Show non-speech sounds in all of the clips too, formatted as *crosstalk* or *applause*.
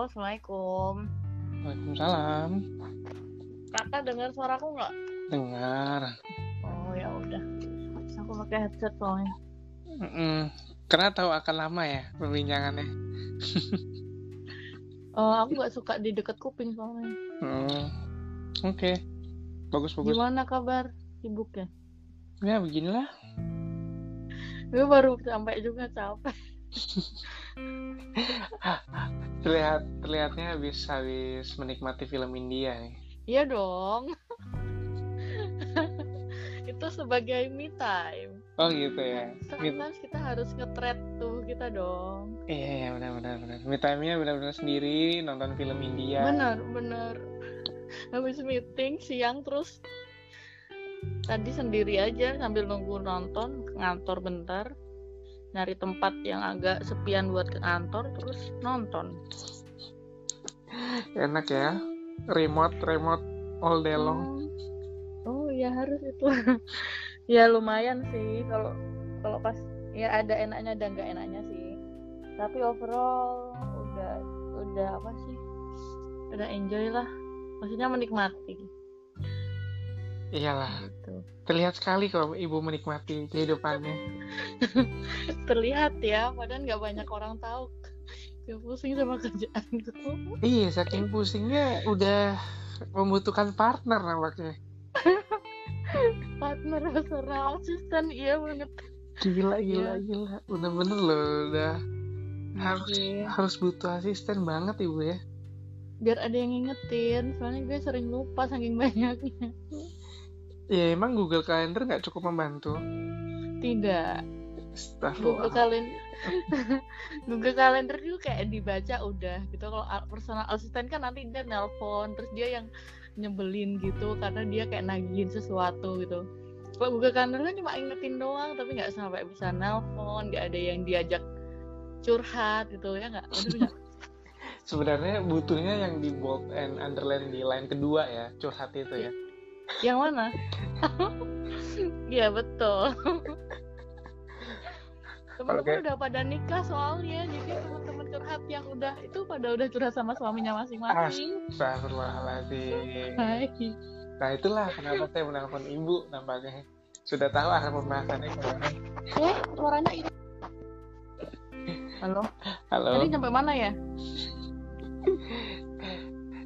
Halo, Assalamualaikum. Waalaikumsalam. Kakak dengar suaraku nggak? Dengar. Oh ya udah. Aku pakai headset soalnya. Mm-mm. Karena tahu akan lama ya perbincangannya. *laughs* Oh, aku nggak suka di dekat kuping soalnya. Hmm. Oke. Bagus bagus. Gimana kabar? Sibuk ya? Ya beginilah. Gue baru sampai juga capek. *laughs* *laughs* Terlihat terlihatnya habis habis menikmati film India nih. Iya dong. *laughs* Itu sebagai me time. Oh gitu ya. Me- Sometimes kita harus nge-thread tuh kita dong. Iya iya benar benar benar. Me time-nya benar-benar sendiri nonton film India. Bener, bener. Habis meeting siang terus tadi sendiri aja sambil nunggu nonton ke kantor bentar nyari tempat yang agak sepian buat ke kantor terus nonton Enak ya. Remote remote all day long. Hmm. oh ya harus itu *laughs* ya lumayan sih kalau kalau pas ya ada enaknya dan nggak enaknya sih tapi overall udah udah apa sih udah enjoy lah maksudnya menikmati Iyalah. gitu Terlihat sekali kok ibu menikmati kehidupannya. *laughs* terlihat ya padahal nggak banyak orang tahu gue pusing sama kerjaanku Iya, saking pusingnya udah membutuhkan partner nampaknya. partner personal asisten iya banget Gila, gila, Iya. gila. Bener-bener loh, udah harus Iya. harus butuh asisten banget ibu ya. biar ada yang ngingetin soalnya gue sering lupa saking banyaknya Ya emang Google Calendar nggak cukup membantu. tidak Google. Calendar *laughs* Google Calendar itu kayak dibaca udah gitu kalau personal asisten kan nanti dia nelpon terus dia yang nyebelin gitu karena dia kayak nagihin sesuatu gitu kalau Google Calendar kan cuma ingetin doang tapi nggak sampai bisa nelpon nggak ada yang diajak curhat gitu ya nggak. *laughs* Sebenarnya butuhnya yang di bold and underline di line kedua ya, curhat itu ya. Yang mana Iya betul teman-teman kayak- udah pada nikah soalnya jadi teman-teman curhat yang udah itu pada udah curhat sama suaminya masing-masing Astagfirullahaladzim. Nah itulah kenapa saya menelpon ibu nampaknya. Sudah tahu arah pembahasannya ke mana. Eh, suaranya itu. Halo. Halo. Tadi sampai mana ya?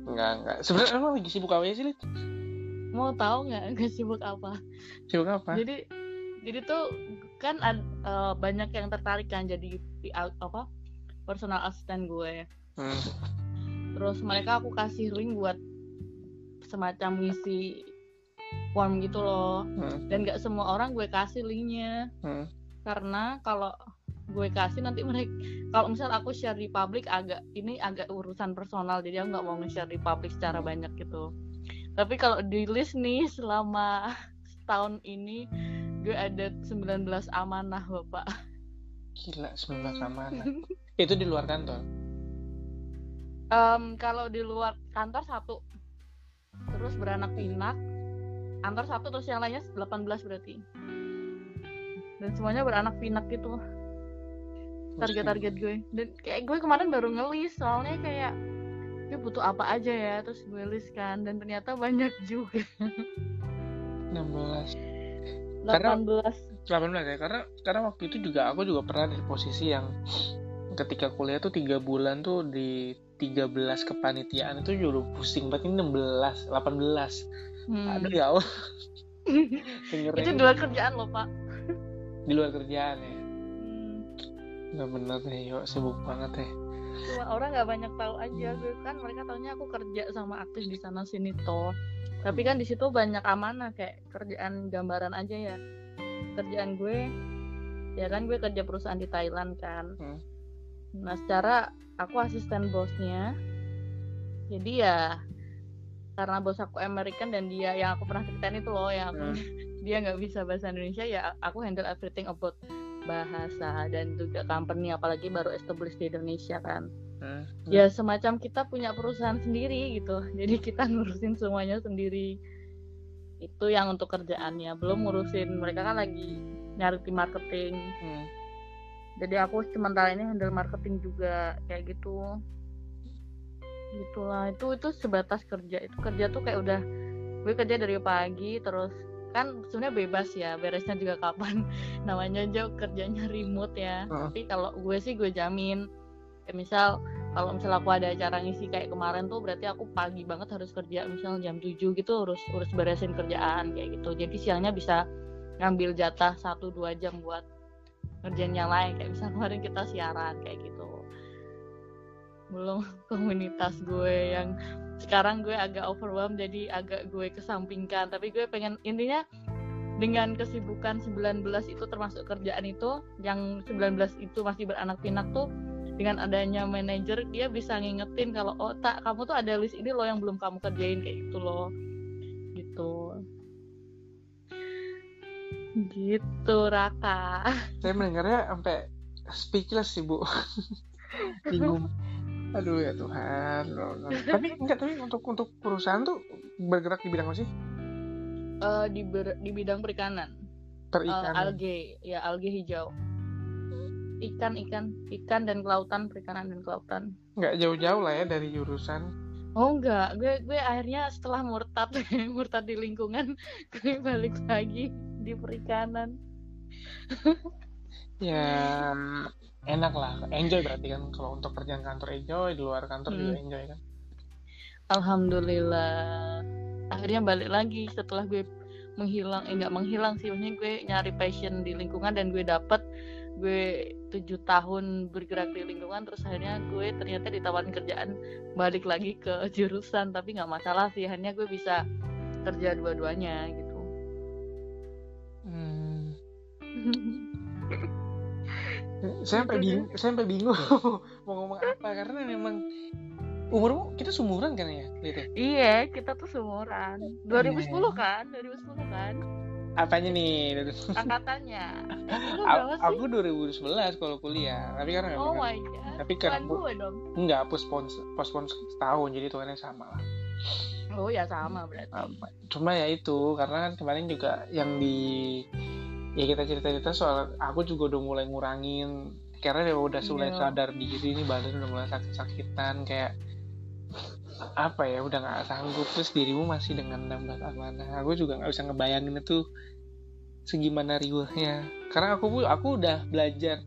Enggak, enggak. Sebenarnya emang lagi sibuk apa ya sih, Lid? Mau tahu nggak *laughs* nggak sibuk apa? Sibuk apa? Jadi jadi tuh kan eh, banyak yang tertarik kan jadi apa personal assistant gue. Hmm. Terus mereka aku kasih link buat semacam ngisi form gitu loh. Hmm. Dan nggak semua orang gue kasih linknya Hmm. karena kalau gue kasih nanti mereka kalau misal aku share di publik agak ini agak urusan personal jadi aku nggak mau nge-share di publik secara banyak gitu tapi kalau di list nih selama setahun ini gue ada 19 amanah bapak. Gila, 19 amanah. Itu di luar kantor. Em, kalau di luar kantor satu. Terus beranak pinak. Kantor satu terus yang lainnya 18 berarti. Dan semuanya beranak pinak gitu. Target-target gue. Dan kayak gue kemarin baru ngelis soalnya kayak gue butuh apa aja ya? Terus gue list kan dan ternyata banyak juga. 16. 18 Karena- 18 ya karena karena waktu itu juga aku juga pernah di posisi yang ketika kuliah tuh tiga bulan tuh di 13 kepanitiaan itu juga udah pusing banget. Ini 16 18 Hmm. aduh ya Allah. *laughs* Itu di luar kerjaan loh pak. Di luar kerjaan ya. Hmm. bener-bener deh yuk sibuk banget ya cuma orang nggak banyak tahu aja. Gue kan mereka taunya aku kerja sama aktif di sana sini toh. Tapi kan di situ banyak amanah kayak kerjaan gambaran aja ya. Kerjaan gue ya kan gue kerja perusahaan di Thailand kan. Hmm. nah secara aku asisten bosnya jadi ya karena bos aku American dan dia yang aku pernah ceritain itu loh yang aku *laughs* dia nggak bisa bahasa Indonesia ya aku handle everything about bahasa dan juga company apalagi baru established di Indonesia kan. Hmm. ya semacam kita punya perusahaan sendiri gitu. *laughs* Jadi kita ngurusin semuanya sendiri. Itu yang untuk kerjaannya. Belum ngurusin mereka kan lagi nyari tim marketing. Hmm. jadi aku sementara ini handle marketing juga kayak gitu. Gitulah. Itu itu sebatas kerja. Itu kerja tuh kayak udah gue kerja dari pagi terus kan sebenarnya bebas ya beresnya juga kapan. *laughs* Namanya aja kerjanya remote ya. Heeh. tapi kalau gue sih gue jamin. Kayak misal kalau misal aku ada acara ngisi kayak kemarin tuh berarti aku pagi banget harus kerja misal jam 7 gitu urus urus beresin kerjaan kayak gitu. Jadi siangnya bisa ngambil jatah 1-2 jam buat ngerjain yang lain. Kayak misal kemarin kita siaran kayak gitu. Belum *laughs* komunitas gue yang sekarang gue agak overwhelmed jadi agak gue kesampingkan. Tapi gue pengen intinya dengan kesibukan 19 itu termasuk kerjaan itu yang 19 itu masih beranak pinak tuh dengan adanya manajer dia bisa ngingetin kalau oh tak kamu tuh ada list ini loh yang belum kamu kerjain kayak gitu loh. Gitu. Gitu Raka. Saya mendengarnya sampai speechless sih bu. *laughs* Bingung aduh ya Tuhan. Tapi enggak tapi untuk untuk perusahaan tuh bergerak di bidang apa sih? Eh, di ber- di bidang perikanan. Eh, perikanan alge. Ya alge hijau. Ikan ikan. Ikan dan kelautan perikanan dan kelautan. Nggak jauh-jauh lah ya dari jurusan. Oh enggak. Gue gue akhirnya setelah murtad *laughs* murtad di lingkungan *laughs* gue balik lagi di perikanan. Ya enak lah. Enjoy berarti kan kalau untuk kerjaan kantor enjoy di luar kantor juga Hmm. enjoy kan. Alhamdulillah. Akhirnya balik lagi setelah gue menghilang eh nggak menghilang sih maksudnya gue nyari passion di lingkungan dan gue dapet gue tujuh tahun bergerak di lingkungan terus akhirnya gue ternyata ditawarin kerjaan balik lagi ke jurusan tapi nggak masalah sih akhirnya gue bisa kerja dua-duanya gitu. Hmm. *laughs* saya sampai bingung saya sampai bingung *laughs* mau ngomong apa karena memang umurmu kita seumuran kan ya gitu? Iya kita tuh seumuran. 2010 kan 2010 kan. Apanya nih? Angkatannya. *laughs* Aku 2011 kalau kuliah tapi karena oh my god. tapi kan aku gue dong. Enggak postpone postpone setahun jadi tuhannya sama lah. Oh ya sama berarti. Cuma ya itu karena kan kemarin juga yang di ya kita cerita-cerita soal aku juga udah mulai ngurangin. Karena dia udah mulai Iya. sadar diri ini badan udah mulai sakit-sakitan kayak apa ya udah nggak sanggup. Terus dirimu masih dengan 16 amanah. Aku juga nggak bisa ngebayangin itu segimana riuhnya. Karena aku aku udah belajar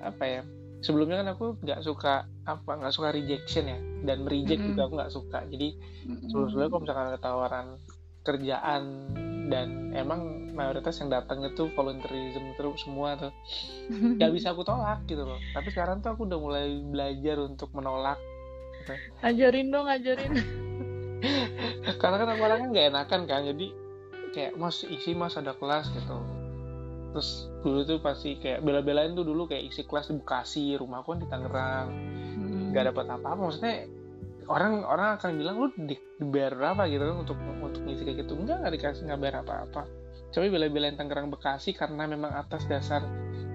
apa ya sebelumnya kan aku nggak suka apa nggak suka rejection ya. Dan reject Mm-mm. juga aku nggak suka. Jadi sebelum-sebelumnya kalau misalkan ada tawaran kerjaan dan emang mayoritas yang datang itu volunteerism terus semua tuh. *laughs* Nggak bisa aku tolak gitu loh. Tapi sekarang tuh aku udah mulai belajar untuk menolak. Ajarin dong ajarin. *laughs* Karena kan aku orangnya nggak enakan kan jadi kayak mas isi mas ada kelas gitu. Terus dulu tuh pasti kayak bela-belain tuh dulu kayak isi kelas di Bekasi rumahku kan di Tangerang. Nggak dapat apa-apa maksudnya orang orang akan bilang lu di, dibayar berapa gitu kan untuk untuk ngisi kayak gitu? Enggak nggak dikasih nggak bayar apa-apa. Coba bela-belain Tangerang Bekasi karena memang atas dasar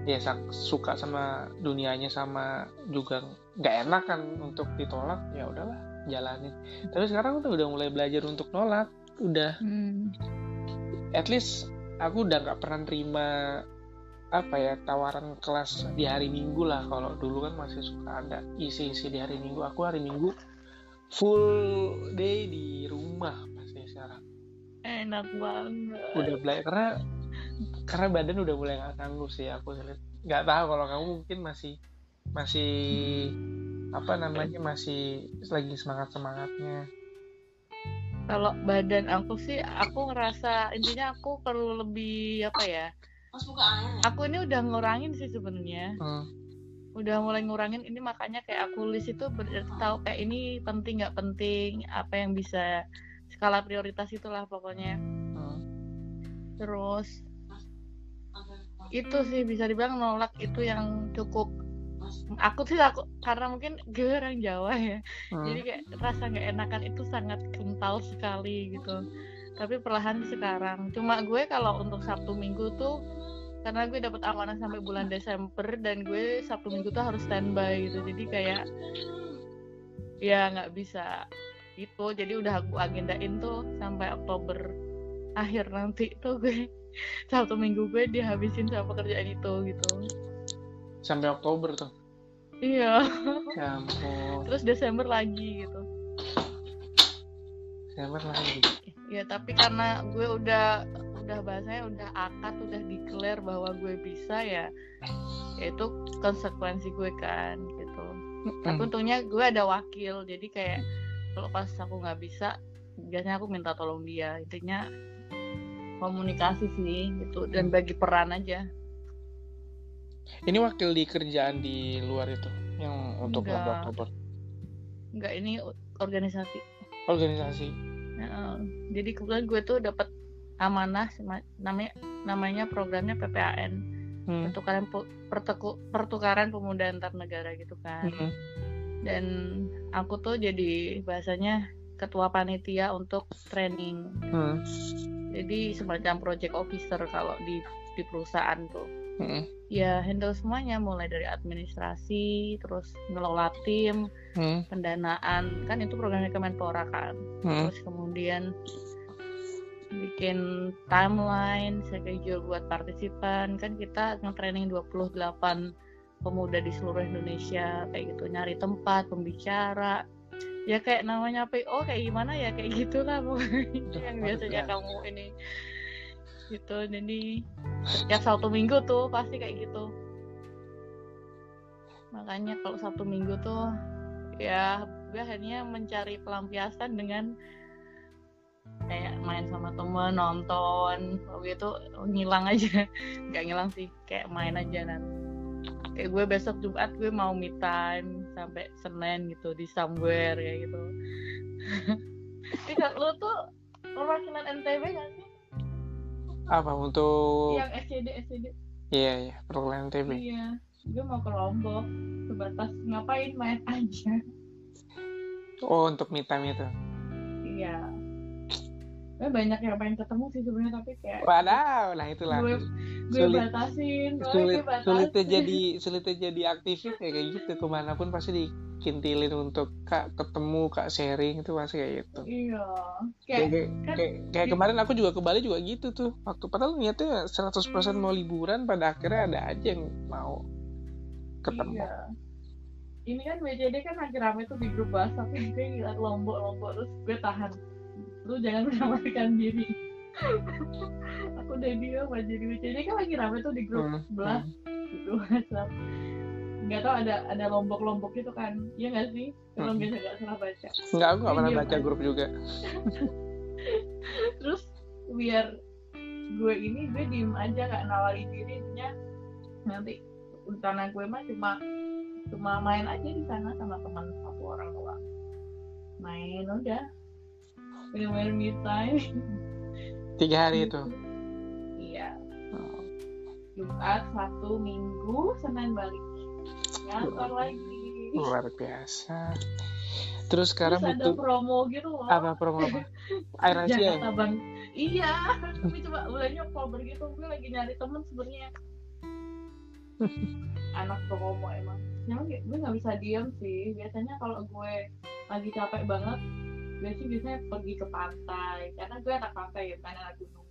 ya suka sama dunianya sama juga nggak enak kan untuk ditolak ya udahlah jalanin. Tapi sekarang tuh udah mulai belajar untuk nolak udah. Hmm. at least aku udah nggak pernah terima apa ya tawaran kelas di hari minggu lah. Kalau dulu kan masih suka ada isi-isi di hari minggu. Aku hari minggu full day di rumah pasti sekarang. Enak banget. Udah belajar karena karena badan udah mulai nggak sanggup sih aku lihat. Nggak tahu kalau kamu mungkin masih masih apa namanya masih lagi semangat semangatnya kalau badan aku sih aku ngerasa intinya aku perlu lebih apa ya? aku ini udah ngurangin sih sebenarnya. Hmm. Udah mulai ngurangin ini makanya kayak aku list itu berarti tahu kayak ini penting nggak penting apa yang bisa skala prioritas itulah pokoknya Hmm. terus itu sih bisa dibilang nolak itu yang cukup aku sih aku karena mungkin gue orang Jawa ya Hmm. jadi kayak rasa nggak enakan itu sangat kental sekali gitu tapi perlahan sekarang cuma gue kalau untuk Sabtu Minggu tuh karena gue dapat amanah sampai bulan Desember dan gue Sabtu Minggu tuh harus standby gitu. Jadi kayak ya nggak bisa itu jadi udah aku agendain tuh sampai Oktober akhir nanti tuh gue. *laughs* Sabtu Minggu gue dihabisin sama pekerjaan itu gitu. Sampai Oktober tuh? Iya. Ya ampun. Terus Desember lagi gitu. September lagi. Ya tapi karena gue udah udah bahasanya udah akad udah declare bahwa gue bisa ya itu konsekuensi gue kan gitu. Tapi untungnya gue ada wakil jadi kayak kalau pas aku nggak bisa biasanya aku minta tolong dia. Intinya komunikasi sih gitu. Dan bagi peran aja. Ini wakil di kerjaan di luar itu yang untuk Enggak. labor nggak ini organisasi. Organisasi. Nah, jadi kebetulan gue tuh dapat amanah namanya namanya programnya PPAN hmm. pertukaran perteku- pertukaran pemuda antar negara gitu kan Hmm. dan aku tuh jadi bahasanya ketua panitia untuk training Hmm. jadi semacam project officer kalau di di perusahaan tuh Hmm. ya handle semuanya mulai dari administrasi terus ngelola tim Hmm. pendanaan kan itu programnya Kemenpora kan Hmm. terus kemudian bikin timeline schedule buat partisipan. Kan kita nge-training 28 pemuda di seluruh Indonesia kayak gitu. Nyari tempat pembicara. Ya kayak namanya PO kayak gimana ya? Kayak gitulah pokoknya. *laughs* Yang biasanya biasa. kamu ini. Gitu jadi setiap satu minggu tuh pasti kayak gitu. Makanya kalau satu minggu tuh ya gue akhirnya mencari pelampiasan dengan kayak main sama temen nonton waktu itu ngilang aja. *laughs* Nggak ngilang sih kayak main aja nanti kayak gue besok Jumat gue mau me time sampai Senin gitu di somewhere kayak gitu. *laughs* Tidak, lo tuh perwakilan NTB gak sih? apa untuk Yang SCD, SCD iya iya perkuliahan TB Iya, gue mau ke Lombok sebatas ngapain main aja. Oh untuk me time itu? Iya Gue banyak yang pengen ketemu sih sebenarnya tapi kayak Wadaw, nah itulah gue gue sulit batasin, sulit gue batasin. sulitnya jadi sulitnya jadi aktivis ya kayak gitu ke mana pun pasti dikintilin untuk kak ketemu kak sharing itu pasti kayak gitu Iya, kayak kayak kan kayak, kayak kemarin aku juga ke Bali juga gitu tuh waktu padahal niatnya 100% mau liburan pada akhirnya ada aja yang mau ketemu Iya. Ini kan BCD kan lagi rame tuh di grup bahas tapi gue ngeliat lombok-lombok terus gue tahan. Lu jangan menawarkan diri. *laughs* Aku udah diam aja di BCD kan lagi rame tuh di grup Hmm, sebelah gitu *laughs* WhatsApp. Nggak tau ada ada lombok-lombok gitu kan. Iya nggak sih? Kalau Hmm. bisa nggak salah baca. Enggak, aku gak pernah baca kan? grup juga *laughs* Terus biar gue ini gue diem aja nggak nawarin diri intinya nanti rencana gue mah cuma cuma main aja di sana sama teman satu orang doang main udah bener-bener me time. Tiga hari itu? Iya. Oh. Jumat Sabtu Minggu Senin balik. Ngantor lagi. Luar biasa. Terus sekarang terus ada butuh promo gitu loh. Apa promo apa? *laughs* Air Asia ya? Jakarta Bang iya tapi coba bulannya Oktober gitu. Gue lagi nyari temen sebenarnya. *laughs* Anak promo emang. Emang gue gue nggak bisa diem sih. Biasanya kalau gue lagi capek banget gue sih biasanya pergi ke pantai. Karena gue anak pantai ya bukan anak gunung.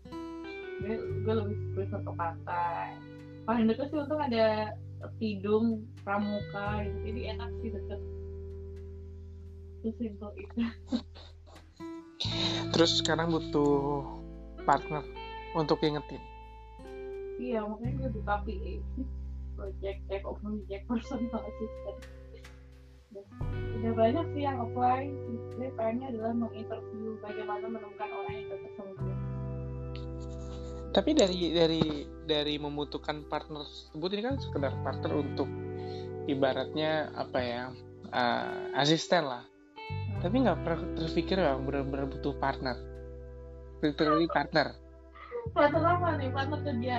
Gue, gue lebih prefer ke pantai. Paling deket sih untung ada Tidung Pramuka gitu. Jadi enak sih deket. Sesimpel itu. Terus sekarang butuh partner untuk ingetin Iya, makanya gue buka PA Project Tech of Project Personal Assistant Udah banyak sih yang apply. Gue pengennya adalah menginterview bagaimana menemukan orang yang cocok sama gue tapi dari dari dari membutuhkan partner tersebut ini kan sekedar partner untuk ibaratnya apa ya uh, asisten lah. Tapi nggak pernah terpikir ya benar-benar butuh partner. Literally partner. Partner apa nih? Partner kerja.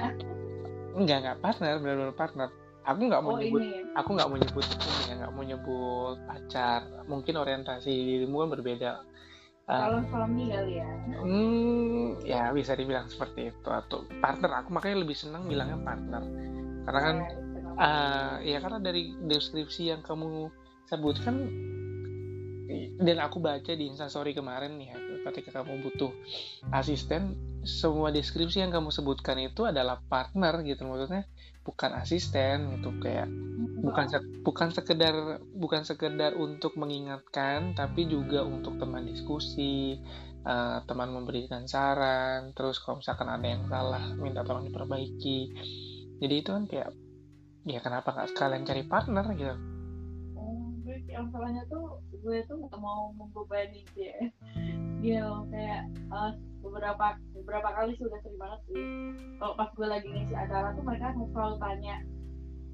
Enggak enggak partner benar-benar partner aku nggak mau Oh nyebut ini aku nggak mau nyebut ini ya nggak mau nyebut pacar. Mungkin orientasi dirimu kan berbeda. Ah, Calon suami kali ya? Hmm ya bisa dibilang seperti itu. Atau partner aku makanya lebih senang bilangnya partner. Karena kan kenapa? Ah, ya karena dari deskripsi yang kamu sebutkan dan aku baca di instastory kemarin nih ya, ketika kamu butuh asisten semua deskripsi yang kamu sebutkan itu adalah partner gitu maksudnya bukan asisten gitu kayak bukan se- bukan sekedar bukan sekedar untuk mengingatkan tapi juga untuk teman diskusi uh, teman memberikan saran terus kalau misalkan ada yang salah minta tolong diperbaiki. Jadi itu kan kayak ya kenapa nggak sekalian cari partner gitu oh, yang salahnya tuh gue tuh nggak mau membebani dia. Dia kayak uh, beberapa beberapa kali sudah sering banget sih. Kalau pas gue lagi ngisi acara tuh mereka selalu tanya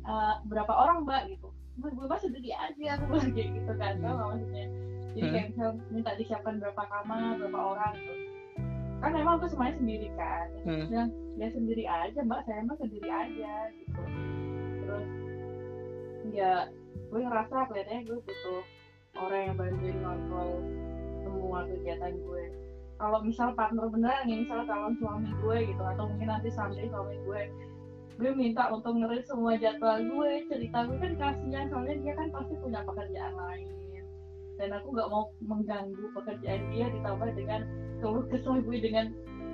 uh, berapa orang mbak? gitu. Mbak gue mah sendiri aja aku lagi gitu kan hmm. maksudnya? Jadi kayak misal minta disiapkan berapa kamar berapa orang gitu kan memang aku semuanya sendiri kan. Hmm. dan ya sendiri aja mbak. Saya mah sendiri aja gitu. Terus ya gue ngerasa kelihatannya gue butuh orang yang bantuin ngontrol semua kegiatan gue. Kalau misal partner beneran nih misal calon suami gue gitu atau mungkin nanti sampai suami gue gue minta untuk ngeris semua jadwal gue cerita gue kan kasihan soalnya dia kan pasti punya pekerjaan lain. Dan aku nggak mau mengganggu pekerjaan dia ditambah dengan keluh kesah gue dengan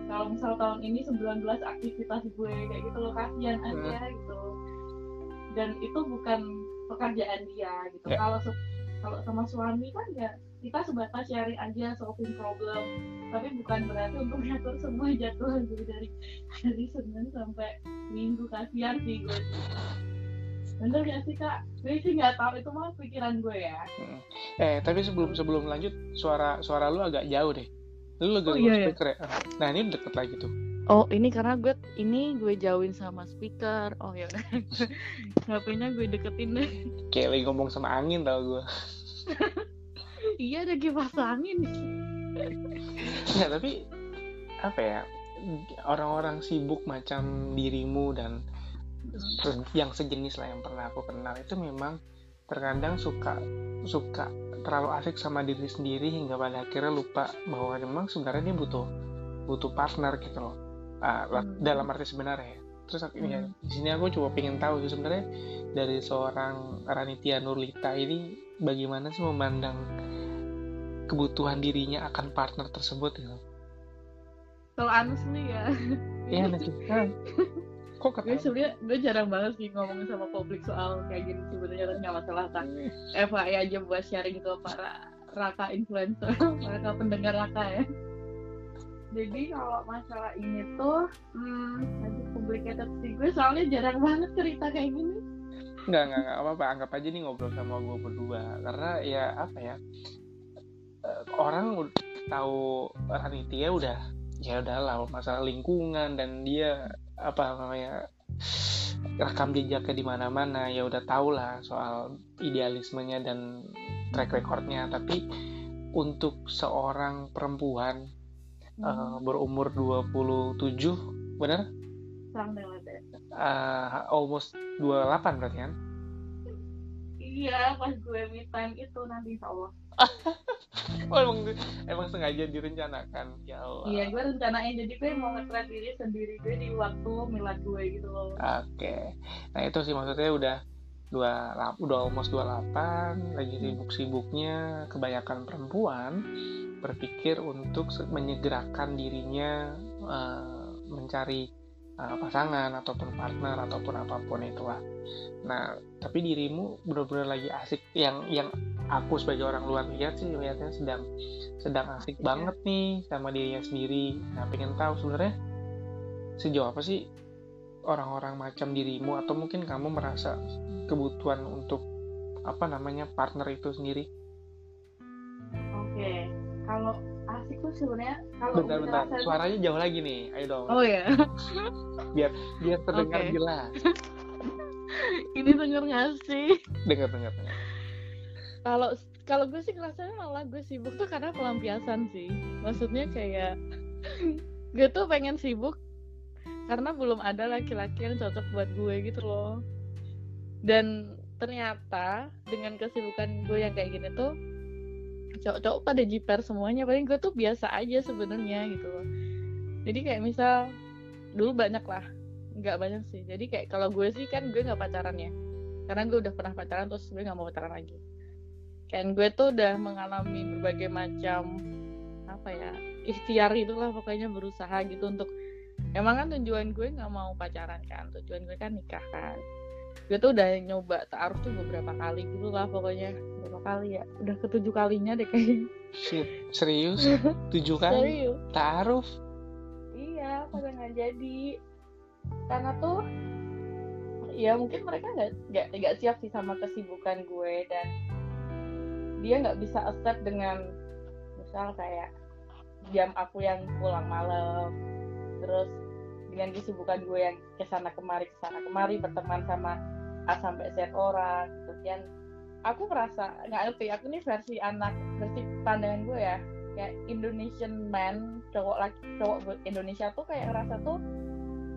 kalau misal tahun ini 19 aktivitas gue kayak gitu loh kasihan hmm. aja gitu. Dan itu bukan pekerjaan dia gitu. Yeah. kalau kalau sama suami kan ya kita sebatas sharing aja solving problem. Tapi bukan berarti untuk mengatur semua jadwal gue dari dari senin sampai minggu. Kasihan sih gue. Bener gak sih kak? Gue sih nggak tahu. Itu mah pikiran gue ya. Hmm. eh tapi sebelum sebelum lanjut suara suara lu agak jauh deh. Lu lagi oh, iya, iya. speaker ya? Nah ini deket lagi tuh Oh ini karena gue ini gue jauhin sama speaker. Oh ya HP-nya *laughs* gue deketin deh. *laughs* Kayak lagi ngomong sama angin tau gue. iya ada kipas angin. Nggak tapi apa ya orang-orang sibuk macam dirimu dan yang sejenis lah yang pernah aku kenal itu memang terkadang suka suka terlalu asik sama diri sendiri hingga pada akhirnya lupa bahwa memang sebenarnya dia butuh butuh partner gitu loh uh, hmm. dalam arti sebenarnya. Terus aku, ya, hmm. ya, di sini aku coba pengen tahu sih sebenarnya dari seorang Ranitia Nurlita ini bagaimana sih memandang kebutuhan dirinya akan partner tersebut gitu. Kalau Anus nih ya. Iya nanti kok kata gue sebenarnya gue jarang banget sih ngomongin sama publik soal kayak gini sebenarnya tapi nggak masalah kan FYI aja buat sharing ke para raka influencer *laughs* raka pendengar raka ya jadi kalau masalah ini tuh hmm, nanti complicated sih gue soalnya jarang banget cerita kayak gini. Nggak nggak nggak apa apa anggap aja nih ngobrol sama gue berdua. Karena ya apa ya eh, orang tahu Ranitia udah ya udahlah masalah lingkungan dan dia apa namanya rekam jejaknya di mana-mana. Ya udah tau lah soal idealismenya dan track recordnya. Tapi untuk seorang perempuan uh, berumur 27 benar? Uh, almost 28 berarti kan? Iya, pas gue meet time itu nanti insya Allah. *laughs* oh emang emang sengaja direncanakan ya Allah. Iya, gue rencanain jadi gue mau nge diri sendiri gue di waktu milad gue gitu loh. Oke. Okay. Nah, itu sih maksudnya udah dua udah almost 28 lagi sibuk-sibuknya kebanyakan perempuan berpikir untuk menyegerakan dirinya uh, mencari uh, pasangan ataupun partner ataupun apa pun itulah. Nah, tapi dirimu benar-benar lagi asik yang yang aku sebagai orang luar lihat sih lihatnya sedang sedang asik ya. banget nih sama dirinya sendiri. Nah, pengen tahu sebenarnya sejauh apa sih orang-orang macam dirimu atau mungkin kamu merasa kebutuhan untuk apa namanya partner itu sendiri? Oke, kalau asik tuh sebenarnya kalau bentar bentar. suaranya jauh lagi nih. Ayo dong. Oh ya *laughs* biar biar terdengar okay. jelas. *laughs* Ini denger nggak sih? Dengar dengar dengar. Kalau kalau gue sih ngerasanya malah gue sibuk tuh karena pelampiasan sih. Maksudnya kayak gue tuh pengen sibuk karena belum ada laki-laki yang cocok buat gue gitu loh. Dan ternyata dengan kesibukan gue yang kayak gini tuh cowok-cowok pada jiper semuanya. Paling gue tuh biasa aja sebenarnya gitu loh. Jadi kayak misal dulu banyak lah. Nggak banyak sih. Jadi kayak kalau gue sih kan gue nggak pacaran ya. Karena gue udah pernah pacaran terus gue nggak mau pacaran lagi. Kan gue tuh udah mengalami berbagai macam apa ya ikhtiar itulah pokoknya berusaha gitu untuk emang kan tujuan gue nggak mau pacaran kan tujuan gue kan nikah kan. Gue tuh udah nyoba taaruf tuh beberapa kali gitu lah pokoknya. Berapa kali ya udah ketujuh kalinya deh kayaknya. Shit, serius? *laughs* Tujuh kali? Serius. Taaruf? Iya pada nggak jadi. Karena tuh ya mungkin mereka nggak nggak siap sih sama kesibukan gue dan dia nggak bisa accept dengan misal kayak jam aku yang pulang malam terus dengan kesibukan gue yang ke sana kemari ke sana kemari berteman sama A sampai Z orang terus yang aku merasa nggak ngerti aku ini versi anak versi pandangan gue ya. Kayak Indonesian man cowok laki cowok Indonesia tuh kayak ngerasa tuh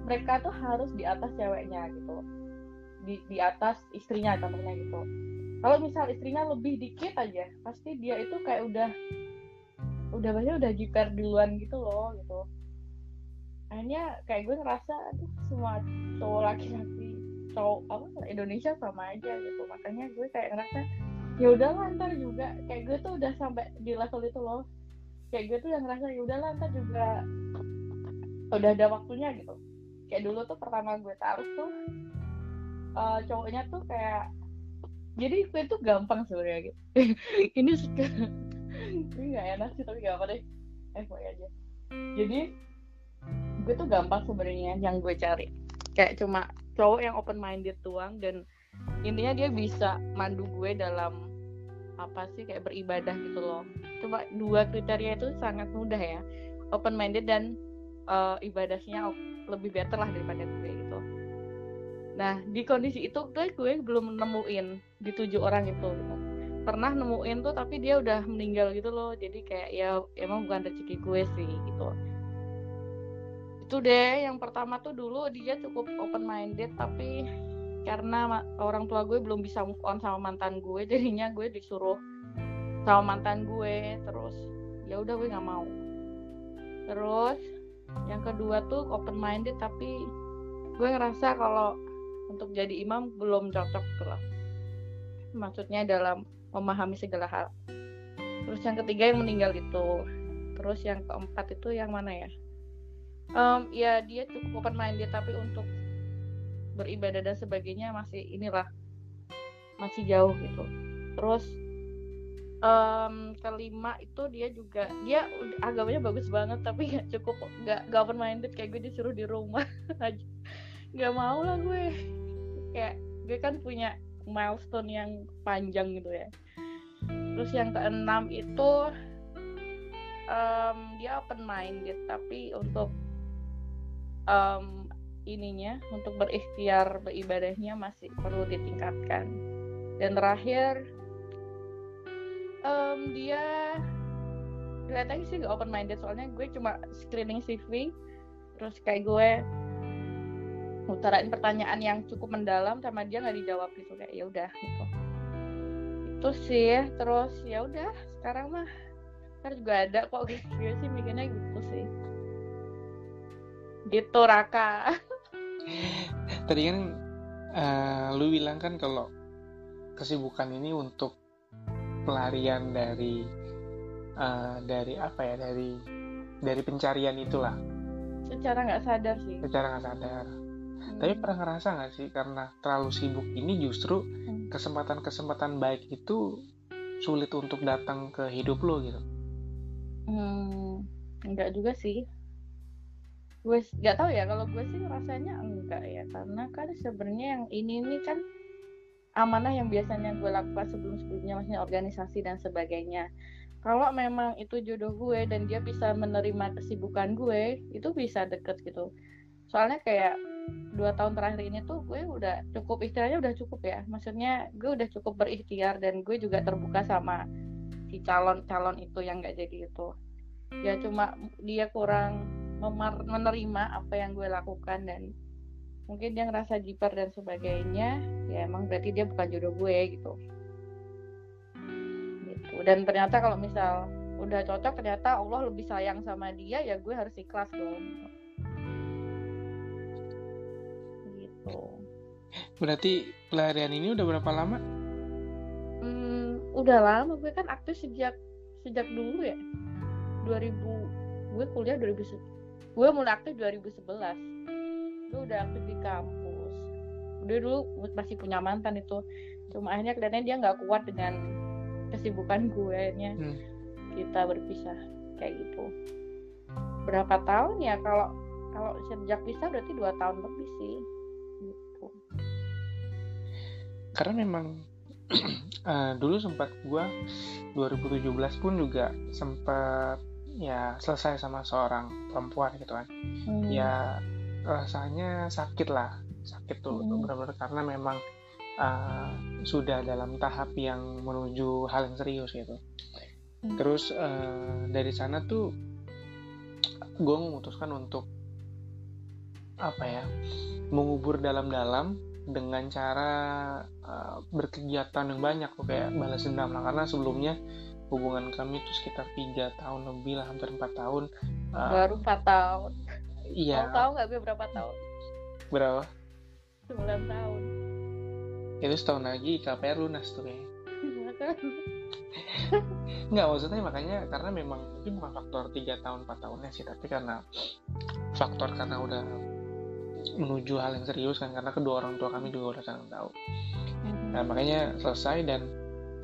mereka tuh harus di atas ceweknya gitu. Di di atas istrinya contohnya gitu. Kalau misal istrinya lebih dikit aja pasti dia itu kayak udah udah banyak udah jiper duluan gitu loh gitu akhirnya kayak gue ngerasa aduh semua cowok laki-laki cowok apa Indonesia sama aja gitu. Makanya gue kayak ngerasa ya udah ntar juga. Kayak gue tuh udah sampai di level itu loh. Kayak gue tuh udah ngerasa ya udah ntar juga udah ada waktunya gitu. Kayak dulu tuh pertama gue taruh tuh uh, cowoknya tuh kayak jadi gue tuh gampang sebenarnya gitu. *laughs* Ini suka ini nggak enak sih tapi gak apa deh. Eh aja. Jadi gue tuh gampang sebenarnya yang gue cari. Kayak cuma cowok yang open minded doang dan intinya dia bisa mandu gue dalam apa sih kayak beribadah gitu loh. Cuma dua kriteria itu sangat mudah ya. Open minded dan uh, ibadahnya lebih better lah daripada gue gitu. Nah di kondisi itu gue gue belum nemuin di tujuh orang itu. Gitu. pernah nemuin tuh tapi dia udah meninggal gitu loh. Jadi kayak ya emang bukan rezeki gue sih gitu itu deh yang pertama tuh dulu dia cukup open minded tapi karena orang tua gue belum bisa move on sama mantan gue *laughs* jadinya gue disuruh sama mantan gue terus ya udah gue nggak mau. Terus yang kedua tuh open minded tapi gue ngerasa kalau untuk jadi imam belum cocok gitu loh maksudnya dalam memahami segala hal. Terus yang ketiga yang meninggal itu. Terus yang keempat itu yang mana ya um, ya dia cukup open minded tapi untuk beribadah dan sebagainya masih inilah masih jauh gitu. Terus um, kelima itu dia juga dia agamanya bagus banget tapi nggak cukup nggak gak open minded kayak gue disuruh di rumah *laughs* aja. Nggak mau lah gue. Kayak gue kan punya milestone yang panjang gitu ya. Terus yang keenam itu um, dia open minded tapi untuk um, ininya untuk berikhtiar beribadahnya masih perlu ditingkatkan. Dan terakhir um, dia kelihatannya sih gak open minded soalnya gue cuma screening CV terus kayak gue utarain pertanyaan yang cukup mendalam sama dia nggak dijawab gitu kayak ya udah gitu. Itu sih terus ya udah sekarang mah kan juga ada kok *laughs* gue sih mikirnya gitu sih gitu Raka. *laughs* Tadi kan uh, lu bilang kan kalau kesibukan ini untuk pelarian dari uh, dari apa ya dari dari pencarian itulah. Secara nggak sadar sih. Secara nggak sadar. Hmm. tapi pernah ngerasa nggak sih karena terlalu sibuk ini justru hmm. kesempatan-kesempatan baik itu sulit untuk datang ke hidup lo gitu? Hmm, enggak juga sih gue nggak tahu ya kalau gue sih rasanya enggak ya karena kan sebenarnya yang ini ini kan amanah yang biasanya gue lakukan sebelum sebelumnya maksudnya organisasi dan sebagainya. Kalau memang itu jodoh gue dan dia bisa menerima kesibukan gue itu bisa deket gitu. Soalnya kayak dua tahun terakhir ini tuh gue udah cukup istilahnya udah cukup ya. Maksudnya gue udah cukup berikhtiar dan gue juga terbuka sama si calon calon itu yang nggak jadi itu. Ya cuma dia kurang menerima apa yang gue lakukan dan mungkin dia ngerasa jiper dan sebagainya ya emang berarti dia bukan jodoh gue gitu. Gitu. Dan ternyata kalau misal udah cocok ternyata Allah lebih sayang sama dia ya gue harus ikhlas dong. Gitu. Berarti pelarian ini udah berapa lama? Hmm, udah lama. Gue kan aktif sejak sejak dulu ya. 2000 gue kuliah 2000 gue mulai aktif 2011 gue udah aktif di kampus. Dia dulu masih punya mantan itu. Cuma akhirnya kelihatannya dia nggak kuat dengan kesibukan gue Hmm. kita berpisah kayak gitu. Berapa tahun ya? Kalau kalau sejak pisah berarti dua tahun lebih sih. Gitu. Karena memang *clears throat* eh, dulu sempat gua 2017 pun juga sempat ya selesai sama seorang perempuan gitu kan Hmm. ya rasanya sakit lah sakit tuh Hmm. benar-benar karena memang uh, sudah dalam tahap yang menuju hal yang serius gitu Hmm. terus uh, dari sana tuh gue memutuskan untuk apa ya mengubur dalam-dalam dengan cara uh, berkegiatan yang banyak tuh kayak balas dendam lah karena sebelumnya hubungan kami itu sekitar tiga tahun lebih lah hampir empat tahun. Uh, baru empat tahun. iya. Mau tahu nggak gue berapa tahun? Berapa? 9 tahun. Itu setahun lagi KPR lunas tuh kan? *laughs* nggak maksudnya makanya karena memang mungkin bukan faktor 3 tahun 4 tahunnya sih tapi karena faktor karena udah menuju hal yang serius kan karena kedua orang tua kami juga udah saling tahu. Nah makanya selesai dan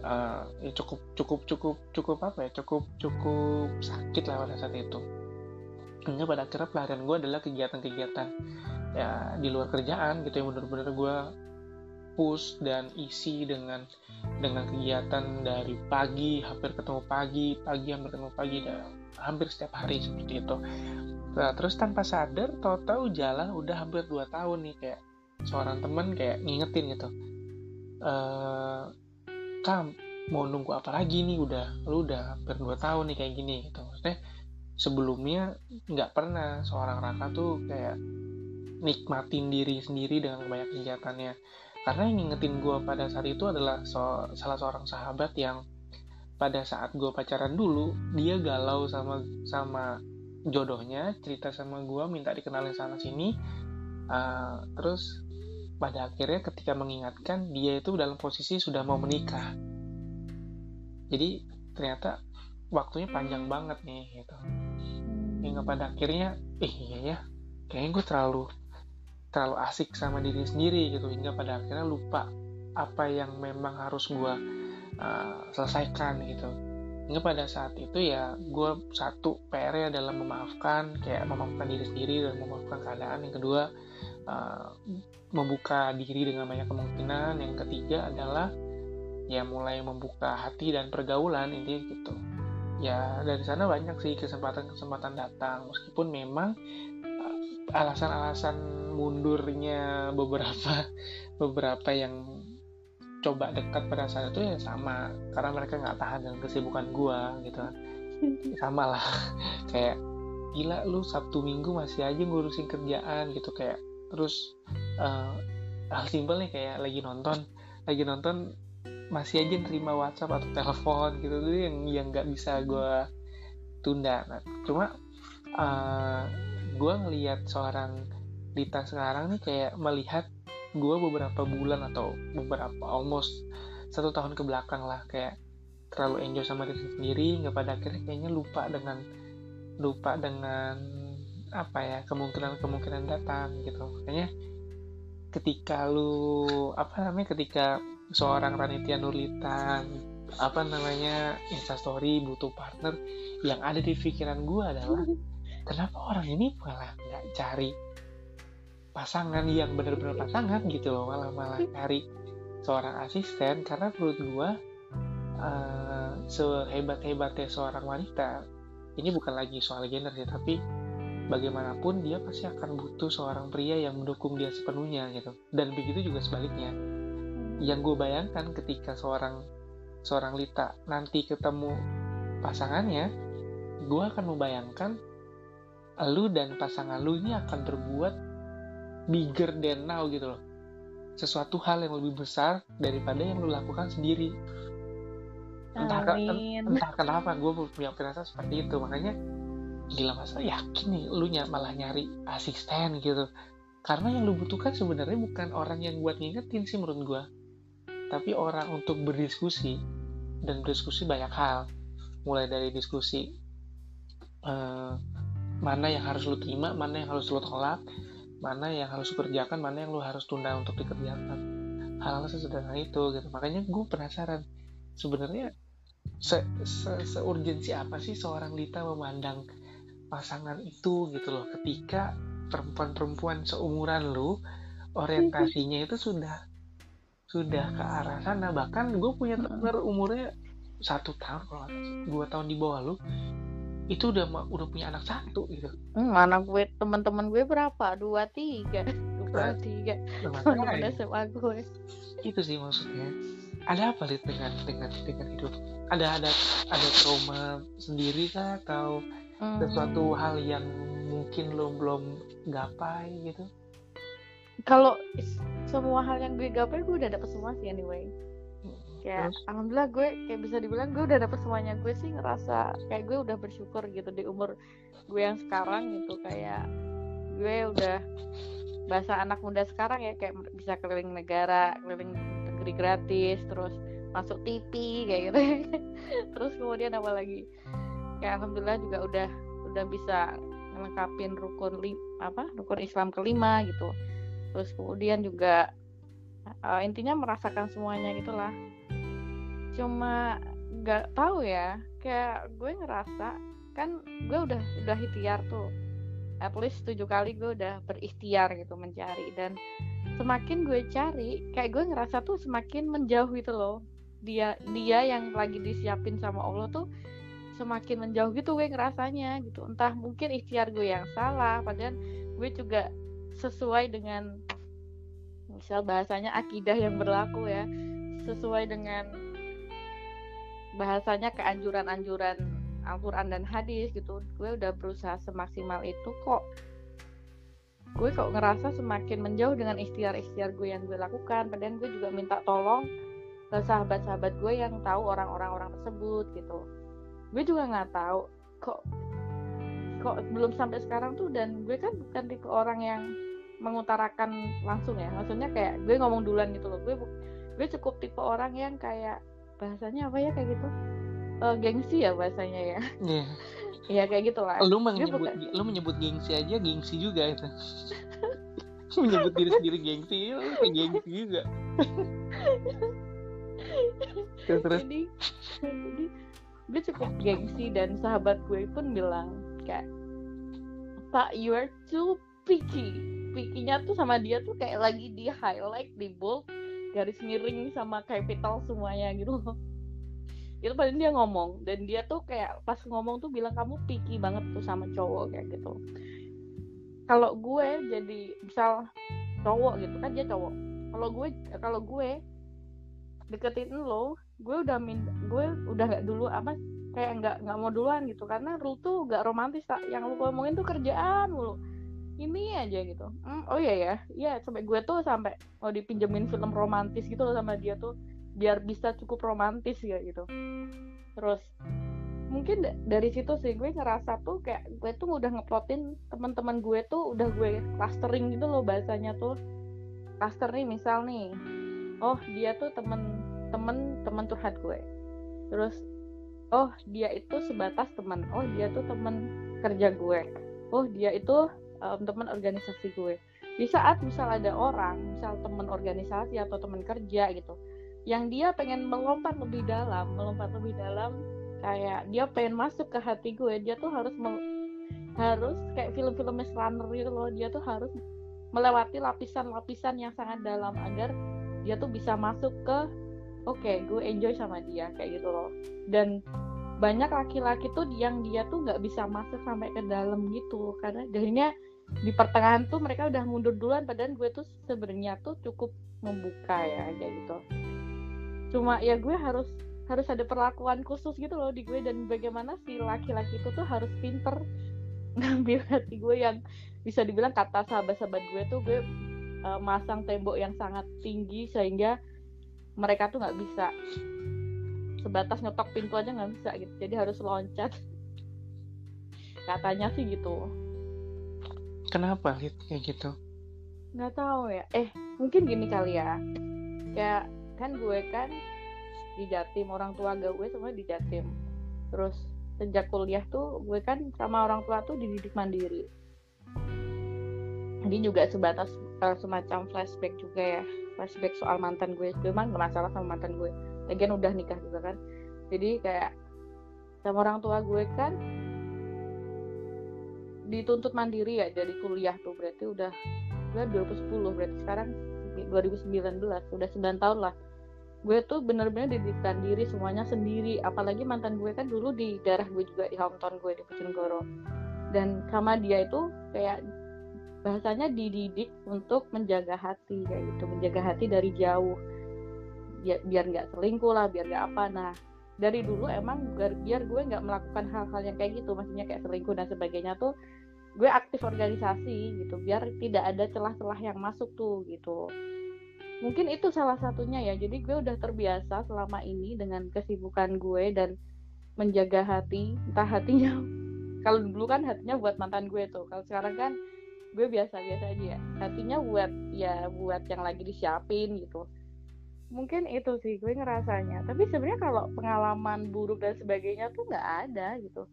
uh, ya cukup cukup cukup cukup apa ya? Cukup cukup sakit lah pada saat itu. Hingga pada akhirnya pelarian gue adalah kegiatan-kegiatan ya di luar kerjaan gitu yang bener-bener gue push dan isi dengan dengan kegiatan dari pagi hampir ketemu pagi pagi hampir ketemu pagi dan hampir setiap hari seperti itu. Nah, terus tanpa sadar tahu-tahu jalan udah hampir 2 tahun nih kayak seorang teman kayak ngingetin gitu eh kam mau nunggu apa lagi nih? Udah lu udah hampir 2 tahun nih kayak gini gitu. Maksudnya sebelumnya nggak pernah. Seorang Raka tuh kayak nikmatin diri sendiri dengan banyak kegiatannya. Karena yang ngingetin gue pada saat itu adalah so- salah seorang sahabat yang pada saat gue pacaran dulu dia galau sama sama jodohnya cerita sama gue minta dikenalin sana sini Uh, terus pada akhirnya ketika mengingatkan dia itu dalam posisi sudah mau menikah. Jadi ternyata waktunya panjang banget nih gitu. Hingga pada akhirnya eh iya ya kayaknya gue terlalu terlalu asik sama diri sendiri gitu. Hingga pada akhirnya lupa apa yang memang harus gue uh, selesaikan gitu. Hingga pada saat itu ya gue satu PR adalah memaafkan kayak memaafkan diri sendiri dan memaafkan keadaan. Yang kedua uh, membuka diri dengan banyak kemungkinan. Yang ketiga adalah ya mulai membuka hati dan pergaulan intinya gitu. Ya dari sana banyak sih kesempatan-kesempatan datang. Meskipun memang uh, alasan-alasan mundurnya beberapa *laughs* beberapa yang coba dekat pada saat itu ya sama. Karena mereka nggak tahan dengan kesibukan gua gitu kan. Sama lah. *laughs* Kayak gila lu sabtu minggu masih aja ngurusin kerjaan gitu. Kayak terus uh, hal simpel nih kayak lagi nonton. Lagi nonton masih aja nerima WhatsApp atau telepon gitu. Tuh yang yang nggak bisa gue tunda. Nah, cuma uh, gue ngelihat seorang Dita sekarang nih kayak melihat gue beberapa bulan atau beberapa almost satu tahun ke belakang lah. Kayak terlalu enjoy sama diri sendiri nggak pada akhirnya kayaknya lupa dengan lupa dengan apa ya kemungkinan-kemungkinan datang gitu. Makanya ketika lu apa namanya ketika seorang Ranitia Nurlita apa namanya instastory butuh partner yang ada di pikiran gue adalah *laughs* kenapa orang ini malah nggak cari pasangan yang benar-benar pasangan gitu loh malah malah *laughs* cari seorang asisten? Karena menurut gue uh, sehebat-hebatnya seorang wanita ini bukan lagi soal gender sih tapi bagaimanapun dia pasti akan butuh seorang pria yang mendukung dia sepenuhnya gitu. Dan begitu juga sebaliknya. Yang gue bayangkan ketika seorang seorang Lita nanti ketemu pasangannya gue akan membayangkan lu dan pasangan lu ini akan berbuat bigger than now gitu loh. Sesuatu hal yang lebih besar daripada yang lu lakukan sendiri. Entah, Amin. entah kenapa gue punya firasat seperti itu. Makanya gila masa yakin nih lu ny malah nyari asisten gitu? Karena yang lu butuhkan sebenarnya bukan orang yang buat ngingetin sih menurut gue tapi orang untuk berdiskusi dan berdiskusi banyak hal. Mulai dari diskusi eh, mana yang harus lu terima mana yang harus lu tolak mana yang harus kerjakan mana yang lu harus tunda untuk dikerjakan. Hal-hal sesederhana itu gitu. Makanya gue penasaran sebenarnya se, se, se urgensi apa sih seorang Lita memandang pasangan itu gitu loh. Ketika perempuan-perempuan seumuran lu orientasinya itu sudah sudah ke arah sana. Bahkan gue punya temen umurnya satu tahun kalau dua tahun di bawah lu itu udah udah punya anak satu gitu. Hmm, anak gue teman-teman gue berapa? Dua tiga. Dua tiga. teman-teman SMA gue. Itu sih maksudnya. Ada apa sih dengan dengan dengan hidup? Ada ada ada trauma sendiri kah atau hmm. Sesuatu hal yang mungkin lo belum gapai gitu? Kalau semua hal yang gue gapai gue udah dapet semua sih anyway. Kayak Terus? alhamdulillah gue kayak bisa dibilang gue udah dapet semuanya. Gue sih ngerasa kayak gue udah bersyukur gitu di umur gue yang sekarang gitu. Kayak gue udah bahasa anak muda sekarang ya kayak bisa keliling negara keliling negeri gratis terus masuk TV kayak gitu. *laughs* Terus kemudian apa lagi kayak alhamdulillah juga udah udah bisa melengkapin rukun lim, apa rukun Islam kelima gitu. Terus kemudian juga uh, intinya merasakan semuanya gitulah. Cuma nggak tahu ya kayak gue ngerasa kan gue udah udah ikhtiar tuh. At least tujuh kali gue udah berikhtiar gitu mencari. Dan semakin gue cari kayak gue ngerasa tuh semakin menjauh gitu loh. Dia dia yang lagi disiapin sama Allah tuh semakin menjauh gitu gue ngerasanya gitu. Entah mungkin ikhtiar gue yang salah padahal gue juga sesuai dengan misal bahasanya akidah yang berlaku ya sesuai dengan bahasanya keanjuran-anjuran Al-Quran dan hadis gitu. Gue udah berusaha semaksimal itu kok. Gue kok ngerasa semakin menjauh dengan ikhtiar-ikhtiar gue yang gue lakukan. Padahal gue juga minta tolong ke sahabat-sahabat gue yang tahu orang-orang orang tersebut gitu gue juga nggak tahu kok kok belum sampai sekarang tuh dan gue kan bukan tipe orang yang mengutarakan langsung ya. Maksudnya kayak gue ngomong duluan gitu loh. Gue gue cukup tipe orang yang kayak bahasanya apa ya kayak gitu? Uh, gengsi ya bahasanya ya. Iya. Yeah. *laughs* ya kayak gitulah. Lu menyebut bukan... lu menyebut gengsi aja gengsi juga itu. *laughs* Menyebut diri sendiri gengsi lu kayak gengsi juga. *laughs* Terus terus? Jadi, jadi gue cukup gengsi dan sahabat gue pun bilang kayak pak you are too picky. Picky-nya tuh sama dia tuh kayak lagi di highlight di bold garis miring sama capital semuanya gitu. *laughs* Itu paling dia ngomong dan dia tuh kayak pas ngomong tuh bilang kamu picky banget tuh sama cowok kayak gitu. Kalau gue jadi misal cowok gitu kan dia cowok. Kalau gue kalau gue deketin lo gue udah min gue udah nggak dulu apa kayak nggak nggak mau duluan gitu. Karena lu tuh gak romantis tak yang lu ngomongin tuh kerjaan mulu. Ini aja gitu. Hmm, oh iya ya. Iya sampai gue tuh sampai mau dipinjemin film romantis gitu loh sama dia tuh biar bisa cukup romantis ya gitu. Terus mungkin dari situ sih gue ngerasa tuh kayak gue tuh udah ngeplotin teman-teman gue tuh udah gue clustering gitu loh bahasanya tuh. Cluster nih misal nih oh dia tuh temen temen temen curhat gue. Terus oh dia itu sebatas teman oh dia tuh temen kerja gue. Oh dia itu um, teman organisasi gue. Di saat misal ada orang misal teman organisasi atau teman kerja gitu yang dia pengen melompat lebih dalam melompat lebih dalam kayak dia pengen masuk ke hati gue dia tuh harus harus kayak film-film runner gitu loh. Dia tuh harus melewati lapisan-lapisan yang sangat dalam agar dia tuh bisa masuk ke oke okay, gue enjoy sama dia kayak gitu loh. Dan banyak laki-laki tuh yang dia tuh nggak bisa masuk sampai ke dalam gitu. Karena jadinya di pertengahan tuh mereka udah mundur duluan padahal gue tuh sebenarnya tuh cukup membuka ya kayak gitu. Cuma ya gue harus harus ada perlakuan khusus gitu loh di gue dan bagaimana si laki-laki itu tuh harus pinter *laughs* ngambil hati gue yang bisa dibilang kata sahabat-sahabat gue tuh gue uh, masang tembok yang sangat tinggi sehingga mereka tuh nggak bisa sebatas ngetok pintu aja nggak bisa gitu jadi harus loncat katanya sih gitu Kenapa Lid kayak gitu? Nggak tahu ya. Eh, mungkin gini kali ya. Kayak kan gue kan di Jatim, orang tua gue semua di Jatim. Terus sejak kuliah tuh gue kan sama orang tua tuh dididik mandiri. ini juga sebatas uh, semacam flashback juga ya. Flashback soal mantan gue. Emang gak masalah sama mantan gue. Lagian udah nikah juga kan. Jadi kayak sama orang tua gue kan dituntut mandiri ya. Dari kuliah tuh berarti udah gue 2010 berarti sekarang 2019 udah 9 tahun lah. Gue tuh bener-bener didirikan diri semuanya sendiri. Apalagi mantan gue kan dulu di daerah gue juga di hometown gue di Bojonegoro. Dan sama dia itu kayak bahasanya dididik untuk menjaga hati kayak gitu. Menjaga hati dari jauh. Biar nggak selingkuh lah biar nggak apa. Nah dari dulu emang biar, biar gue nggak melakukan hal-hal yang kayak gitu. Maksudnya kayak selingkuh dan sebagainya tuh gue aktif organisasi gitu. Biar tidak ada celah-celah yang masuk tuh gitu. Mungkin itu salah satunya ya. Jadi gue udah terbiasa selama ini dengan kesibukan gue dan menjaga hati. Entah hatinya *laughs* kalau dulu kan hatinya buat mantan gue tuh. Kalau sekarang kan gue biasa-biasa aja ya. Hatinya buat ya buat yang lagi disiapin gitu. Mungkin itu sih gue ngerasanya. Tapi sebenarnya kalau pengalaman buruk dan sebagainya tuh nggak ada gitu.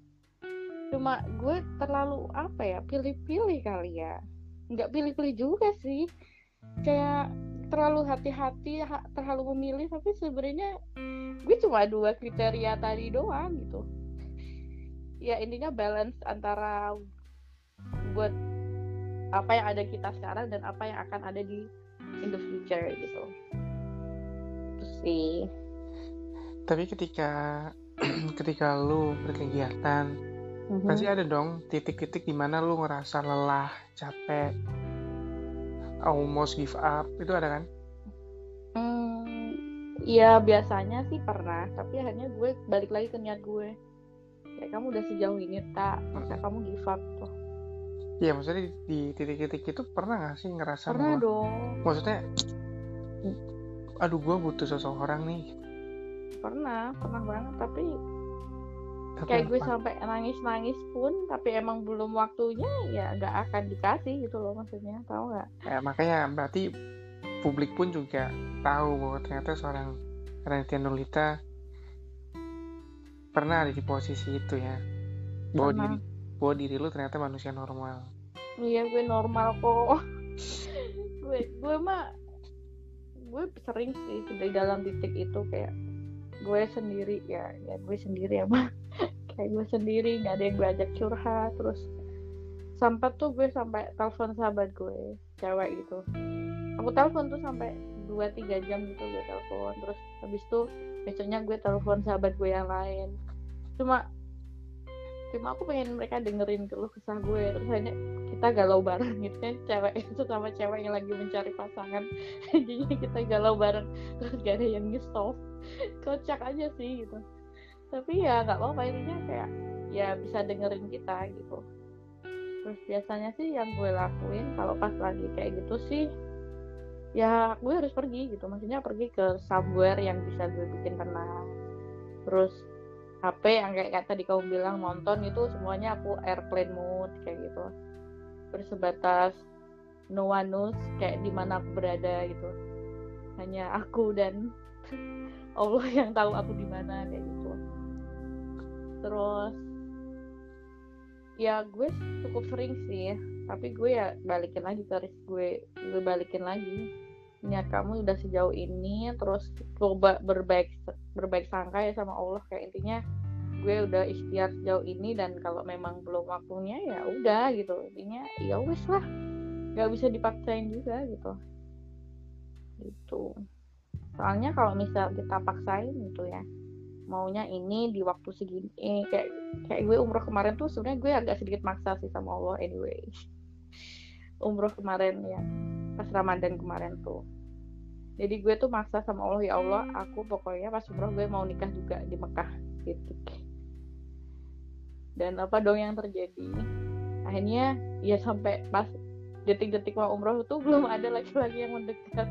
Cuma gue terlalu apa ya pilih-pilih kali ya. Nggak pilih-pilih juga sih. Kayak terlalu hati-hati terlalu memilih tapi sebenarnya gue cuma dua kriteria tadi doang gitu. Ya intinya balance antara buat apa yang ada kita sekarang dan apa yang akan ada di in the future gitu. Itu sih. Tapi ketika *clears throat* ketika lu berkegiatan mm-hmm. pasti ada dong titik-titik di mana lu ngerasa lelah capek almost give up itu ada kan? Hmm, ya biasanya sih pernah tapi akhirnya gue balik lagi ke niat gue. Kayak kamu udah sejauh ini tak masa kamu give up tuh Iya maksudnya di titik-titik itu pernah gak sih ngerasa Pernah bahwa, dong. Maksudnya Aduh gue butuh seseorang nih. Pernah, pernah banget Tapi tapi kayak gue sampai nangis nangis pun tapi emang belum waktunya ya nggak akan dikasih gitu loh maksudnya. Tahu nggak? Ya, makanya berarti publik pun juga tahu bahwa ternyata seorang Renatian Nolita pernah ada di posisi itu ya. Bahwa pernah. diri bahwa diri lu ternyata manusia normal. Iya gue normal kok. Gue gue mah gue sering sih di dalam titik itu kayak gue sendiri ya ya gue sendiri ya mah. *laughs* Kayak gue sendiri nggak ada yang gue ajak curhat terus sampai tuh gue sampai telepon sahabat gue cewek gitu. Aku telepon tuh sampai dua tiga jam gitu gue telepon terus habis itu besoknya gue telepon sahabat gue yang lain. Cuma cuma aku pengen mereka dengerin keluh kesah gue. Terus hanya kita galau bareng gitu kan. Cewek *laughs* itu sama cewek yang lagi mencari pasangan. *laughs* Jadi kita galau bareng. Terus gak ada yang nge-stop. Kocak aja sih gitu. Tapi ya nggak apa-apa intinya kayak ya bisa dengerin kita gitu. Terus biasanya sih yang gue lakuin kalau pas lagi kayak gitu sih ya gue harus pergi gitu. Maksudnya pergi ke somewhere yang bisa gue bikin tenang. Terus HP yang kayak, kayak tadi kamu bilang nonton itu semuanya aku airplane mode kayak gitu. Terus sebatas no one knows kayak di mana aku berada gitu. Hanya aku dan *laughs* Allah yang tahu aku di mana kayak gitu. Terus ya gue cukup sering sih tapi gue ya balikin lagi ke gue gue balikin lagi niat kamu udah sejauh ini terus coba berbaik berbaik sangka ya sama Allah. Kayak intinya gue udah ikhtiar sejauh ini dan kalau memang belum waktunya ya udah gitu. Intinya ya wes lah. Nggak bisa dipaksain juga gitu. Gitu. Soalnya kalau misal kita paksain gitu ya maunya ini di waktu segini eh, kayak kayak gue umroh kemarin tuh sebenarnya gue agak sedikit maksa sih sama Allah anyway. Umroh kemarin ya pas Ramadan kemarin tuh jadi gue tuh maksa sama Allah ya Allah aku pokoknya pas umroh gue mau nikah juga di Mekah gitu. Dan apa dong yang terjadi? Akhirnya ya sampai pas detik-detik mau umroh tuh belum ada laki-laki yang mendekat. *laughs*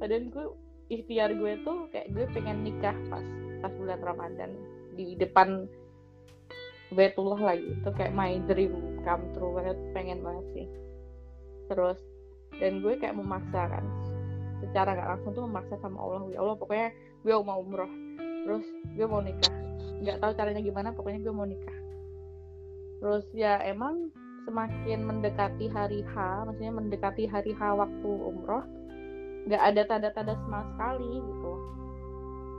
Padahal gue ikhtiar gue tuh kayak gue pengen nikah pas pas bulan Ramadan di depan Baitullah lagi. Itu kayak my dream come true banget pengen banget sih. Terus dan gue kayak memaksa kan. Secara nggak langsung tuh memaksa sama Allah. Ya Allah pokoknya gue mau umroh. Terus gue mau nikah. Nggak tahu caranya gimana pokoknya gue mau nikah. Terus ya emang semakin mendekati hari H maksudnya mendekati hari H waktu umroh nggak ada tanda-tanda sama sekali gitu.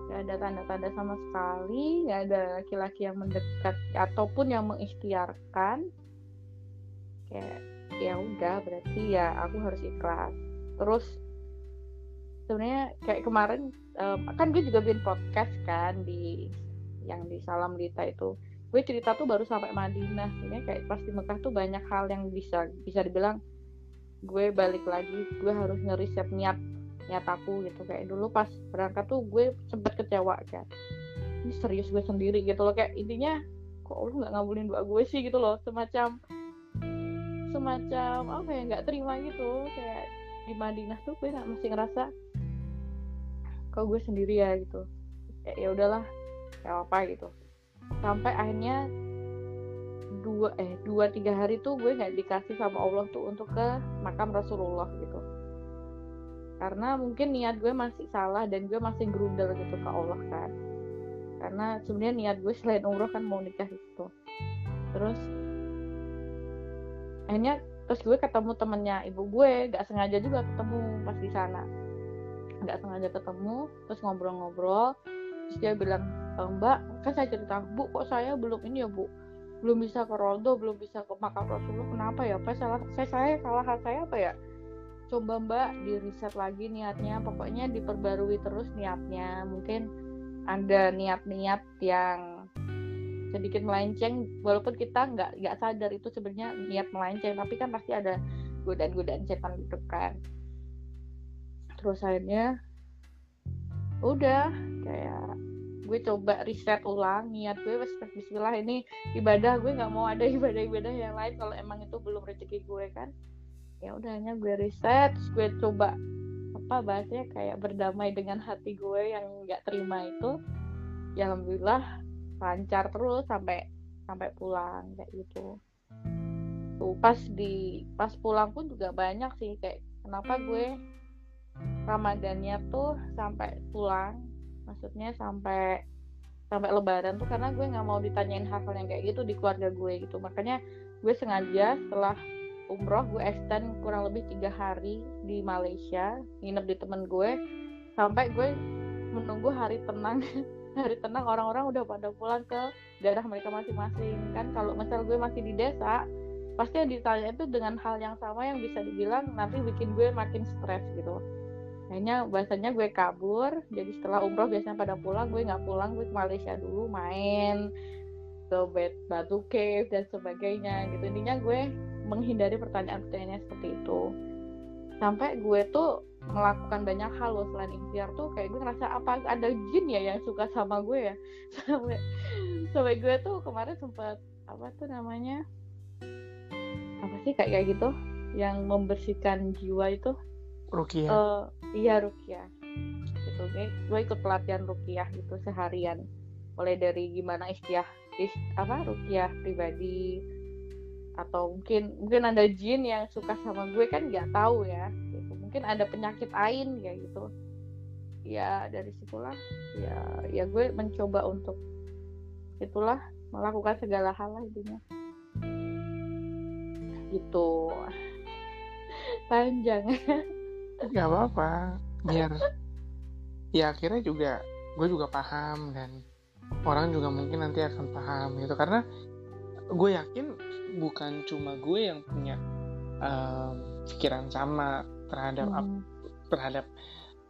Nggak ada tanda-tanda sama sekali nggak ada laki-laki yang mendekat ataupun yang mengikhtiarkan. Kayak ya udah berarti ya aku harus ikhlas. Terus sebenarnya kayak kemarin um, kan gue juga bikin podcast kan di yang di Salam Lita itu. Gue cerita tuh baru sampai Madinah. Ini kayak pas di Mekah tuh banyak hal yang bisa bisa dibilang gue balik lagi gue harus ngeriset niat niat aku gitu. Kayak dulu pas berangkat tuh gue sempet kecewa kan ini serius gue sendiri gitu loh. Kayak intinya kok lu nggak ngabulin doa gue sih? gitu loh. Semacam semacam apa ya nggak terima gitu. Kayak di Madinah tuh gue masih ngerasa kok gue sendiri ya? gitu. Ya ya udahlah ya apa gitu. Sampai akhirnya dua eh dua tiga hari tuh gue nggak dikasih sama Allah tuh untuk ke makam Rasulullah gitu. Karena mungkin niat gue masih salah dan gue masih gerundel gitu ke Allah kan. Karena sebenarnya niat gue selain umroh kan mau nikah gitu. Terus akhirnya terus gue ketemu temennya ibu gue gak sengaja juga ketemu pas di sana. Nggak sengaja ketemu terus ngobrol-ngobrol. Terus dia bilang e, mbak kan saya cerita bu kok saya belum ini ya bu? Belum bisa ke Rondo belum bisa ke makam Rasulullah kenapa ya? Apa salah saya saya salah saya apa ya? Coba mbak di riset lagi niatnya. Pokoknya diperbarui terus niatnya. Mungkin ada niat-niat yang sedikit melenceng walaupun kita nggak nggak sadar itu sebenarnya niat melenceng tapi kan pasti ada godaan-godaan setan gitu kan. Terus akhirnya udah kayak gue coba riset ulang niat gue wes Bismillah ini ibadah gue nggak mau ada *laughs* ibadah-ibadah yang lain kalau emang itu belum rezeki gue kan. Ya udahnya gue riset gue coba apa bahasnya kayak berdamai dengan hati gue yang nggak terima itu. Ya alhamdulillah lancar terus sampai sampai pulang kayak gitu. Tuh pas di pas pulang pun juga banyak sih kayak kenapa gue Ramadannya tuh sampai pulang maksudnya sampai sampai lebaran tuh karena gue nggak mau ditanyain hal-hal yang kayak gitu di keluarga gue gitu. Makanya gue sengaja setelah umroh gue extend kurang lebih tiga hari di Malaysia nginep di temen gue sampai gue menunggu hari tenang *laughs* hari tenang orang-orang udah pada pulang ke daerah mereka masing-masing. Kan kalau misal gue masih di desa pasti yang ditanya itu dengan hal yang sama yang bisa dibilang nanti bikin gue makin stres gitu. Akhirnya bahasanya gue kabur jadi setelah umroh biasanya pada pulang gue nggak pulang gue ke Malaysia dulu main ke batu cave dan sebagainya gitu. Intinya gue menghindari pertanyaan-pertanyaan seperti itu. Sampai gue tuh melakukan banyak hal loh selain ikhtiar tuh kayak gue ngerasa apa ada jin ya yang suka sama gue ya *laughs* sampai sampai gue tuh kemarin sempat apa tuh namanya apa sih kayak kayak gitu yang membersihkan jiwa itu Rukia. Uh, iya Rukia. Gitu. Gue, gue ikut pelatihan Rukiah gitu seharian. Mulai dari gimana istiah is, apa Rukiah pribadi atau mungkin mungkin ada jin yang suka sama gue kan nggak tahu ya. Mungkin ada penyakit ain kayak gitu. Ya dari situlah ya ya gue mencoba untuk itulah melakukan segala hal lah intinya. Gitu. *laughs* Panjang. nggak apa-apa biar ya akhirnya juga gue juga paham dan orang juga mungkin nanti akan paham gitu karena gue yakin bukan cuma gue yang punya um, pikiran sama terhadap hmm. terhadap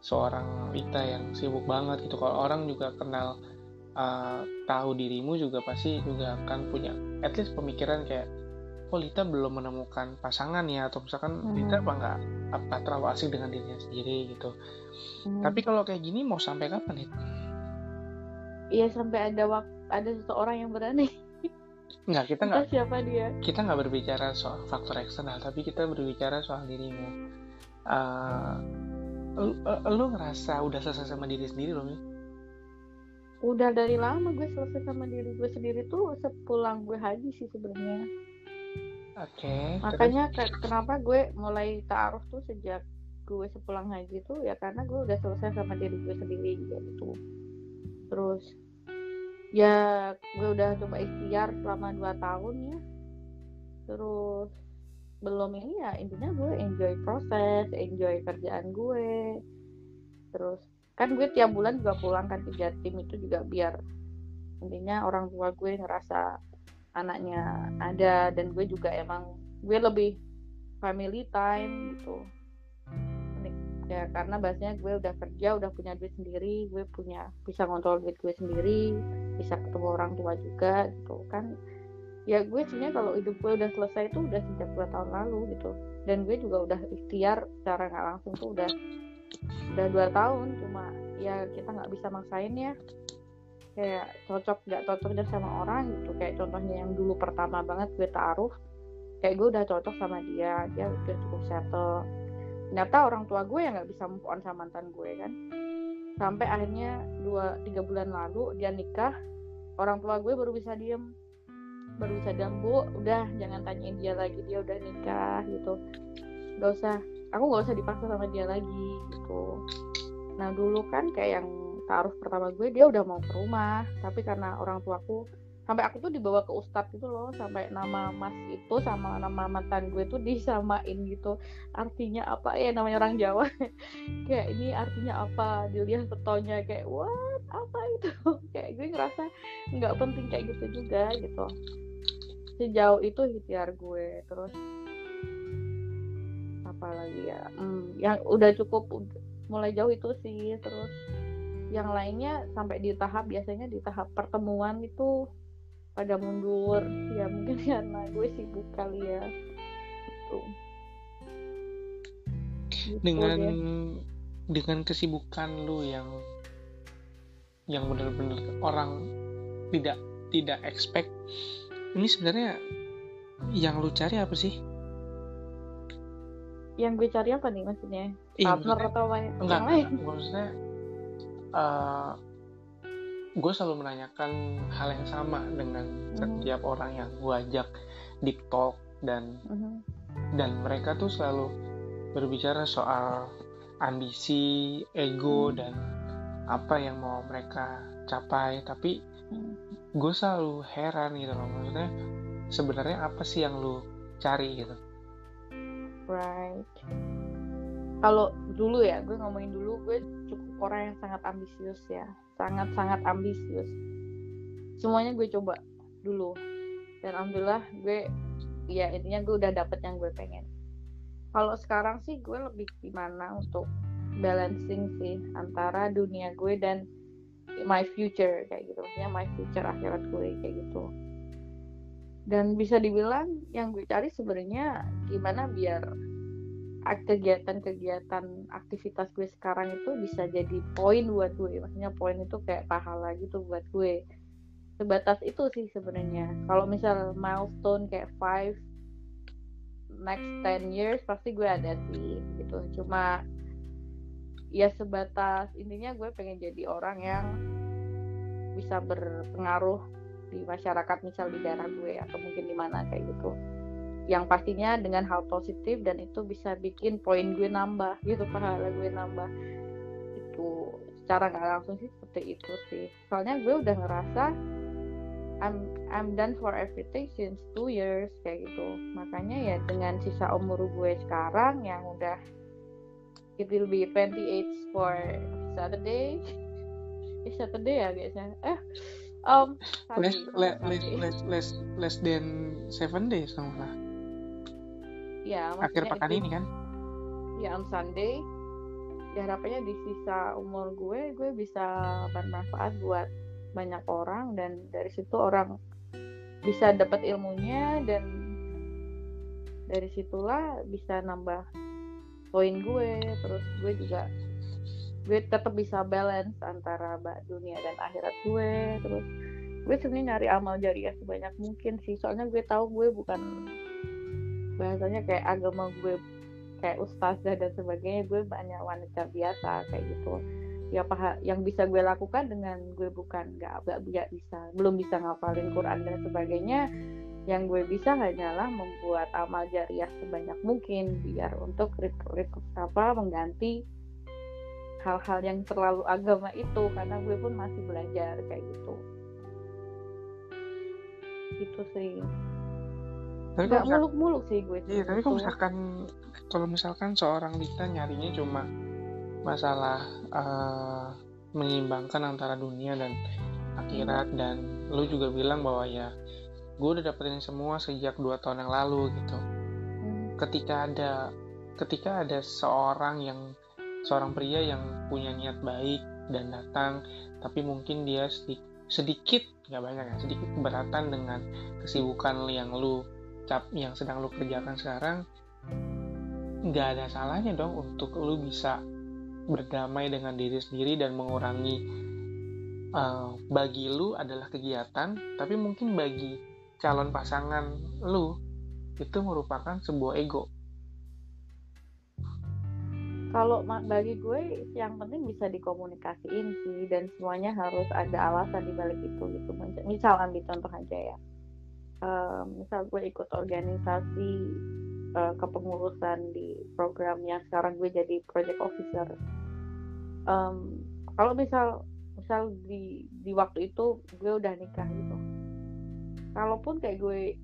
seorang Ita yang sibuk banget gitu kalau orang juga kenal uh, tahu dirimu juga pasti juga akan punya at least pemikiran kayak oh Lita belum menemukan pasangan ya atau misalkan hmm. Lita apa nggak apa terlalu asik dengan dirinya sendiri gitu hmm. tapi kalau kayak gini mau sampai kapan itu Iya sampai ada waktu ada seseorang yang berani Nggak, kita nggak siapa dia kita nggak berbicara soal faktor eksternal tapi kita berbicara soal dirimu uh, lu, uh, lu ngerasa udah selesai sama diri sendiri loh udah dari lama gue selesai sama diri gue sendiri tuh sepulang gue haji sih sebenarnya Oke. Okay, Makanya terus? kenapa gue mulai taruh tuh sejak gue sepulang haji tuh ya karena gue udah selesai sama diri gue sendiri gitu. Terus ya gue udah coba ikhtiar selama dua tahun ya. terus belum ini ya intinya gue enjoy proses enjoy kerjaan gue. Terus kan gue tiap bulan juga pulang kan ke Jatim itu juga biar intinya orang tua gue ngerasa anaknya ada dan gue juga emang gue lebih family time gitu. Ya karena bahasanya gue udah kerja udah punya duit sendiri gue punya bisa ngontrol duit gue sendiri bisa ketemu orang tua juga gitu kan ya gue sebenarnya kalau hidup gue udah selesai itu udah sejak dua tahun lalu gitu. Dan gue juga udah ikhtiar secara nggak langsung tuh udah udah dua tahun. Cuma ya kita nggak bisa maksain ya. Kayak cocok nggak cocoknya sama orang gitu. Kayak contohnya yang dulu pertama banget gue taruh kayak gue udah cocok sama dia dia udah cukup settle. Ternyata orang tua gue yang nggak bisa move on sama mantan gue kan. Sampai akhirnya dua tiga bulan lalu dia nikah orang tua gue baru bisa diem baru diem bu udah jangan tanyain dia lagi dia udah nikah gitu. Nggak usah aku nggak usah dipaksa sama dia lagi gitu. Nah dulu kan kayak yang taruh pertama gue dia udah mau ke rumah tapi karena orang tuaku sampai aku tuh dibawa ke ustadz gitu loh sampai nama mas itu sama nama mantan gue tuh disamain gitu. Artinya apa? Ya namanya orang Jawa. *laughs* Kayak ini artinya apa? Dilihat fotonya kayak what? Apa itu? *laughs* Kayak gue ngerasa nggak penting kayak gitu juga gitu sejauh itu ikhtiar gue terus apa lagi ya hmm, yang udah cukup mulai jauh itu sih terus yang lainnya sampai di tahap biasanya di tahap pertemuan itu pada mundur ya mungkin *laughs* karena gue sibuk kali ya gitu. gitu dengan deh. dengan kesibukan lu yang yang benar-benar orang tidak tidak expect ini sebenarnya yang lu cari apa sih yang gue cari apa nih maksudnya iya, partner atau apa enggak, enggak, maksudnya uh, gue selalu menanyakan hal yang sama dengan mm-hmm. setiap orang yang gue ajak deep talk dan mm-hmm. dan mereka tuh selalu berbicara soal ambisi, ego mm-hmm. dan apa yang mau mereka capai. Tapi. Gue selalu heran gitu loh, maksudnya sebenarnya apa sih yang lu cari gitu? Right. Kalau dulu ya, gue ngomongin dulu, gue cukup orang yang sangat ambisius ya sangat-sangat ambisius semuanya gue coba dulu dan alhamdulillah gue ya intinya gue udah dapet yang gue pengen kalau sekarang sih gue lebih gimana untuk balancing sih antara dunia gue dan my future kayak gitu. Maksudnya my future akhirat gue kayak gitu. Dan bisa dibilang yang gue cari sebenarnya gimana biar kegiatan-kegiatan aktivitas gue sekarang itu bisa jadi poin buat gue. Maksudnya poin itu kayak pahala gitu buat gue. Sebatas itu sih sebenarnya. Kalau misal milestone kayak five next 10 years pasti gue ada sih gitu. Cuma ya sebatas intinya gue pengen jadi orang yang bisa berpengaruh di masyarakat misal di daerah gue atau mungkin di mana kayak gitu. Yang pastinya dengan hal positif dan itu bisa bikin poin gue nambah gitu pahala gue nambah. Itu secara nggak langsung sih seperti itu sih. Soalnya gue udah ngerasa I'm I'm done for everything since two years kayak gitu. Makanya ya dengan sisa umur gue sekarang yang udah it will be 28 for Saturday. *laughs* Eh Saturday ya guysnya eh um less, less, less, less, less than seven days sama ya akhir pekan ini kan? Ya on Sunday. Ya harapannya di sisa umur gue gue bisa bermanfaat buat banyak orang dan dari situ orang bisa dapat ilmunya dan dari situlah bisa nambah poin gue terus gue juga gue tetap bisa balance antara dunia dan akhirat gue terus gue sebenarnya nyari amal jariah sebanyak mungkin sih soalnya gue tahu gue bukan bahasanya kayak agama gue kayak ustazah dan sebagainya gue banyak wanita biasa kayak gitu. Ya apa yang bisa gue lakukan dengan gue bukan nggak nggak bisa belum bisa ngapalin Quran dan sebagainya yang gue bisa hanyalah membuat amal jariah sebanyak mungkin biar untuk apa mengganti hal-hal yang terlalu agama itu karena gue pun masih belajar kayak gitu. Gitu sih. Tapi nggak misal- muluk-muluk sih gue iya tapi kalau misalkan kalau misalkan seorang Lita nyarinya cuma masalah eh, menyeimbangkan antara dunia dan akhirat dan lu juga bilang bahwa ya gue udah dapetin semua sejak dua tahun yang lalu gitu Hmm. ketika ada ketika ada seorang yang seorang pria yang punya niat baik dan datang tapi mungkin dia sedikit, sedikit nggak banyak ya sedikit keberatan dengan kesibukan yang lu cap yang sedang lu kerjakan sekarang nggak ada salahnya dong untuk lu bisa berdamai dengan diri sendiri dan mengurangi eh, bagi lu adalah kegiatan tapi mungkin bagi calon pasangan lu itu merupakan sebuah ego. Kalau bagi gue yang penting bisa dikomunikasiin sih dan semuanya harus ada alasan di balik itu gitu. Misal- ambil contoh aja ya. Eh, misal gue ikut organisasi eh, kepengurusan di program yang sekarang gue jadi project officer. Em, kalau misal misal di di waktu itu gue udah nikah gitu kalaupun kayak gue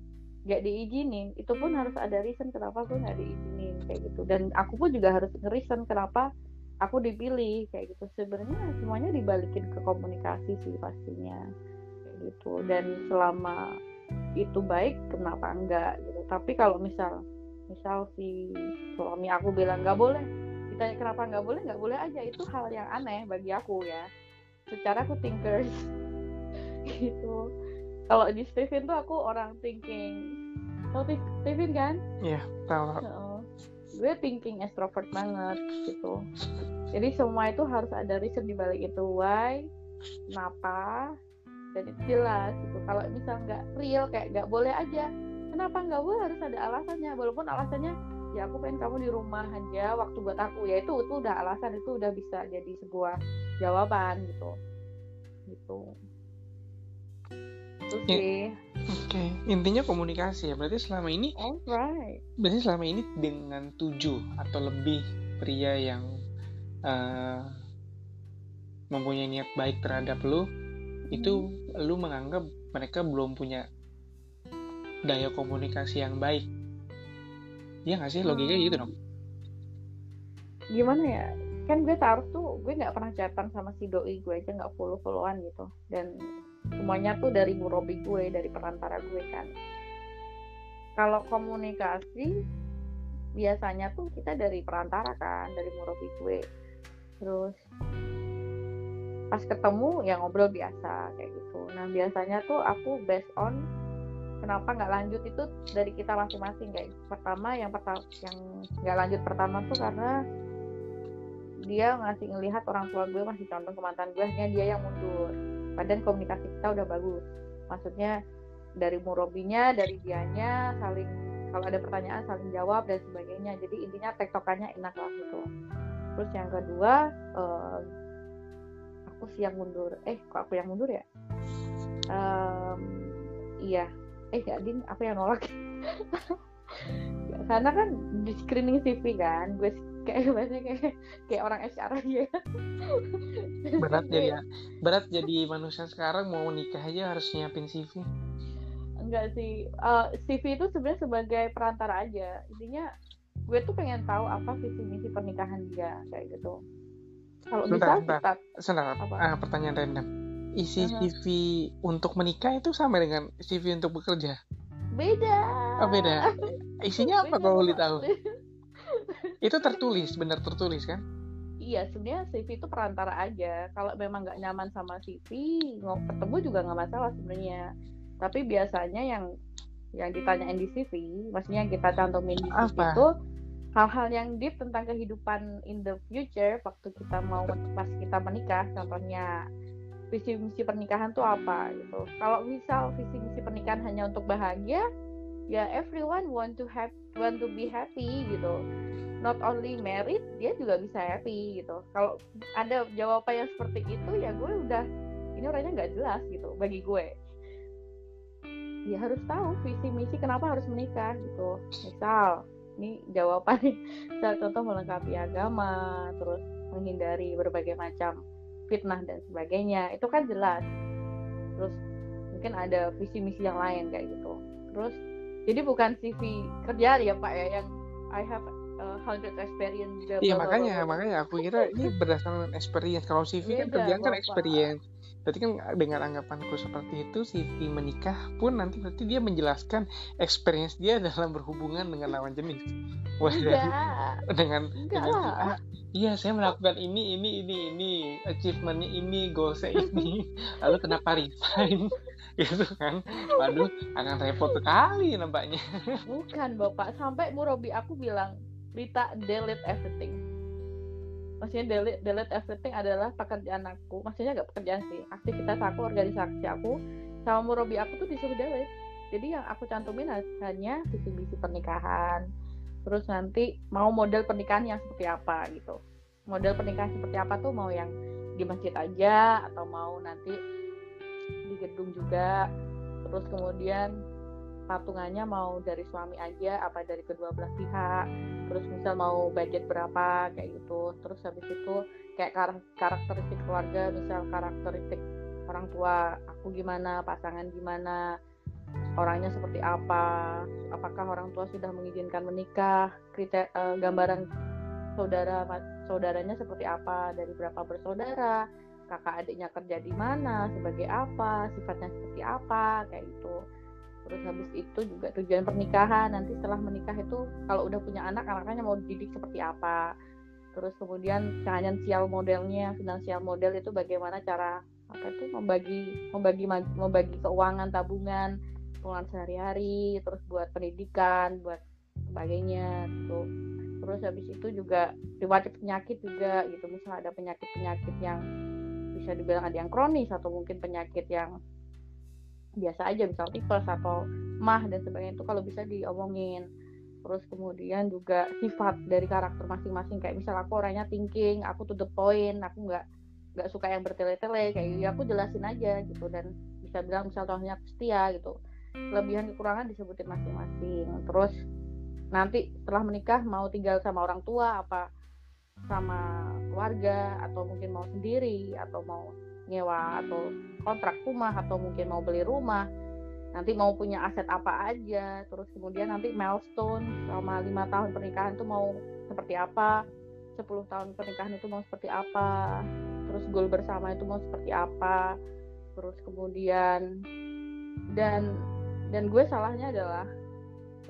nggak diizinin itu pun harus ada reason kenapa gue nggak diizinin kayak gitu. Dan aku pun juga harus reason kenapa aku dipilih kayak gitu. Sebenarnya semuanya dibalikin ke komunikasi sih pastinya kayak gitu. Dan selama itu baik kenapa enggak gitu. Tapi kalau misal misal si suami aku bilang nggak boleh ditanya kenapa nggak boleh? Nggak boleh aja. Itu hal yang aneh bagi aku ya. Secara aku thinkers *laughs* gitu kalau di Steven tuh aku orang thinking. Tau Steven kan? Iya, tahu. Heeh. gue thinking extrovert banget gitu. Jadi semua itu harus ada reason di balik itu. Why? Kenapa? Dan itu jelas gitu. Kalau misal nggak real kayak nggak boleh aja. Kenapa nggak boleh? Harus ada alasannya. Walaupun alasannya ya aku pengen kamu di rumah aja waktu buat aku. Ya itu itu udah alasan itu udah bisa jadi sebuah jawaban gitu. Gitu itu Ya. sih Oke, intinya komunikasi ya. Berarti selama ini, alright berarti selama ini dengan tujuh atau lebih pria yang eh, mempunyai niat baik terhadap lu, itu lu menganggap mereka belum punya daya komunikasi yang baik. Iya nggak sih logikanya gitu dong? gimana ya kan gue taruh tuh gue nggak pernah chatan sama si doi gue aja nggak follow followan gitu dan semuanya tuh dari murobi gue dari perantara gue kan. Kalau komunikasi biasanya tuh kita dari perantara kan dari murobi gue. Terus pas ketemu ya ngobrol biasa kayak gitu. Nah biasanya tuh aku based on kenapa nggak lanjut itu dari kita masing-masing kayak pertama yang pertama yang nggak lanjut pertama tuh karena dia ngasih ngelihat orang tua gue masih condong ke mantan gue dia yang mundur padahal komunikasi kita udah bagus. Maksudnya dari murobinya dari dianya saling kalau ada pertanyaan saling jawab dan sebagainya. Jadi intinya tektokannya enak lah gitu. Terus yang kedua eh, aku sih yang mundur. Eh kok aku yang mundur ya? Em, iya. Eh gak ding aku yang nolak. *laughs* Karena kan di screening CV kan gue kayak *laughs* bahasanya kayak kayak orang HR aja *laughs* Berat jadi berat jadi manusia sekarang mau nikah aja harus nyiapin CV. enggak sih Eh, CV itu sebenarnya sebagai perantara aja intinya gue tuh pengen tahu apa visi misi pernikahan dia kayak gitu kalau bisa bentar. Sebentar, Apa? ah, pertanyaan random. Isi Aha. CV untuk menikah itu sama dengan CV untuk bekerja? beda Oh beda. *laughs* Isinya apa kalau boleh tahu? Itu tertulis, benar tertulis kan? iya sebenarnya CV itu perantara aja kalau memang nggak nyaman sama CV mau ketemu juga nggak masalah sebenarnya tapi biasanya yang yang ditanyain di CV maksudnya yang kita cantumin di CV Apa? itu hal-hal yang deep tentang kehidupan in the future waktu kita mau pas kita menikah contohnya visi misi pernikahan tuh apa gitu kalau misal visi misi pernikahan hanya untuk bahagia ya everyone want to have want to be happy gitu not only married dia juga bisa happy gitu. Kalau ada jawaban yang seperti itu ya gue udah ini orangnya nggak jelas gitu bagi gue. Ya harus tahu visi misi kenapa harus menikah gitu. Misal ini jawaban *laughs* misal contoh melengkapi agama terus menghindari berbagai macam fitnah dan sebagainya itu kan jelas. Terus mungkin ada visi misi yang lain kayak gitu. Terus jadi bukan CV kerja ya pak ya yang I have uh, hundred experience iya makanya makanya aku kira ini berdasarkan experience. Kalau CV kan kerjaan kan experience. Berarti kan dengan anggapanku seperti itu CV menikah pun nanti berarti dia menjelaskan experience dia dalam berhubungan dengan lawan jenis. Wah, *laughs* dengan Enggak dengan lah. iya saya melakukan ini ini ini ini achievementnya ini goalsnya ini. *laughs* Lalu kenapa resign? *laughs* Gitu kan. Waduh akan repot sekali nampaknya. Bukan bapak. Sampai Murobi aku bilang Rita delete everything. Maksudnya delete, delete everything adalah pekerjaan aku. Maksudnya gak pekerjaan sih aktivitas aku organisasi aku sama Murobi aku tuh disuruh delete jadi yang aku cantumin hanya visi misi pernikahan. Terus nanti mau model pernikahan yang seperti apa gitu. Model pernikahan seperti apa tuh mau yang di masjid aja atau mau nanti di gedung juga. Terus kemudian patungannya mau dari suami aja apa dari kedua belah pihak terus misal mau budget berapa kayak gitu. Terus habis itu kayak kar karakteristik keluarga misal karakteristik orang tua aku gimana pasangan gimana orangnya seperti apa apakah orang tua sudah mengizinkan menikah kriteria uh, gambaran saudara saudaranya seperti apa dari berapa bersaudara kakak adiknya kerja di mana sebagai apa sifatnya seperti apa kayak gitu terus habis itu juga tujuan pernikahan. Nanti setelah menikah itu kalau udah punya anak anaknya mau dididik seperti apa. Terus kemudian finansial modelnya finansial model itu bagaimana cara apa itu membagi membagi membagi keuangan tabungan keuangan sehari-hari terus buat pendidikan buat sebagainya gitu. Terus habis itu juga riwayat penyakit juga gitu. Misalnya ada penyakit penyakit yang bisa dibilang ada yang kronis atau mungkin penyakit yang biasa aja misal tipes atau mah dan sebagainya itu kalau bisa diomongin. Terus kemudian juga sifat dari karakter masing-masing kayak misal aku orangnya thinking aku to the point aku nggak nggak suka yang bertele-tele kayak gitu ya aku jelasin aja gitu. Dan bisa bilang misal contohnya setia gitu. Kelebihan kekurangan disebutin masing-masing. Terus nanti setelah menikah mau tinggal sama orang tua apa sama keluarga atau mungkin mau sendiri atau mau nyewa atau kontrak rumah atau mungkin mau beli rumah nanti mau punya aset apa aja terus kemudian nanti milestone selama lima tahun pernikahan itu mau seperti apa 10 tahun pernikahan itu mau seperti apa terus goal bersama itu mau seperti apa terus kemudian dan dan gue salahnya adalah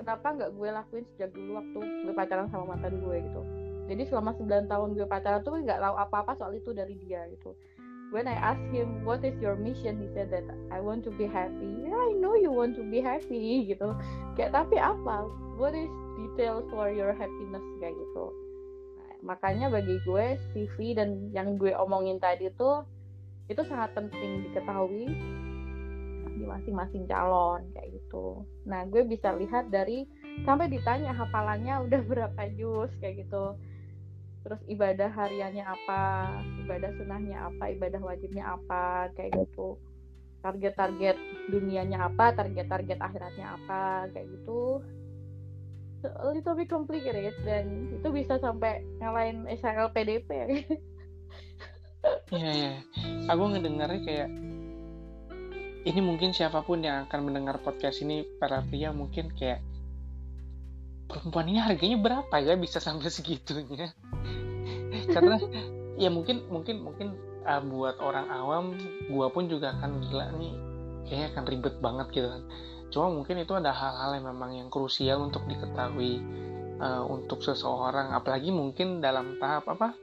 kenapa nggak gue lakuin sejak dulu waktu gue pacaran sama mantan gue gitu. Jadi selama 9 tahun gue pacaran tuh nggak tahu apa-apa soal itu dari dia gitu when I asked him what is your mission? he said that I want to be happy. Yeah I know you want to be happy *laughs* gitu. Kayak tapi apa? What is detail for your happiness? Kayak gitu. Nah, makanya bagi gue CV dan yang gue omongin tadi tuh itu sangat penting diketahui di masing-masing calon kayak gitu. Nah gue bisa lihat dari sampai ditanya hafalannya udah *laughs* berapa juz kayak gitu terus ibadah hariannya apa ibadah sunnahnya apa ibadah wajibnya apa kayak gitu. Target-target dunianya apa target-target akhiratnya apa kayak gitu. A little bit complicated dan itu bisa sampai ngalahin SHL PDP ya Iya ya, aku ngedengarnya kayak ini mungkin siapa pun yang akan mendengar podcast ini para pria mungkin kayak perempuan ini harganya berapa ya bisa sampai segitunya karena ya mungkin mungkin mungkin uh, buat orang awam gua pun juga akan gila nih. Kayaknya akan ribet banget gitu kan. Cuma mungkin itu ada hal-hal yang memang yang krusial untuk diketahui uh, untuk seseorang. Apalagi mungkin dalam tahap apa?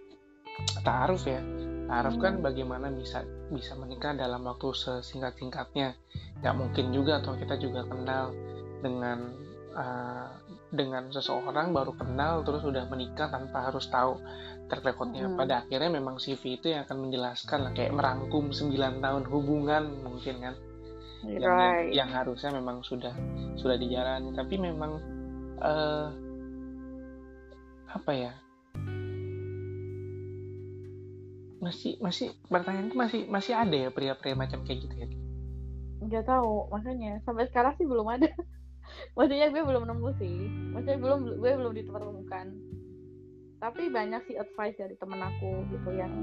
Taaruf ya. Taaruf kan hmm. bagaimana bisa bisa menikah dalam waktu sesingkat singkatnya nggak mungkin juga atau kita juga kenal dengan uh, dengan seseorang baru kenal terus sudah menikah tanpa harus tahu track recordnya hmm. pada akhirnya memang CV itu yang akan menjelaskan lah kayak merangkum 9 tahun hubungan mungkin kan. Right. yang, yang yang harusnya memang sudah sudah dijalani. Tapi memang uh, apa ya? Masih masih pertanyaan itu masih masih ada ya pria-pria macam kayak gitu ya? Nggak tahu makanya sampai sekarang sih belum ada. *laughs* Maksudnya gue belum nemu sih. Maksudnya belum gue belum ditemukan tapi banyak sih advice dari temen aku gitu yang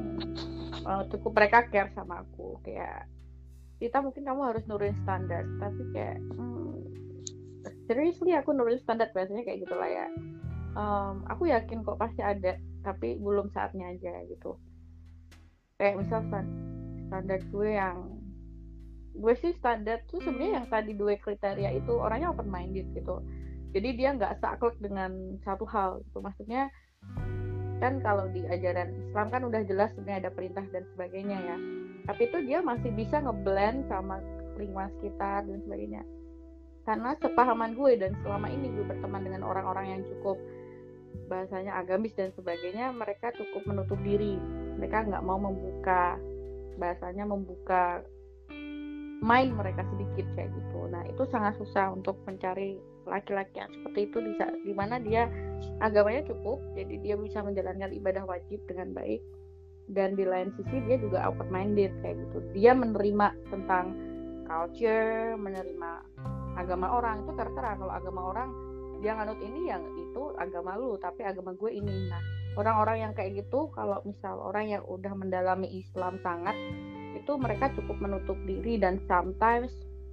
uh, cukup mereka care sama aku. Kayak kita mungkin kamu harus nurunin standar. Tapi kayak hmm, seriously aku nulis standar biasanya kayak gitulah ya. Um, aku yakin kok pasti ada tapi belum saatnya aja gitu. Kayak misal standar gue yang gue sih standar tuh sebenarnya yang tadi dua kriteria itu orangnya open minded gitu. Jadi dia nggak saklek dengan satu hal itu maksudnya kan kalau di ajaran Islam kan udah jelas sebenarnya ada perintah dan sebagainya ya. Tapi itu dia masih bisa ngeblend sama lingkungan sekitar dan sebagainya. Karena sepahaman gue dan selama ini gue berteman dengan orang-orang yang cukup bahasanya agamis dan sebagainya mereka cukup menutup diri. Mereka nggak mau membuka bahasanya membuka mind mereka sedikit kayak gitu. Nah itu sangat susah untuk mencari laki-laki yang seperti itu di di mana dia agamanya cukup jadi dia bisa menjalankan ibadah wajib dengan baik. Dan di lain sisi dia juga open minded kayak gitu. Dia menerima tentang culture menerima agama orang. Itu terserah kalau agama orang dia nganut ini yang itu agama lu tapi agama gue ini. Nah orang-orang yang kayak gitu kalau misal orang yang udah mendalami Islam sangat itu mereka cukup menutup diri dan sometimes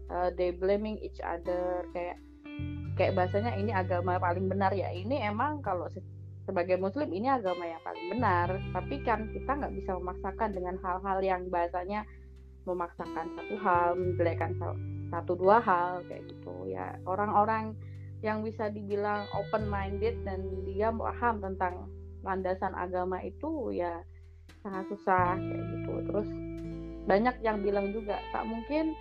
uh, they blaming each other kayak kayak bahasanya ini agama paling benar ya. Ini emang kalau sebagai muslim ini agama yang paling benar. Tapi kan kita nggak bisa memaksakan dengan hal-hal yang bahasanya memaksakan satu hal menjelekkan satu dua hal kayak gitu. Ya orang-orang yang bisa dibilang open minded dan dia paham tentang landasan agama itu ya sangat susah kayak gitu. Terus banyak yang bilang juga tak mungkin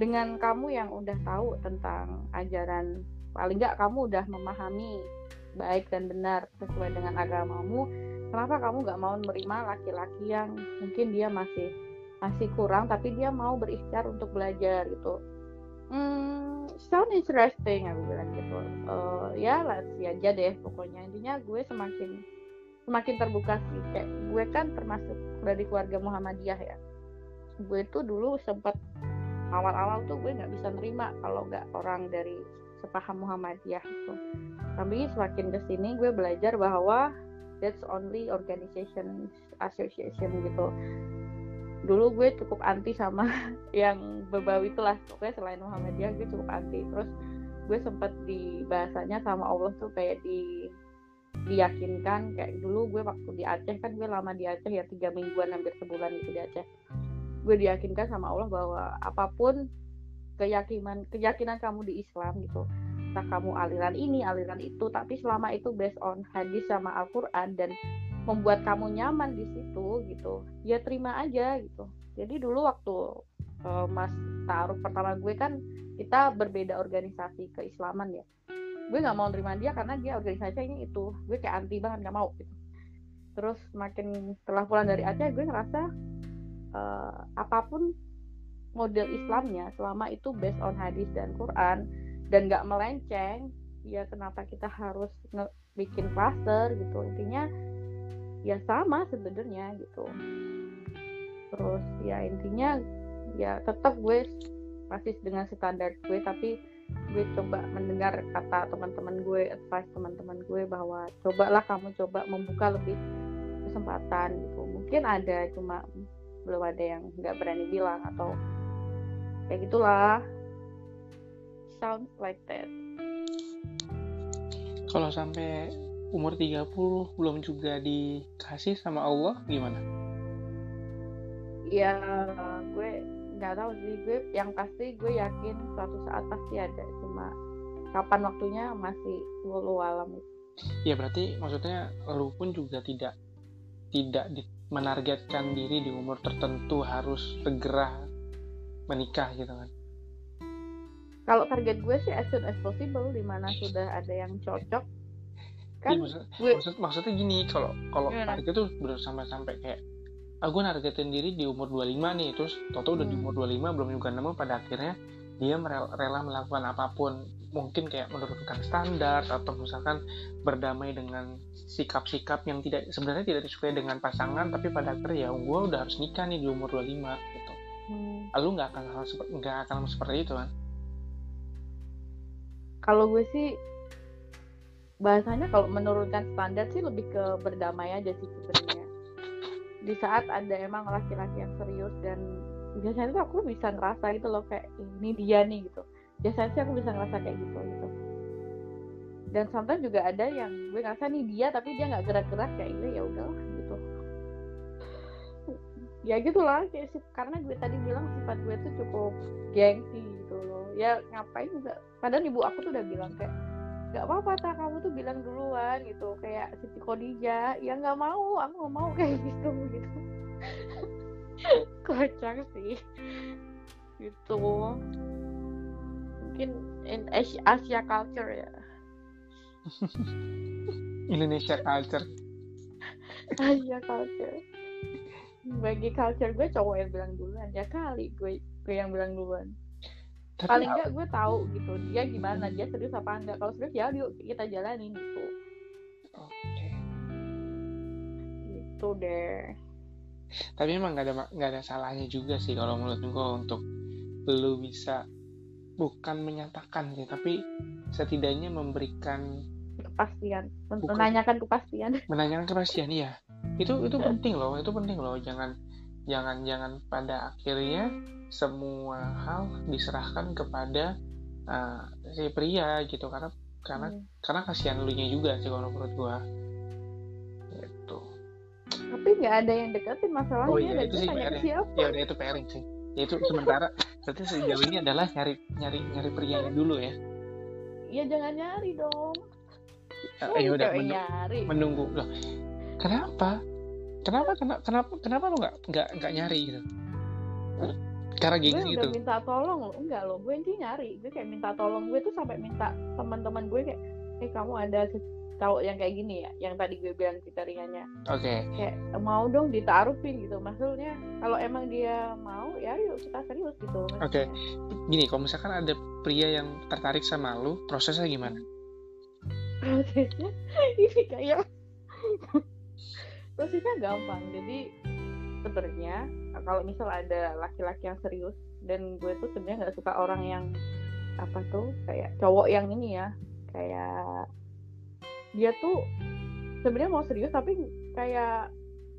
dengan kamu yang udah tahu tentang ajaran paling nggak kamu udah memahami baik dan benar sesuai dengan agamamu kenapa kamu nggak mau menerima laki-laki yang mungkin dia masih masih kurang tapi dia mau berikhtiar untuk belajar gitu? Hmm sound interesting aku bilang gitu. Uh, ya lah aja deh pokoknya. Intinya gue semakin semakin terbuka sih. Kayak gue kan termasuk dari keluarga Muhammadiyah ya. Gue tuh dulu sempat awal-awal tuh gue nggak bisa nerima kalau nggak orang dari sepaham Muhammadiyah gitu. tapi semakin ke sini gue belajar bahwa that's only organization association gitu. Dulu gue cukup anti sama *laughs* yang berbau itulah. Pokoknya selain Muhammadiyah gue cukup anti. Terus gue sempat di bahasanya sama Allah tuh kayak di diyakinkan kayak dulu gue waktu di Aceh kan gue lama di Aceh ya tiga mingguan hampir sebulan gitu di Aceh. Gue diyakinkan sama Allah bahwa apa pun keyakinan keyakinan kamu di Islam gitu. Entah kamu aliran ini aliran itu tapi selama itu based on hadis sama Al-Quran dan membuat kamu nyaman di situ gitu ya terima aja gitu. Jadi dulu waktu uh, mas taruh pertama gue kan kita berbeda organisasi keislaman ya. Gue nggak mau terima dia karena dia organisasinya itu. Gue kayak anti banget nggak mau gitu. Terus makin setelah pulang dari Aceh gue ngerasa uh, apa pun model Islamnya selama itu based on hadis dan Quran dan nggak melenceng ya kenapa kita harus bikin cluster gitu. Intinya ya sama sebenarnya gitu. Terus ya intinya ya tetap gue masih dengan standar gue tapi gue coba mendengar kata teman-teman gue advice teman-teman gue bahwa cobalah kamu coba membuka lebih kesempatan gitu. Mungkin ada cuma belum ada yang nggak berani bilang atau kayak gitulah. Sounds like that. Kalau sampai umur 30 belum juga dikasih sama Allah gimana? Ya gue nggak tahu sih. Gue yang pasti gue yakin suatu saat pasti ada. Cuma kapan waktunya masih walau alam. Ya berarti maksudnya lu pun juga tidak tidak menargetkan diri di umur tertentu harus segera menikah gitu kan. Kalau target gue sih as soon as possible di mana sudah ada yang cocok kan ya, maksud, gue, maksud, maksudnya gini kalau kalau itu tuh bener sampai sampai kayak ah gue nargetin diri di umur 25 nih terus toto udah hmm. di umur 25 belum juga nemu pada akhirnya dia rela melakukan apa pun mungkin kayak menurunkan standar atau misalkan berdamai dengan sikap-sikap yang tidak sebenarnya tidak disukai dengan pasangan tapi pada akhirnya ya gue udah harus nikah nih di umur 25 gitu hmm. lu nggak akan hal nggak akan seperti itu kan? Kalau gue sih bahasanya kalau menurunkan standar sih lebih ke berdamai aja sih sebenarnya. Di saat ada emang laki-laki yang serius dan biasanya tuh aku bisa ngerasa gitu loh kayak ini dia nih gitu. Biasanya sih aku bisa ngerasa kayak gitu gitu. Dan sometimes juga ada yang gue ngerasa nih dia tapi dia nggak gerak-gerak kayak gue ya udahlah ya gitulah kayak sih karena gue tadi bilang sifat gue tuh cukup gengsi gitu loh. Ya ngapain juga padahal ibu aku tuh udah bilang kayak nggak apa-apa tak kamu tuh bilang duluan gitu. Kayak Siti Khadijah ya nggak mau aku nggak mau kayak gitu gitu. *laughs* Kocak sih. Gitu. Mungkin in Asia, Asia culture ya. *laughs* Indonesia culture. Asia culture bagi culture gue cowok yang bilang duluan. Ya kali gue gue yang bilang duluan. Tapi paling enggak gue tahu gitu dia gimana dia serius apa enggak kalau serius ya yuk kita jalanin gitu. Oke. gitu deh. Tapi emang nggak ada nggak ada salahnya juga sih kalau menurut gue untuk lu bisa bukan menyatakan sih tapi setidaknya memberikan kepastian. Bukan. menanyakan kepastian. *laughs* Menanyakan kepastian iya itu itu penting loh itu penting loh. Jangan jangan jangan pada akhirnya semua hal diserahkan kepada uh, si pria gitu. Karena karena Hmm. karena kasihan lu nya juga sih kalau menurut gua. Gitu. Tapi nggak ada yang deketin masalahnya Oh iya, itu sih PR-nya. siapa? Ya udah itu pairing sih. Ya itu sementara berarti sejauh ini adalah nyari nyari nyari prianya dulu ya? Ya jangan nyari dong. Eh, Oh, ya udah cewek menung- nyari. menunggu. Loh kenapa? Kenapa kenapa kenapa kenapa lu nggak nggak nggak nyari gitu? Karena gue gengsi udah gitu minta tolong loh. Enggak loh gue ini nyari. Gue kayak minta tolong gue tuh sampai minta teman-teman gue kayak eh kamu ada cowok yang kayak gini ya yang tadi gue bilang kriterianya oke. Kayak mau dong ditaruhin gitu. Maksudnya kalau emang dia mau ya yuk kita serius gitu. Oke. gini kalau misalkan ada pria yang tertarik sama lu prosesnya gimana? Prosesnya? *laughs* Ini kayak prosesnya gampang. Jadi sebenarnya kalau misal ada laki-laki yang serius dan gue tuh sebenarnya nggak suka orang yang apa tuh kayak cowok yang ini ya kayak dia tuh sebenarnya mau serius tapi kayak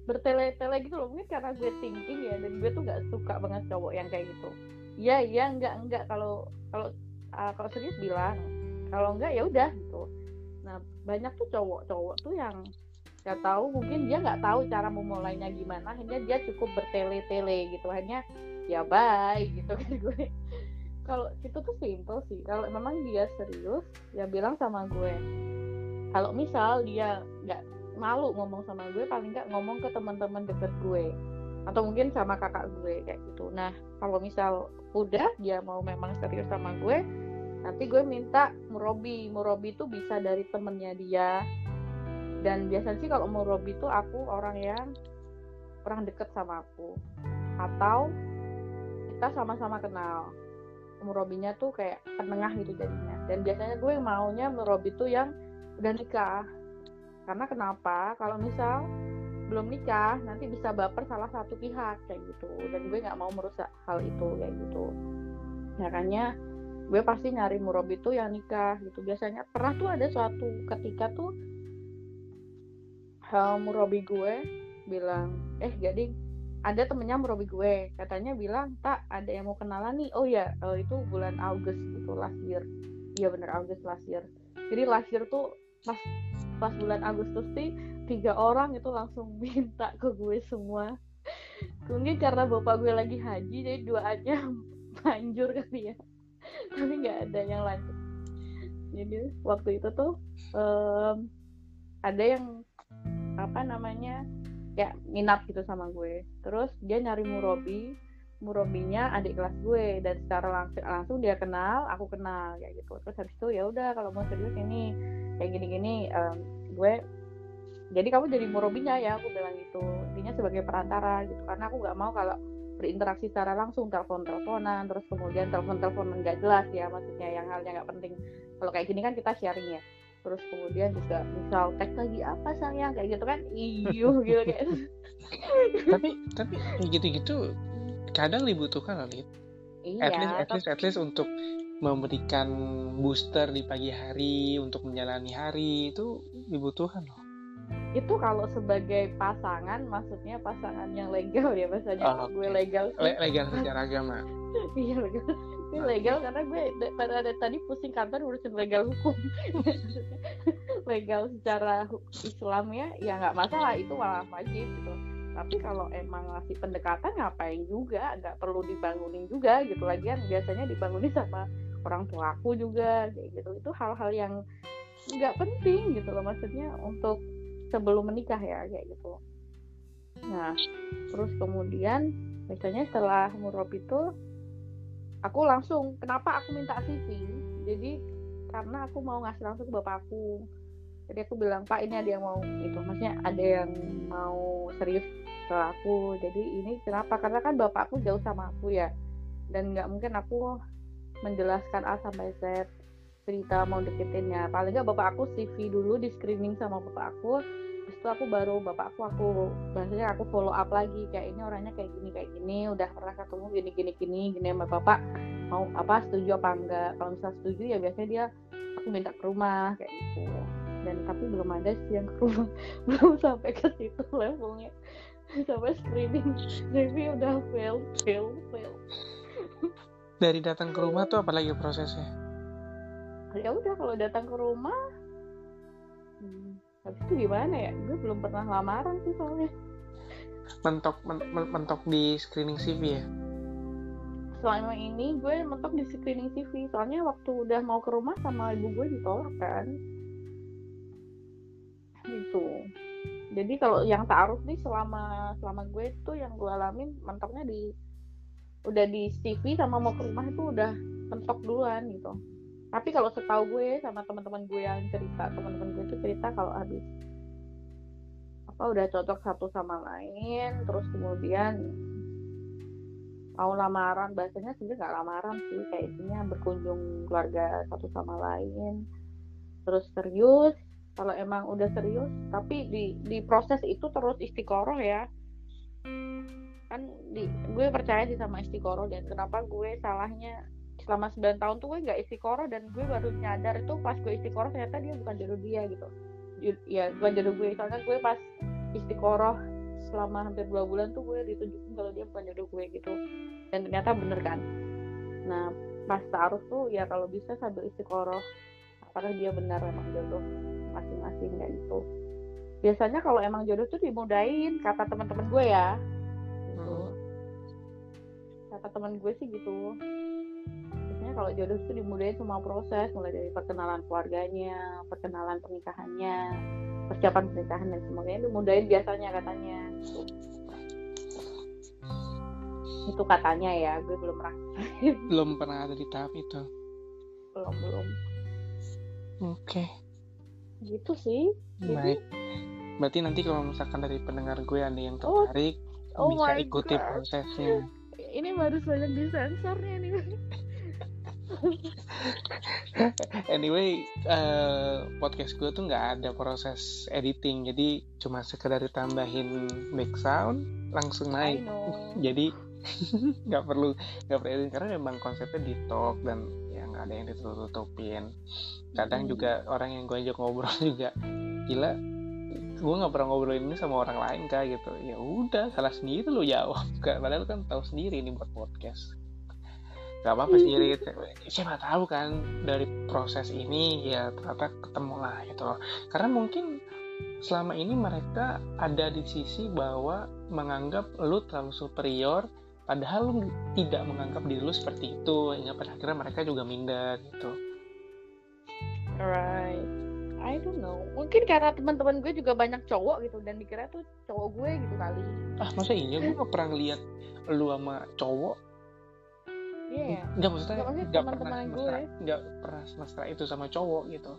bertele-tele gitu loh. Mungkin karena gue thinking ya dan gue tuh nggak suka banget cowok yang kayak gitu. Iya iya enggak enggak kalau kalau uh, kalau serius bilang kalau enggak ya udah gitu. Nah banyak tuh cowok-cowok tuh yang nggak tahu mungkin dia nggak tahu cara memulainya gimana hanya dia cukup bertele-tele gitu hanya ya bye *laughs* gitu kan gue. Kalau itu tuh simple sih kalau memang dia serius ya bilang sama gue. Kalau misal dia nggak malu ngomong sama gue paling nggak ngomong ke teman-teman deket gue atau mungkin sama kakak gue kayak gitu. Nah kalau misal udah dia mau memang serius sama gue nanti gue minta murobi. Murobi itu bisa dari temennya dia dan biasanya sih kalau murobi itu aku orang yang orang deket sama aku. Atau kita sama-sama kenal. Murobinya tuh kayak penengah gitu jadinya. Dan biasanya gue maunya murobi tuh yang udah nikah. Karena kenapa? Kalau misal belum nikah nanti bisa baper salah satu pihak kayak gitu. Dan gue nggak mau merusak hal itu kayak gitu. Makanya gue pasti nyari murobi tuh yang nikah gitu. Biasanya pernah tuh ada suatu ketika tuh uh, murobi gue bilang eh jadi ada temennya murobi gue. Katanya bilang tak ada yang mau kenalan nih. Oh ya eh, itu bulan Agustus gitu last year iya bener Agustus last year jadi last year tuh pas pas bulan Agustus sih tiga orang itu langsung *laughs* minta ke gue semua. Mungkin karena bapak gue lagi haji jadi doanya *laughs* manjur kali ya. Tapi nggak ada yang lanjut. Jadi waktu itu tuh em, ada yang apa namanya ya minat gitu sama gue. Terus dia nyari murobi. Murobinya adik kelas gue. Dan secara langsung langsung dia kenal aku kenal kayak gitu. Terus habis itu ya udah kalau mau serius ini kayak gini-gini em, gue jadi kamu jadi murobinya ya aku bilang gitu. Intinya sebagai perantara gitu. Karena aku nggak mau kalau berinteraksi secara langsung telepon teleponan terus kemudian telepon teleponan nggak jelas ya maksudnya yang halnya nggak penting. Kalau kayak gini kan kita sharing ya terus kemudian juga misal tag lagi apa sayang? Kayak gitu kan. Iyo *laughs* gitu kayak tapi tapi gitu-gitu kadang dibutuhkan Lid. iya at least at least at least untuk memberikan booster di pagi hari untuk menjalani hari itu dibutuhkan loh. Itu kalau sebagai pasangan maksudnya pasangan yang legal ya bahasanya Oh, gue legal. Le- legal secara *laughs* agama. Iya legal ini legal karena gue da- pada tadi pusing kantor urusin legal hukum. *laughs* Legal secara hu- Islam ya ya nggak masalah itu malah wajib gitu. Tapi kalau emang ngasih pendekatan ngapain juga? Nggak perlu dibangunin juga gitu. Lagian biasanya dibangunin sama orang tua aku juga kayak gitu. Itu hal-hal yang nggak penting gitu loh maksudnya untuk sebelum menikah ya kayak gitu nah terus kemudian misalnya setelah murab itu aku langsung kenapa aku minta CV jadi karena aku mau ngasih langsung ke bapakku. Jadi aku bilang pak ini ada yang mau itu maksudnya ada yang mau serius ke aku. Jadi ini kenapa? Karena kan bapakku jauh sama aku ya. Dan nggak mungkin aku menjelaskan A sampai Z cerita mau deketinnya paling nggak bapak aku CV dulu di screening sama bapak aku Habis itu aku baru bapak aku aku bahasanya aku follow up lagi kayak ini orangnya kayak gini kayak gini udah pernah ketemu gini gini gini gini sama bapak mau apa setuju apa enggak. Kalau misalnya setuju ya biasanya dia aku minta ke rumah kayak gitu. Dan tapi belum ada sih yang ke rumah *laughs* belum sampai ke situ levelnya. Sampai screening CV udah fail fail fail. Dari datang ke rumah tuh apalagi prosesnya? Ya udah kalau datang ke rumah habis itu gimana ya? Gue belum pernah lamaran sih soalnya. Mentok men- men- mentok di screening CV ya? Selama ini gue mentok di screening CV soalnya waktu udah mau ke rumah sama ibu gue ditolak kan. Gitu. Jadi kalau yang taaruf nih selama selama gue itu yang gue alamin mentoknya di udah di CV sama mau ke rumah itu udah mentok duluan gitu tapi kalau setahu gue sama teman-teman gue yang cerita teman-teman gue itu cerita kalau habis apa udah cocok satu sama lain terus kemudian mau lamaran bahasanya sebenarnya nggak lamaran sih kayak intinya berkunjung keluarga satu sama lain terus serius kalau emang udah serius tapi di di proses itu terus istiqoroh ya. Kan di gue percaya sih sama istiqoroh dan kenapa gue salahnya selama 9 tahun tuh gue nggak istiqoroh dan gue baru nyadar itu pas gue istiqoroh ternyata dia bukan jodoh dia gitu. Ya bukan jodoh gue soalnya gue pas istiqoroh selama hampir dua bulan tuh gue ditunjukin kalau dia bukan jodoh gue gitu. Dan ternyata bener kan. Nah pas taruh tuh ya kalau bisa sambil istiqoroh apakah dia benar emang jodoh masing-masing kayak gitu. Biasanya kalau emang jodoh tuh dimudahin kata teman-teman gue ya. Gitu. Hmm. kata teman gue sih gitu kalau jodoh tuh dimudahin semua proses mulai dari perkenalan keluarganya perkenalan pernikahannya persiapan pernikahan dan semuanya dimudahin biasanya katanya. Gitu. itu katanya ya gue belum pernah *laughs* belum pernah ada di tahap itu. Belum belum. Oke. Gitu sih. Jadi- baik. Berarti nanti kalau misalkan dari pendengar gue ada yang Oh, tertarik oh bisa my ikuti God. prosesnya. Ini baru banyak disensornya nih *laughs* *laughs* anyway eh, podcast gue tuh nggak ada proses editing jadi cuma sekedar ditambahin back sound langsung naik. *laughs* jadi *laughs* nggak perlu nggak perlu editing karena memang konsepnya di talk dan ya nggak ada yang ditutup-tutupin. Kadang Mm. juga orang yang gue ajak ngobrol juga gila gue nggak pernah ngobrol ini sama orang lain kak gitu. Ya udah salah sendiri lo jawab padahal kan tahu sendiri ini buat podcast gak apa-apa sih Rit. *laughs* siapa tahu kan dari proses ini ya ternyata ketemu lah gitu loh karena mungkin selama ini mereka ada di sisi bahwa menganggap lu terlalu superior padahal lu tidak menganggap diri lu seperti itu hingga pada akhirnya mereka juga minder gitu Right. I don't know. Mungkin karena teman-teman gue juga banyak cowok gitu dan dikira tuh cowok gue gitu kali. ah masa iya gue gak pernah ngeliat lu sama cowok Iya. nggak maksudnya Nggak, maksudnya nggak pernah teman-teman gue. nggak pernah semesra itu sama cowok gitu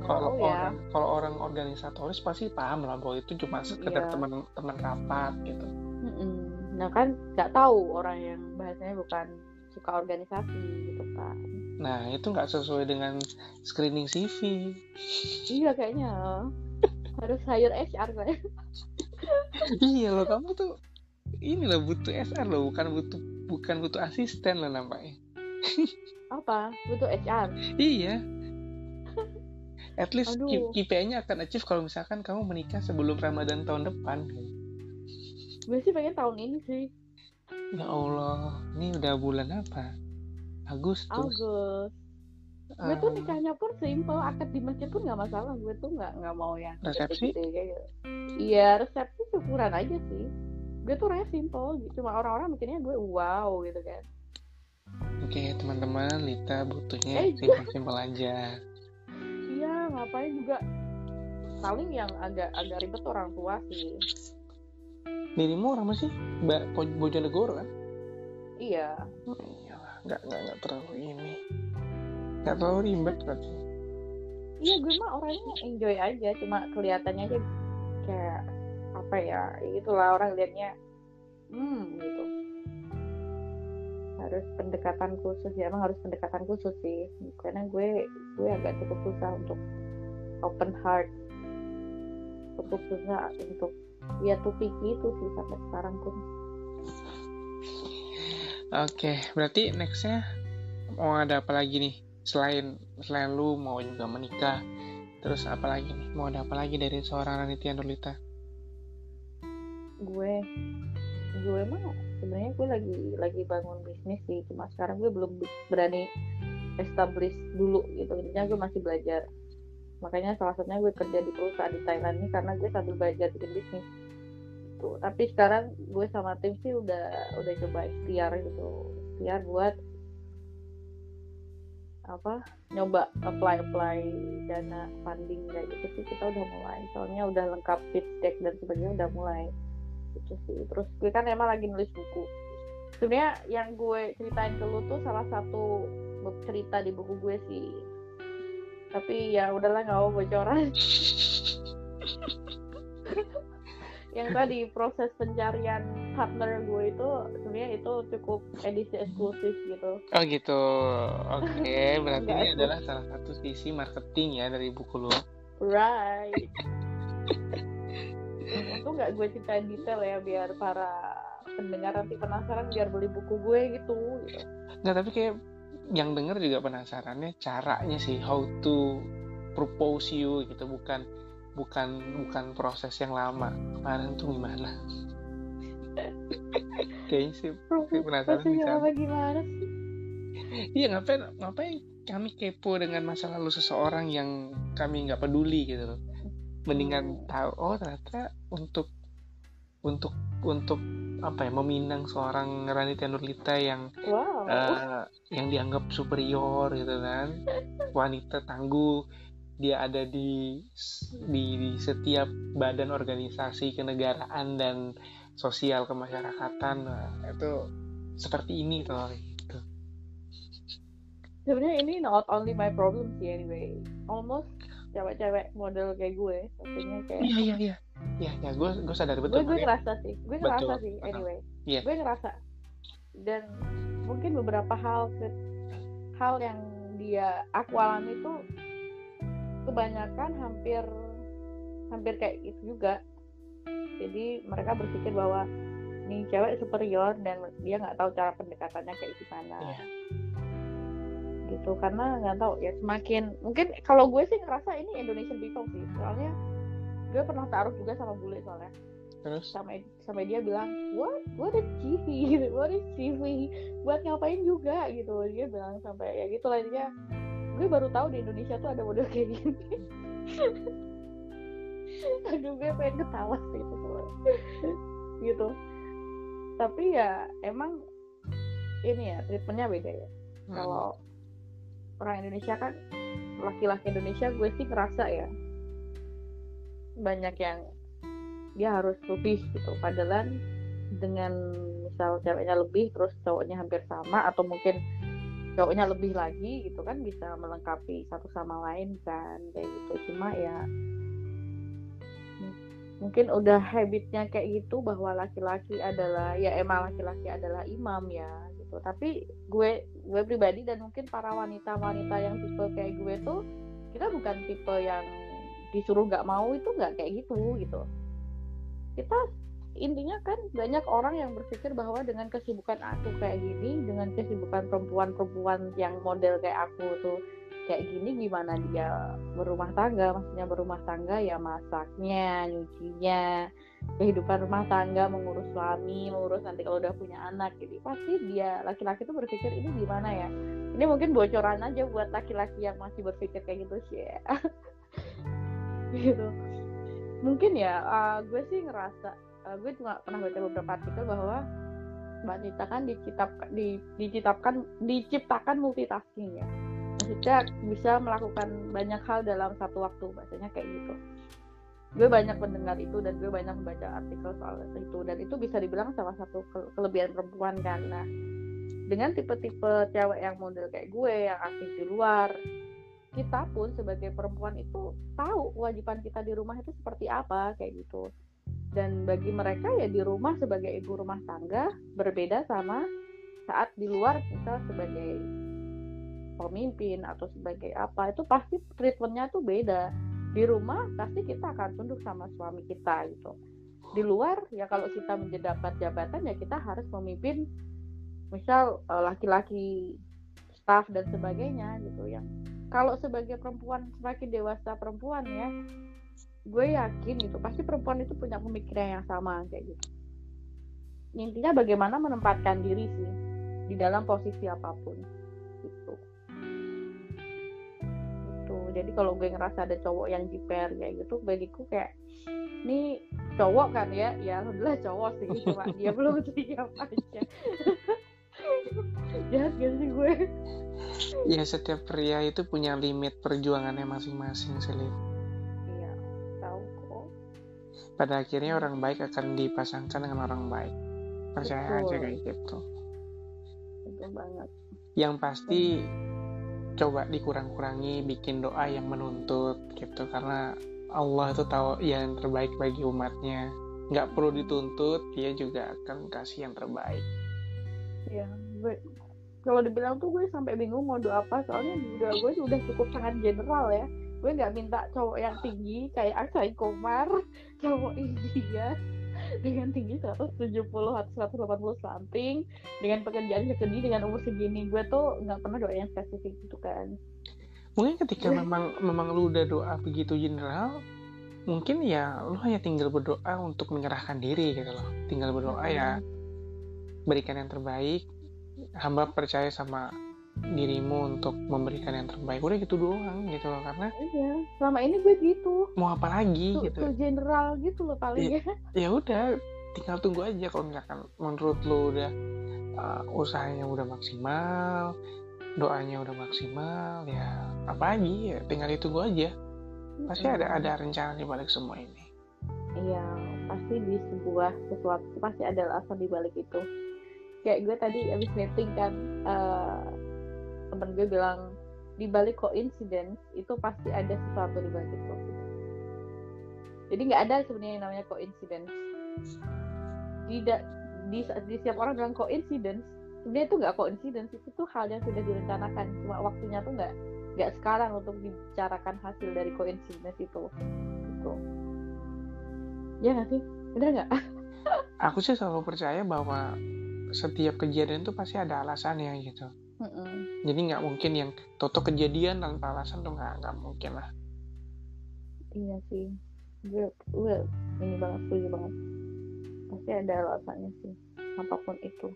kalau tahu ya. orang kalau orang organisatoris pasti paham lah bahwa itu cuma sekedar Iya. teman teman rapat gitu Mm-mm. Nah kan nggak tahu orang yang bahasanya bukan suka organisasi gitu kan. nah itu nggak sesuai dengan screening CV Iya kayaknya harus hire HR kayak. iya loh kamu tuh ini loh butuh SR loh bukan butuh bukan butuh asisten loh nampaknya *laughs* Apa? Butuh HR. iya at least. KPI-nya akan achieve kalau misalkan kamu menikah sebelum Ramadan tahun depan Gue sih pengen tahun ini sih. ya Allah ini udah bulan apa Agustus Agus gue tuh Eh, nikahnya pun simple akad di masjid pun nggak masalah gue tuh nggak nggak mau yang Resepsi? gitu. iya resepsi syukuran aja sih gue tuh orangnya simple gitu cuma orang-orang mikirnya gue wow gitu kan. Oke teman-teman Lita butuhnya Eh, simpel-simpel aja. Iya ngapain juga. Paling yang agak agak ribet tuh orang tua sih. Dirimu orang mana sih Mbak Bojonegoro kan? Iya. Oh, iyalah nggak nggak nggak terlalu ini. Nggak terlalu ribet berarti. Iya gue mah orangnya enjoy aja cuma kelihatannya aja kayak apa ya ya itulah orang liatnya. Hmm gitu. Harus pendekatan khusus ya emang harus pendekatan khusus sih. Karena gue gue agak cukup susah untuk open heart. Cukup susah untuk ya picky itu sih sampai sekarang pun. Oke berarti nextnya mau ada apa lagi nih? Selain selain lu mau juga menikah terus apa lagi nih? Mau ada apa lagi dari seorang Ranitya Nurlita gue gue mah sebenarnya gue lagi lagi bangun bisnis sih. Cuma sekarang gue belum berani establish dulu gitu. Intinya gue masih belajar. Makanya salah satunya gue kerja di perusahaan di Thailand ini karena gue sambil belajar bikin bisnis. Gitu. Tapi sekarang gue sama tim sih udah udah coba ikhtiar gitu. Ikhtiar buat apa nyoba apply apply dana funding kayak gitu sih. Kita udah mulai. Soalnya udah lengkap pitch deck dan sebagainya udah mulai gitu sih. Terus gue kan emang lagi nulis buku. Sebenarnya yang gue ceritain ke lu tuh salah satu cerita di buku gue sih. Tapi ya udahlah nggak mau bocoran. *laughs* Yang tadi proses pencarian partner gue itu sebenarnya itu cukup edisi eksklusif gitu. Oh gitu. Oke *laughs* berarti Nggak ini adalah salah satu sisi marketing ya dari buku lu. Right itu nggak gue ceritain detail ya biar para pendengar nanti penasaran biar beli buku gue gitu gitu. Nggak tapi kayak yang denger juga penasarannya caranya sih how to propose you gitu bukan bukan bukan proses yang lama. Kemarin tuh gimana? *laughs* Kayaknya sih sih penasaran bisa apa gimana sih? Iya ngapain ngapain kami kepo dengan masa lalu seseorang yang kami nggak peduli gitu loh mendingan tahu oh ternyata untuk untuk untuk apa ya meminang seorang Ranita Nurlita yang wow. eh, yang dianggap superior gitu kan. Wanita tangguh dia ada di di, di setiap badan organisasi kenegaraan dan sosial kemasyarakatan. Nah, itu seperti ini tuh gitu. sebenarnya ini not only my problem sih anyway. Almost cewek-cewek model kayak gue maksudnya kayak iya iya iya. Iya ya gue gue sadar gue betul gue makanya- ngerasa sih gue ngerasa Betul, sih anyway. Iya. gue ngerasa. Dan mungkin beberapa hal hal yang dia aku alami itu kebanyakan hampir hampir kayak gitu juga. Jadi mereka berpikir bahwa nih cewek superior dan dia nggak tahu cara pendekatannya kayak gimana. Iya. Gitu. Karena nggak tahu ya semakin mungkin kalau gue sih ngerasa ini Indonesian people sih. Soalnya gue pernah taruh juga sama bule soalnya. Terus? Sama sama dia bilang what? What is *laughs* gitu what is CV buat ngapain juga? Gitu. Dia bilang sampai ya gitu lah. Dia gue baru tahu di Indonesia tuh ada model kayak gini. *laughs* Aduh gue pengen ketawa sih itu tuh. *laughs* gitu. Tapi ya emang ini ya treatmentnya beda ya. Hmm. kalau orang Indonesia kan laki-laki Indonesia gue sih ngerasa ya banyak yang dia harus lebih gitu. Padahal dengan misal ceweknya lebih terus cowoknya hampir sama atau mungkin cowoknya lebih lagi gitu kan bisa melengkapi satu sama lain kan kayak gitu. Cuma ya mungkin udah habitnya kayak gitu bahwa laki-laki adalah ya emang laki-laki adalah imam ya gitu. Tapi gue gue pribadi dan mungkin para wanita-wanita yang tipe kayak gue tuh kita bukan tipe yang disuruh nggak mau itu nggak kayak gitu gitu. Kita intinya kan banyak orang yang berpikir bahwa dengan kesibukan aku kayak gini dengan kesibukan perempuan-perempuan yang model kayak aku tuh kayak gini gimana dia berumah tangga maksudnya berumah tangga ya masaknya nyucinya kehidupan rumah tangga mengurus suami mengurus nanti kalau udah punya anak jadi pasti dia laki-laki tuh berpikir ini gimana ya? Ini mungkin bocoran aja buat laki-laki yang masih berpikir kayak gitu sih ya. *laughs* gitu. Mungkin ya uh, gue sih ngerasa uh, gue juga pernah baca beberapa artikel bahwa Mbak Nita kan diciptakan, di, diciptakan diciptakan multitasking ya. Maksudnya bisa melakukan banyak hal dalam satu waktu bahasanya kayak gitu gue banyak mendengar itu dan gue banyak membaca artikel soal itu. Dan itu bisa dibilang salah satu kelebihan perempuan karena dengan tipe-tipe cewek yang model kayak gue yang aktif di luar kita pun sebagai perempuan itu tahu kewajiban kita di rumah itu seperti apa kayak gitu. Dan bagi mereka ya di rumah sebagai ibu rumah tangga berbeda sama saat di luar misal sebagai pemimpin atau sebagai apa itu pasti treatmentnya tuh beda di rumah pasti kita akan tunduk sama suami kita gitu. Di luar ya kalau kita menjabat jabatan ya kita harus memimpin misal eh, laki-laki staff dan sebagainya gitu yang kalau sebagai perempuan semakin dewasa perempuan ya gue yakin itu pasti perempuan itu punya pemikiran yang sama kayak gitu. Intinya bagaimana menempatkan diri sih di dalam posisi apa pun jadi kalau gue ngerasa ada cowok yang jiper kayak gitu bagiku kayak ini cowok kan ya? Ya alhamdulillah cowok sih cuma *laughs* dia belum siap aja. *laughs* Jahat gak sih gue? Ya setiap pria itu punya limit perjuangannya masing-masing Selin iya tahu kok. Pada akhirnya orang baik akan dipasangkan dengan orang baik. Percaya Betul. aja kayak gitu. Betul banget. Yang pasti coba dikurang-kurangi bikin doa yang menuntut gitu. Karena Allah itu tahu yang terbaik bagi umatnya. Nggak perlu dituntut dia juga akan kasih yang terbaik. Ya gue kalau dibilang tuh gue sampai bingung mau doa apa. Soalnya doa gue tuh udah cukup sangat general ya. Gue nggak minta cowok yang tinggi kayak Aksai Komar *laughs* cowok India dengan tinggi 170 atau 180 something dengan pekerjaan segini dengan umur segini gue tuh nggak pernah doa yang spesifik gitu kan. Mungkin ketika memang memang lu udah doa begitu general mungkin ya lu hanya tinggal berdoa untuk menyerahkan diri gitu loh. Tinggal berdoa ya. Berikan yang terbaik. Hamba percaya sama dirimu untuk memberikan yang terbaik. Udah gitu doang gitu loh karena iya selama ini gue gitu. Mau apa lagi tuh, gitu? tuh general gitu loh paling ya. Ya udah tinggal tunggu aja kalau misalkan menurut lu udah uh, usahanya udah maksimal doanya udah maksimal ya apa lagi? Ya tinggal ditunggu aja. Pasti ada ada rencana di balik semua ini. Iya, pasti di sebuah sesuatu pasti ada alasan di balik itu. Kayak gue tadi abis meeting kan, uh, temen gue bilang di balik coincidence itu pasti ada sesuatu di balik itu. Jadi nggak ada sebenarnya yang namanya coincidence. Tidak di, di setiap orang bilang coincidence, sebenarnya itu nggak coincidence itu tuh hal yang sudah direncanakan. Cuma waktunya tuh nggak nggak sekarang untuk dibicarakan hasil dari coincidence itu. Gitu. Ya nggak sih? Bener nggak? *laughs* aku sih selalu percaya bahwa setiap kejadian itu pasti ada alasannya gitu Mm-mm. jadi nggak mungkin yang toto kejadian tanpa alasan tuh nggak nggak mungkin lah Iya sih, gue, gue ini banget setuju banget. Pasti ada alasannya sih, apa pun itu.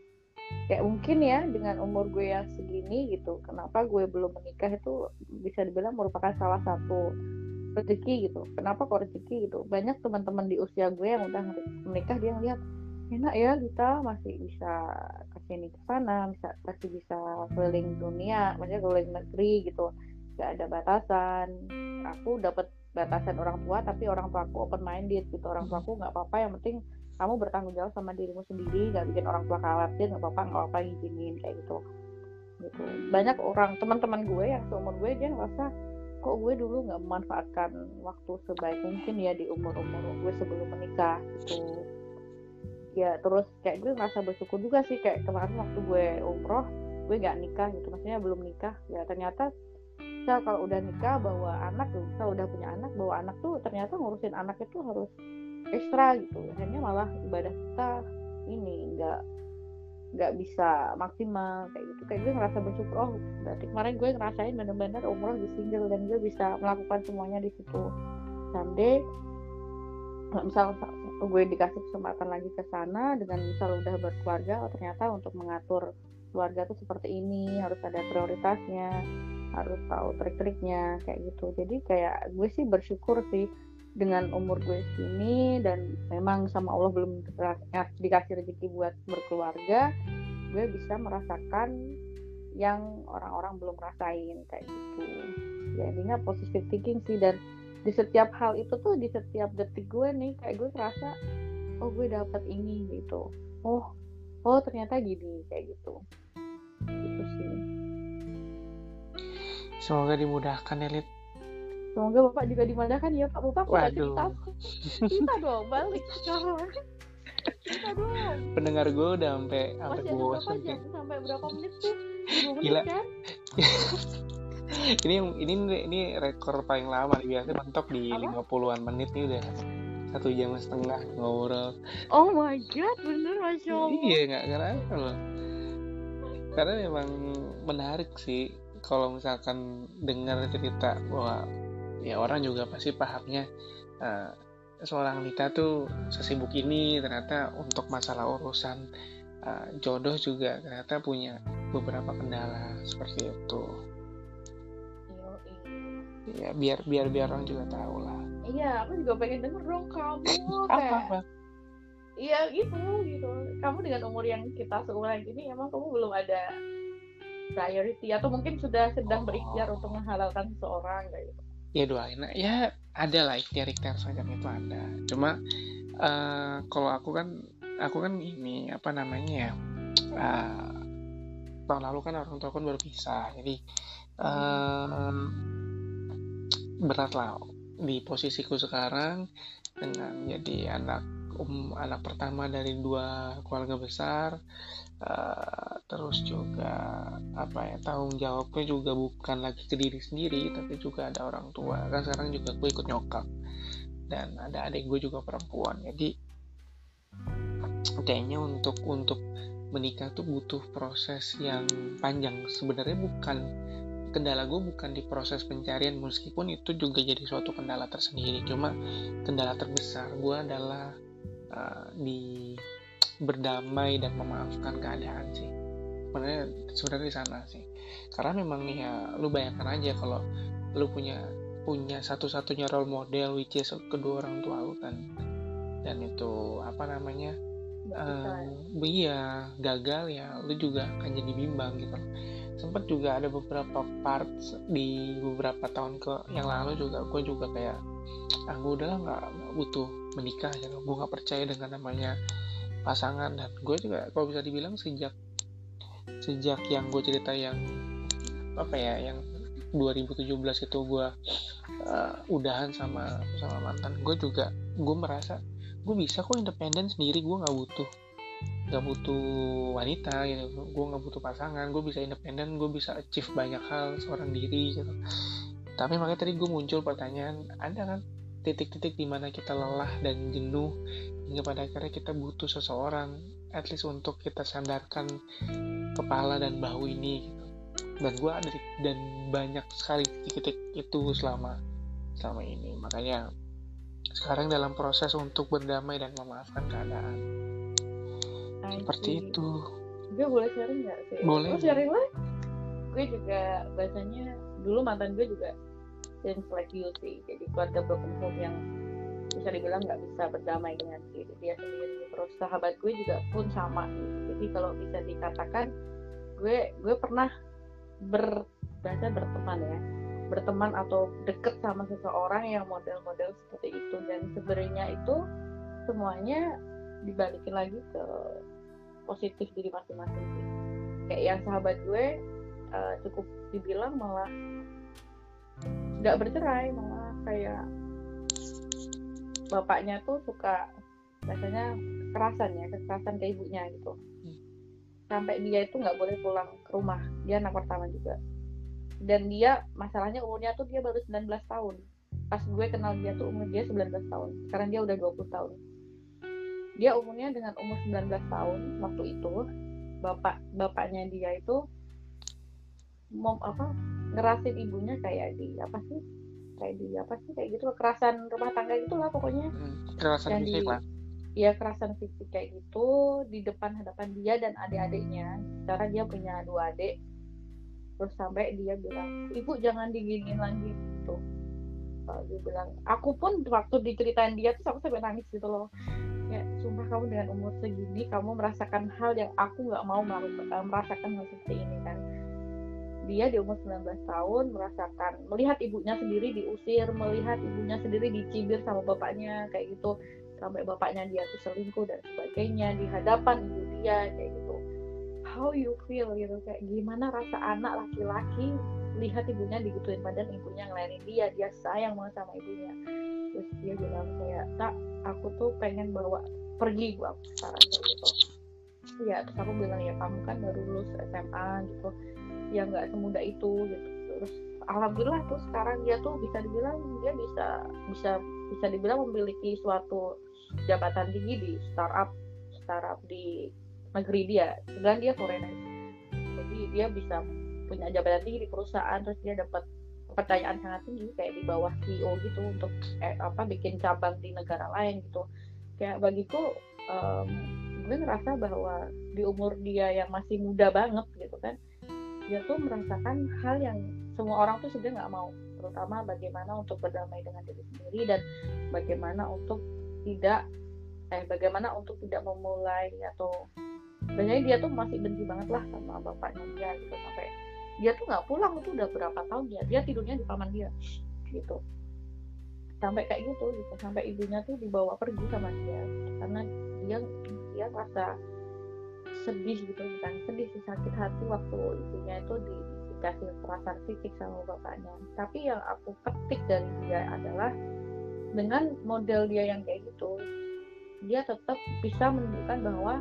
Kayak mungkin ya dengan umur gue yang segini gitu, kenapa gue belum menikah itu bisa dibilang merupakan salah satu rezeki gitu. Kenapa kok rezeki gitu? Banyak teman-teman di usia gue yang udah menikah dia ngeliat enak ya kita masih bisa ke sini ke sana, bisa masih bisa keliling dunia, maksudnya keliling negeri gitu, gak ada batasan. Aku dapat batasan orang tua tapi orang tua aku open minded gitu. Orang tua aku nggak apa-apa yang penting kamu bertanggung jawab sama dirimu sendiri nggak bikin orang tua khawatir nggak apa-apa nggak apa-apa izinin kayak gitu. Gitu. Banyak orang teman-teman gue yang seumur gue dia ngerasa kok gue dulu nggak memanfaatkan waktu sebaik mungkin ya di umur umur gue sebelum menikah? Gitu ya terus kayak gue ngerasa bersyukur juga sih kayak kemarin waktu gue umroh gue nggak nikah gitu maksudnya belum nikah. Ya ternyata misal kalau udah nikah bawa anak tuh misal udah punya anak bawa anak tuh ternyata ngurusin anak itu harus ekstra gitu. Akhirnya malah ibadah kita ini nggak nggak bisa maksimal kayak gitu. Kayak gue ngerasa bersyukur oh berarti kemarin gue ngerasain bener-bener umroh di single dan gue bisa melakukan semuanya di situ. Someday misal gue dikasih kesempatan lagi ke sana dengan misal udah berkeluarga oh ternyata untuk mengatur keluarga tuh seperti ini harus ada prioritasnya harus tahu trik-triknya kayak gitu. Jadi kayak gue sih bersyukur sih dengan umur gue sini dan memang sama Allah belum dikasih rezeki buat berkeluarga gue bisa merasakan yang orang-orang belum rasain kayak gitu. Ya intinya positive thinking sih dan di setiap hal itu tuh di setiap detik gue nih kayak gue ngerasa oh gue dapat ini gitu oh oh ternyata gini kayak gitu gitu sih semoga dimudahkan elit Semoga Bapak juga dimandahkan ya Pak. Bapak cerita. Kita dong balik. Kita dong. pendengar gue udah sampai sampai bosan jam? Sampai berapa menit tuh? 10 menit Gila. kan? *laughs* *laughs* ini ini ini rekor paling lama biasanya mentok di Apa? 50-an menit nih udah satu jam setengah ngobrol Oh my god, bener Masya Allah. iya nggak ngerasa loh karena memang menarik sih kalau misalkan dengar cerita bahwa ya orang juga pasti pahamnya eh, seorang wanita tuh sesibuk ini ternyata untuk masalah urusan eh, jodoh juga ternyata punya beberapa kendala seperti itu. Ya biar biar biar orang juga tahu lah Iya, aku juga pengen denger dong kamu apa *laughs* kayak apa Iya gitu gitu. Kamu dengan umur yang kita seumuran ini emang kamu belum ada priority atau mungkin sudah sedang Oh. berikhtiar untuk menghalalkan seseorang kayak gitu. ya doain nah, ya ada lah ikhtiar ikhtiar semacam itu ada cuma eh, kalau aku kan aku kan ini apa namanya ya eh, tahun lalu kan orang tua kan baru pisah jadi eh, berat lah di posisiku sekarang dengan jadi anak um, anak pertama dari dua keluarga besar eh, terus juga apa ya tanggung jawabnya juga bukan lagi ke diri sendiri tapi juga ada orang tua. Kan sekarang juga gue ikut nyokap dan ada adik gue juga perempuan. Jadi kayaknya untuk untuk menikah tuh butuh proses yang panjang. Sebenarnya bukan kendala gue bukan di proses pencarian meskipun itu juga jadi suatu kendala tersendiri. Cuma kendala terbesar gue adalah uh, di berdamai dan memaafkan keadaan sih. Sebenarnya sebenarnya di sana sih. Karena memang ya lu bayangkan aja kalau lu punya punya satu-satunya role model which is kedua orang tua lu kan. Dan itu apa namanya ya. eh, iya gagal ya lu juga akan jadi bimbang gitu sempat juga ada beberapa parts di beberapa tahun ke yang lalu juga gue juga kayak ah gue udahlah nggak butuh menikah gitu gue nggak percaya dengan namanya pasangan. Dan gue juga kalau bisa dibilang sejak sejak yang gue cerita yang apa ya yang 2017 itu gue uh, udahan sama sama mantan gue juga gue merasa gue bisa kok independen sendiri gue nggak butuh nggak butuh wanita gitu. Gue nggak butuh pasangan gue bisa independen gue bisa achieve banyak hal seorang diri gitu. Tapi makanya tadi gue muncul pertanyaan ada kan titik-titik di mana kita lelah dan jenuh hingga pada akhirnya kita butuh seseorang at least untuk kita sandarkan kepala dan bahu ini gitu. dan gue ada dan banyak sekali titik-titik itu selama selama ini. Makanya sekarang dalam proses untuk berdamai dan memaafkan keadaan Seperti see. itu Gue boleh sharing nggak sih? Boleh. Lo sharing lah. Gue juga bahasanya dulu mantan gue juga since like you sih. Jadi keluarga broken home yang bisa dibilang nggak bisa berdamai dengan diri dia sendiri. Terus sahabat gue juga pun sama. Jadi kalau bisa dikatakan gue gue pernah ber bahasa berteman ya berteman atau deket sama seseorang yang model-model seperti itu dan sebenarnya itu semuanya dibalikin lagi ke positif diri masing-masing sih. Kayak yang sahabat gue eh, cukup dibilang malah nggak bercerai, malah kayak bapaknya tuh suka biasanya kekerasan ya, kekerasan ke ibunya gitu. Sampai dia itu nggak boleh pulang ke rumah, dia anak pertama juga. Dan dia masalahnya umurnya tuh dia baru 19 tahun. Pas gue kenal dia tuh umur dia 19 tahun. Sekarang dia udah 20 tahun dia umurnya dengan umur 19 tahun waktu itu. Bapak bapaknya dia itu mau apa ngerasin ibunya kayak di apa sih kayak di apa sih kayak gitu kekerasan rumah tangga itulah pokoknya. Hmm, kekerasan fisik lah. ya kekerasan fisik kayak gitu di depan hadapan dia dan adik-adiknya. Secara dia punya dua adik. Terus sampai dia bilang ibu jangan diginiin lagi gitu Kalau dia bilang. Aku pun waktu diceritain dia tuh aku sampai nangis gitu loh. Ya sumpah kamu dengan umur segini kamu merasakan hal yang aku nggak mau melakukan eh, merasakan hal seperti ini kan. Dia di umur 19 tahun merasakan melihat ibunya sendiri diusir melihat ibunya sendiri dicibir sama bapaknya kayak gitu. Sampai bapaknya dia tuh selingkuh dan sebagainya di hadapan ibu dia kayak gitu. How you feel gitu kayak gimana rasa anak laki-laki lihat ibunya digituin padahal ibunya ngelayanin dia dia sayang banget sama ibunya. Terus dia bilang kayak tak aku tuh pengen bawa pergi gua sekarang gitu. Ya terus aku bilang ya kamu kan baru lulus SMA gitu. Ya nggak semudah itu gitu. Terus alhamdulillah tuh sekarang dia tuh bisa dibilang dia bisa bisa bisa dibilang memiliki suatu jabatan tinggi di startup startup di negeri dia. Dan dia foreigner. Jadi dia bisa punya jabatan tinggi di perusahaan terus dia dapat kepercayaan sangat tinggi kayak di bawah CEO gitu untuk eh, apa bikin cabang di negara lain gitu. Kayak bagiku um, gue ngerasa bahwa di umur dia yang masih muda banget gitu kan dia tuh merasakan hal yang semua orang tuh sebenarnya nggak mau. Terutama bagaimana untuk berdamai dengan diri sendiri dan bagaimana untuk tidak eh bagaimana untuk tidak memulai atau sebenarnya dia tuh masih benci banget lah sama bapaknya dia gitu sampai dia tuh nggak pulang itu udah berapa tahun ya dia tidurnya di paman dia gitu. Sampai kayak gitu gitu. Sampai ibunya tuh dibawa pergi sama dia karena dia dia rasa sedih gitu bukan sedih sih sakit hati waktu ibunya itu di, dikasih kekerasan fisik sama bapaknya. Tapi yang aku petik dari dia adalah dengan model dia yang kayak gitu dia tetap bisa menunjukkan bahwa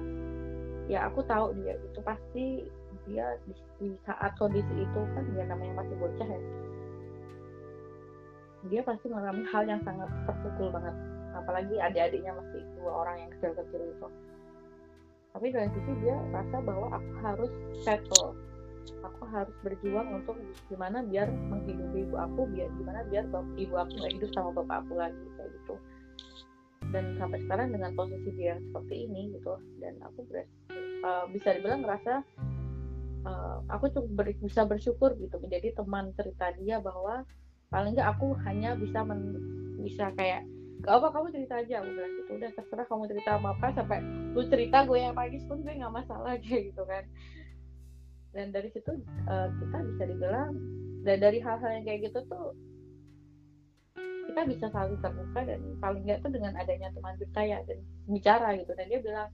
ya aku tahu dia itu pasti dia di, di saat kondisi itu kan dia namanya masih bocah ya. Dia pasti mengalami hal yang sangat terpukul banget. Apalagi adik-adiknya masih dua orang yang kecil-kecil itu. Tapi dari sisi dia rasa bahwa aku harus settle. Aku harus berjuang untuk gimana biar menghidupi ibu aku biar gimana biar ibu aku nggak hidup sama bapak aku lagi kayak gitu. Dan sampai sekarang dengan posisi dia seperti ini gitu. Dan aku ber, uh, bisa dibilang ngerasa uh, aku cukup ber, bisa bersyukur gitu. Menjadi teman cerita dia bahwa paling nggak aku hanya bisa men, bisa kayak gak apa kamu cerita aja. Aku bilang gitu udah terserah kamu cerita apa apa sampai lu cerita gue yang pagi pun gue nggak masalah. *laughs* Kayak gitu kan. Dan dari situ uh, kita bisa dibilang dan dari hal-hal yang kayak gitu tuh kita bisa saling terbuka dan paling nggak tuh dengan adanya teman percaya dan bicara gitu. Dan dia bilang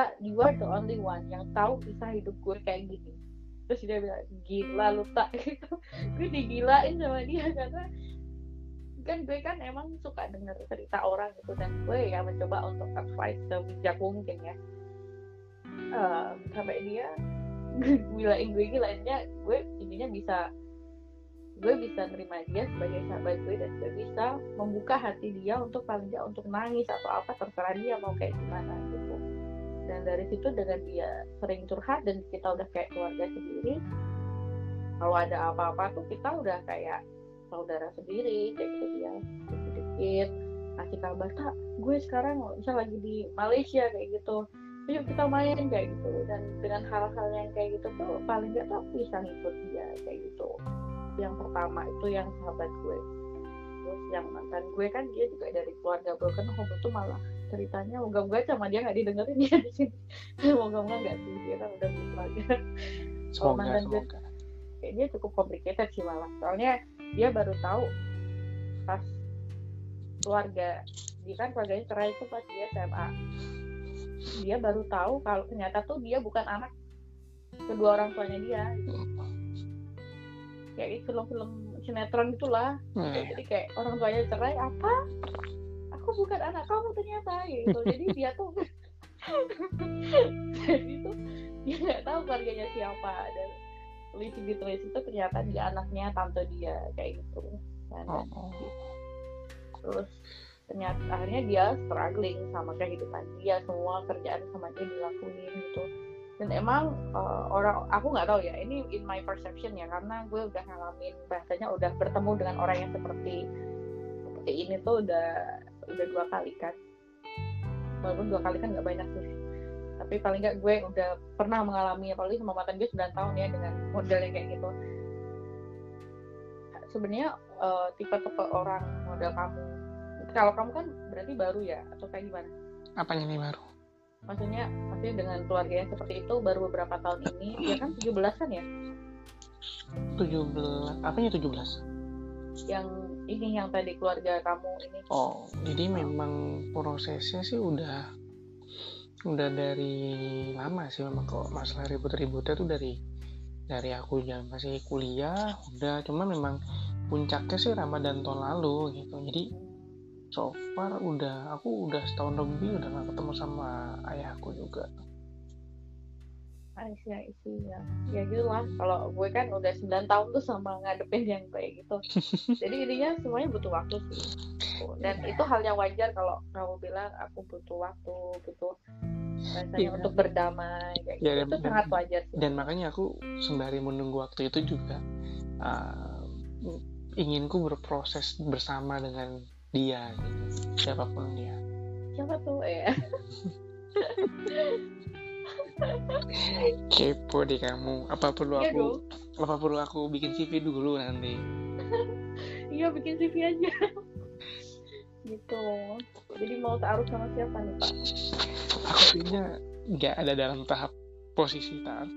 tak you are the only one yang tahu kisah hidup gue kayak gini. Terus dia bilang gila lu tak *laughs* gitu. Gue digilain sama dia karena kan gue kan emang suka denger cerita orang gitu dan gue ya mencoba untuk advice sebijak mungkin ya. Um, sampai dia *laughs* gilain gue gilainnya gue intinya bisa gue bisa nerima dia sebagai sahabat gue dan gue bisa membuka hati dia untuk paling untuk nangis atau apa terserah dia mau kayak gimana gitu dan dari situ dengan dia sering curhat dan kita udah kayak keluarga sendiri kalau ada apa-apa tuh kita udah kayak saudara sendiri kayak gitu dia. Dikit-dikit kasih kabar tak gue sekarang misal lagi di Malaysia kayak gitu. Yuk kita main kayak gitu. Dan dengan hal-hal yang kayak gitu tuh paling gak tuh bisa ngikut dia kayak gitu. Yang pertama itu yang sahabat gue. Terus yang mantan gue kan dia juga dari keluarga broken home itu malah ceritanya. Moga-moga sama dia nggak didengerin dia di sini. *laughs* Moga-moga nggak sih dia kan udah berkeluarga semoga, gue semoga. kayak dia cukup complicated sih malah. Soalnya dia baru tahu pas keluarga dia kan keluarganya cerai itu pas dia SMA dia baru tahu kalau ternyata tuh dia bukan anak kedua orang tuanya dia. Kayak film-film sinetron itulah Hmm. jadi kayak orang tuanya cerai apa aku bukan anak kamu ternyata gitu. Jadi dia tuh *laughs* jadi tuh dia nggak tahu keluarganya siapa dan polisi ditulis itu ternyata dia anaknya tante dia kayak gitu. Kan? Oh, oh. terus ternyata akhirnya dia struggling sama kehidupan dia semua kerjaan sama dia dilakuin gitu. Dan emang uh, orang aku nggak tahu ya ini in my perception ya karena gue udah ngalamin bahasanya udah bertemu dengan orang yang seperti seperti ini tuh udah udah dua kali kan. Walaupun dua kali kan nggak banyak sih. Tapi paling nggak gue udah pernah mengalami apalagi sama mantan gue 9 tahun ya dengan modelnya kayak gitu. Sebenarnya uh, tipe-tipe orang model kamu kalau kamu kan berarti baru ya atau kayak gimana? Apanya nih baru? maksudnya maksudnya dengan keluarga yang seperti itu baru beberapa tahun ini ya kan 17 kan ya? 17 apanya 17 yang ini yang tadi keluarga kamu ini. Oh jadi memang prosesnya sih udah udah dari lama sih memang kok. Masalah ribut-ributnya tuh dari dari aku jam masih kuliah udah. Cuma memang puncaknya sih Ramadan tahun lalu gitu. Jadi so far udah aku udah setahun lebih udah gak ketemu sama ayahku juga Aisyah isi ya ya gitu lah kalau gue kan udah 9 tahun tuh sama ngadepin yang kayak gitu *laughs* jadi intinya semuanya butuh waktu sih dan itu hal yang wajar kalau kamu bilang aku butuh waktu butuh rasanya yeah. untuk berdamai kayak ya, gitu. dan, itu sangat wajar sih. dan makanya aku sembari menunggu waktu itu juga uh, inginku berproses bersama dengan dia gitu. siapa pun dia siapa tuh ya *laughs* kepo deh kamu. Apa perlu iya aku dong. apa perlu aku bikin CV dulu nanti? Iya bikin CV aja. Gitu jadi mau taruh sama siapa nih pak? Aku kayaknya nggak ada dalam tahap posisi taruh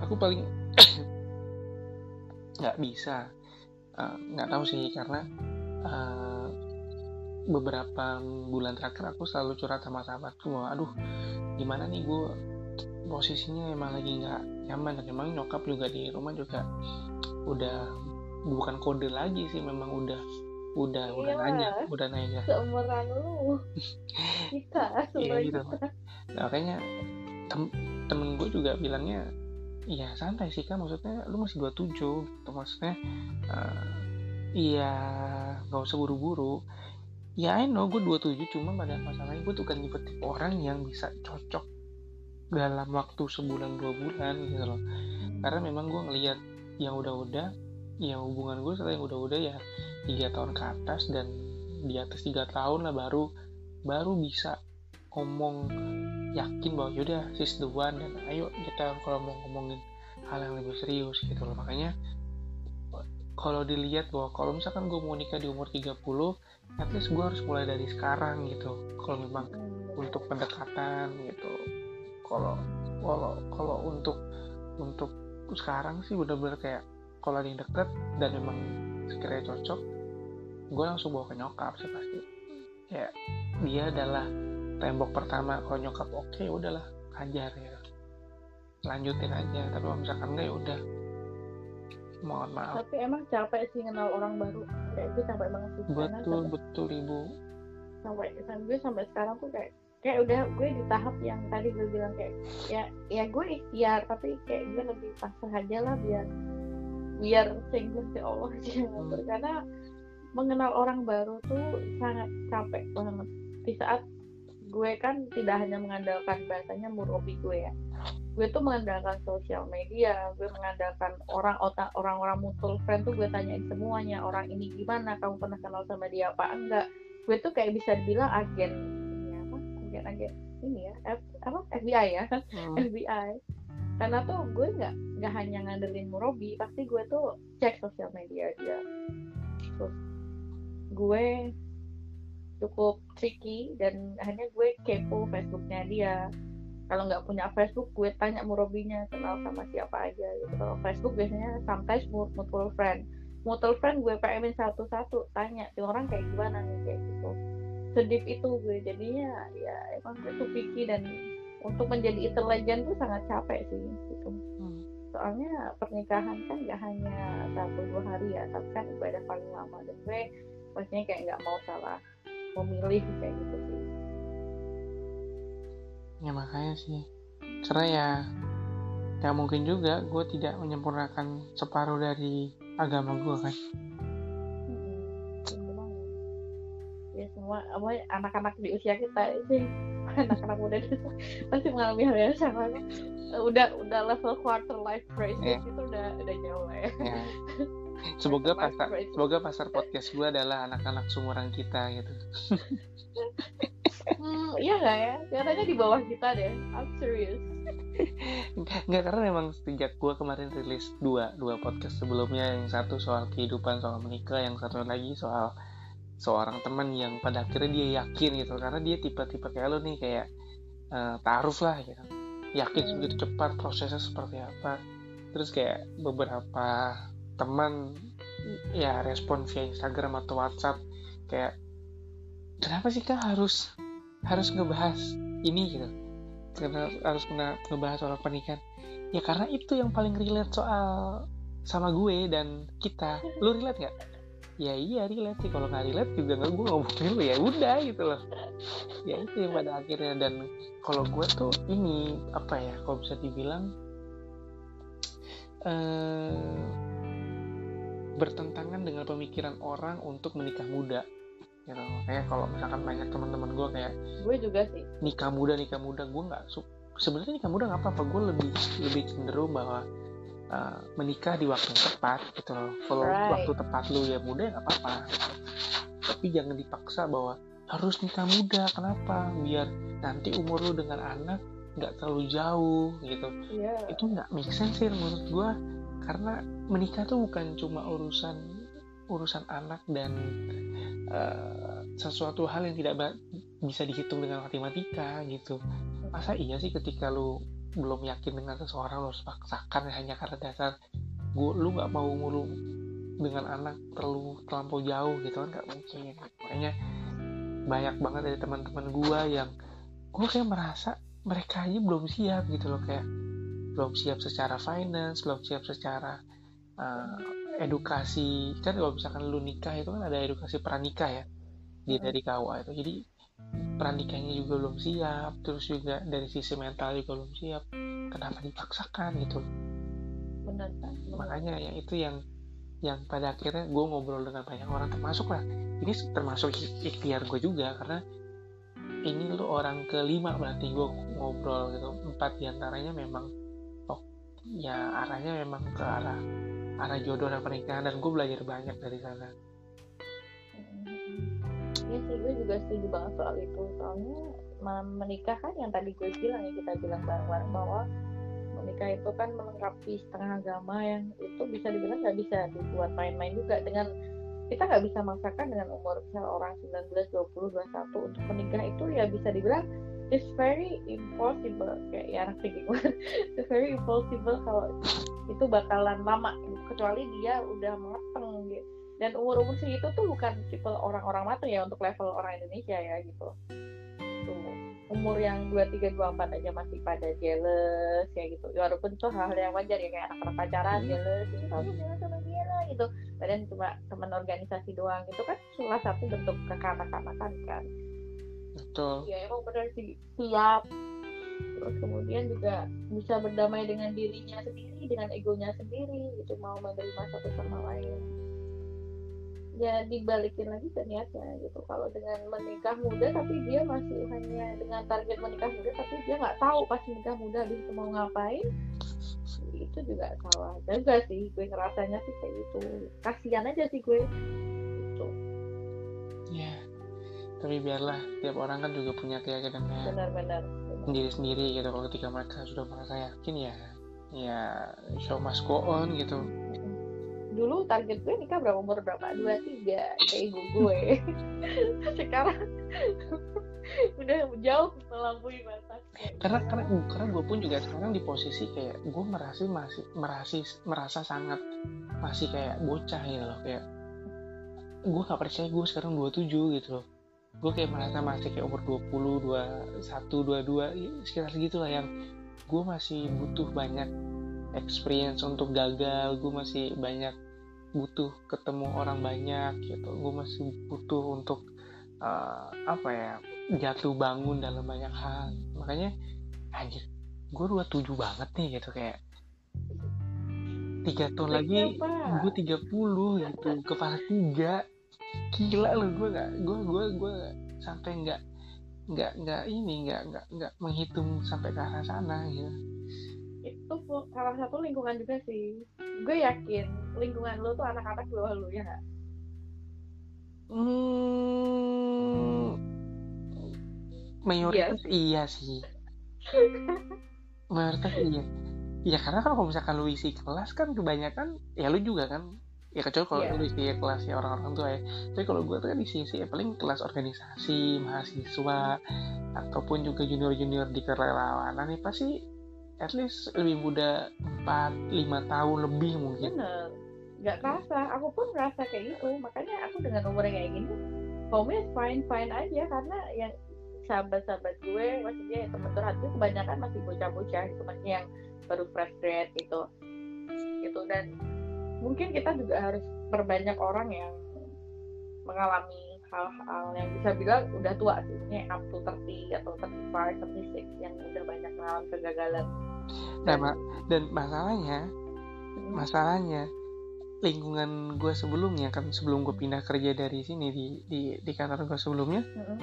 aku paling *coughs* nggak bisa. Eh, nggak uh, tahu sih karena uh, beberapa bulan terakhir aku selalu curhat sama sahabatku. Bahwa aduh gimana nih gue posisinya emang lagi nggak nyaman. Dan emang nyokap juga di rumah juga udah bukan kode lagi sih memang udah udah iya, udah nanya udah nanya. Seumuran lu. *laughs* Kita iya gitu. nah, makanya tem temen gue juga bilangnya ya santai sih kan maksudnya lu masih 27 gitu. Maksudnya uh, iya nggak usah buru-buru. Ya I know gue 27 cuma pada masalahnya gue tuh kan tipe orang yang bisa cocok dalam waktu sebulan dua bulan gitu loh. Karena memang gue ngelihat yang udah-udah ya hubungan gue setelah yang udah-udah ya tiga tahun ke atas dan di atas tiga tahun lah baru baru bisa ngomong yakin bahwa yaudah sis the one dan ayo kita kalau mau ngomongin hal yang lebih serius gitu loh. Makanya kalau dilihat bahwa kalau misalkan gue mau nikah di umur 30 at least gue harus mulai dari sekarang gitu. Kalau memang untuk pendekatan gitu kalau kalau kalau untuk untuk sekarang sih bener-bener kayak kalau ada yang deket dan memang sekiranya cocok gue langsung bawa ke nyokap sih pasti. Ya dia adalah tembok pertama. Kalau nyokap oke okay, udahlah ajar ya. Lanjutin aja. Tapi kalau misalkan enggak ya udah. Mohon maaf. Tapi emang capek sih kenal orang baru. Kayak gue capek banget sih. Betul betul ibu. sampai sampai gue sampai sekarang tuh kayak kayak udah gue di tahap yang tadi gue bilang kayak ya ya gue ikhtiar tapi kayak gue lebih pasrah aja lah biar biar gue si Allah *laughs* aja karena mengenal orang baru tuh sangat capek banget. Di saat gue kan tidak hanya mengandalkan bahasanya murobi gue ya. Gue tuh mengandalkan sosial media gue mengandalkan orang otak orang-orang mutual friend tuh gue tanyain semuanya orang ini gimana? Kamu pernah kenal sama dia apa enggak? Gue tuh kayak bisa dibilang agen agen agen ini ya F, apa FBI ya. Hmm. *laughs* FBI karena tuh gue nggak nggak hanya ngandelin Murobi pasti gue tuh cek sosial media dia terus gue cukup tricky dan hanya gue kepo Facebooknya dia. Kalau nggak punya Facebook gue tanya murobinya kenal sama siapa aja gitu. Kalau Facebook biasanya sometimes mutual friend. Mutual friend gue PMin satu-satu tanya si orang kayak gimana nih? Kayak gitu sedih itu gue. Jadinya ya emang gue tuh pikir dan untuk menjadi intelijen tuh sangat capek sih gitu. Hmm. soalnya pernikahan kan gak hanya satu dua hari ya tapi kan ibadah paling lama. Dan gue pastinya kayak nggak mau salah memilih kayak gitu sih. Ya makanya sih. Karena ya. Ya mungkin juga gue tidak menyempurnakan separuh dari agama gue kan semua anak-anak di usia kita sih *laughs* anak-anak muda itu pasti mengalami hal yang sama. Udah udah level quarter life crisis yeah. itu udah udah jauh lah ya. Yeah. *laughs* semoga pasar semoga pasar podcast gue adalah anak-anak sumuran kita gitu. *laughs* Hmm, iya nggak ya? Katanya di bawah kita deh. I'm serious. Nggak karena memang sejak gue kemarin rilis dua dua podcast sebelumnya yang satu soal kehidupan soal menikah yang satu lagi soal seorang teman yang pada akhirnya dia yakin gitu. Karena dia tipe-tipe kayak lo nih kayak uh, taruh lah gitu yakin segitu cepat prosesnya seperti apa. Terus kayak beberapa teman ya respon via Instagram atau WhatsApp kayak kenapa sih kak harus harus ngebahas ini? Gitu. Karena harus kena ngebahas soal pernikahan ya karena itu yang paling relate soal sama gue dan kita. Lu relate nggak ya iya relate sih. Kalau nggak relate juga nggak gue ngomongin lu ya udah gitu loh. Ya itu yang pada akhirnya. Dan kalau gue tuh ini apa ya kalau bisa dibilang eh, bertentangan dengan pemikiran orang untuk menikah muda. Gitu kayak kalau misalkan banyak teman-teman gue kayak gue juga sih. Nikah muda nikah muda. Gue nggak sebenarnya nikah muda nggak apa-apa. Gue lebih lebih cenderung bahwa uh, menikah di waktu yang tepat gitu loh. Kalau right. waktu tepat lu ya muda ya nggak apa-apa. Tapi jangan dipaksa bahwa harus nikah muda kenapa? Biar nanti umur lu dengan anak nggak terlalu jauh gitu. Yeah. itu nggak make sense sih menurut gue karena menikah tuh bukan cuma urusan urusan anak dan uh, sesuatu hal yang tidak bisa dihitung dengan matematika gitu. Masa iya sih ketika lu belum yakin dengan seseorang harus paksakan hanya karena dasar gua lu nggak mau mulu dengan anak terlalu terlampau jauh gitu kan nggak mungkin makanya banyak banget dari teman-teman gua yang gua kayak merasa mereka aja belum siap gitu loh kayak belum siap secara finance belum siap secara uh, edukasi. Kan kalau misalkan lu nikah itu kan ada edukasi pranikah ya di dari KUA itu. Jadi pranikahnya juga belum siap terus juga dari sisi mental juga belum siap. Kenapa dipaksakan gitu? Benar, benar. makanya ya itu yang yang pada akhirnya gue ngobrol dengan banyak orang termasuk lah. Ini termasuk ikhtiar gue juga karena ini lu orang kelima berarti gue ngobrol gitu. Empat di antaranya memang oh ya arahnya memang ke arah arah jodoh dan pernikahan dan gue belajar banyak dari sana Iya sih gue juga setuju banget soal itu. Soalnya menikah kan yang tadi gue bilang ya kita bilang bareng-bareng bahwa menikah itu kan melengkapi setengah agama yang itu bisa dibilang nggak bisa dibuat main-main juga dengan kita nggak bisa maksakan dengan umur misal orang 19, 20, 21 untuk menikah itu ya bisa dibilang it's very impossible. Kayak ya anak tinggi *laughs* it's very impossible kalau itu bakalan lama kecuali dia udah mateng gitu dan umur umur segitu tuh bukan tipe orang-orang mateng ya untuk level orang Indonesia ya gitu. Tuh umur yang dua tiga dua empat aja masih pada jealous ya gitu. Ya, walaupun itu hal, hal yang wajar ya kayak anak-anak pacaran hmm. jealous ini kamu jealous sama dia lah gitu. Padahal cuma teman organisasi doang itu kan salah satu bentuk kekanak-kanakan kan. Betul. Ya emang benar sih. Siap. Terus kemudian juga bisa berdamai dengan dirinya sendiri dengan egonya sendiri gitu. Mau menerima satu sama lain ya dibalikin lagi ke niatnya gitu. Kalau dengan menikah muda tapi dia masih hanya dengan target menikah muda tapi dia nggak tahu pas menikah muda habis itu mau ngapain itu juga salah juga sih. Gue ngerasanya sih kayak gitu. Kasihan aja sih gue. Itu ya tapi biarlah tiap orang kan juga punya keyakinannya benar-benar sendiri-sendiri gitu kalau ketika mereka sudah merasa yakin ya ya show must go on gitu dulu target gue nikah berapa umur? Berapa? Dua tiga. Kayak ibu gue. *laughs* Sekarang *laughs* udah jauh melampaui batas karena karena karena gue pun juga sekarang di posisi kayak gue merasa masih merasa merasa sangat masih kayak bocah ya loh. Kayak gue gak percaya gue sekarang 27 gitu loh. Gue kayak merasa masih kayak umur 20, 21, 22 sekitar segitu lah yang gue masih butuh banyak experience untuk gagal gue masih banyak butuh ketemu orang banyak gitu. Gue masih butuh untuk uh, apa ya jatuh bangun dalam banyak hal. Makanya anjir gue dua tujuh banget nih gitu kayak tiga tahun lagi gue tiga puluh gitu kepala tiga. Gila loh gue gak gue gue gue sampai nggak nggak nggak ini nggak nggak nggak menghitung sampai ke arah sana gitu itu salah satu lingkungan juga sih. Gue yakin lingkungan lo tuh anak-anak di bawah lo ya nggak? Hmm, mayoritas iya. sih. Mayoritas iya. Ya karena kan kalau misalkan lu isi kelas kan kebanyakan ya lu juga kan. Ya kecuali kalau yeah. lu isi kelas ya orang-orang tua ya. Tapi kalau gue tuh kan isi isi ya paling kelas organisasi mahasiswa ataupun juga junior-junior di kerelawanan ya pasti at least lebih muda 4 5 tahun lebih mungkin. Nggak kerasa. Aku pun merasa kayak gitu. Makanya aku dengan umur yang kayak gini home fine fine aja. Karena yang sahabat-sahabat gue maksudnya teman curhat gue kebanyakan masih bocah-bocah gitu. Maksudnya yang baru fresh grad gitu. Gitu. Dan mungkin kita juga harus perbanyak orang yang mengalami hal-hal yang bisa bilang udah tua sih. Ini up to 30 atau 35, 36 yang udah banyak mengalami kegagalan dan, nah, dan masalahnya masalahnya lingkungan gue sebelumnya kan sebelum gue pindah kerja dari sini di di, di kantor gue sebelumnya hmm.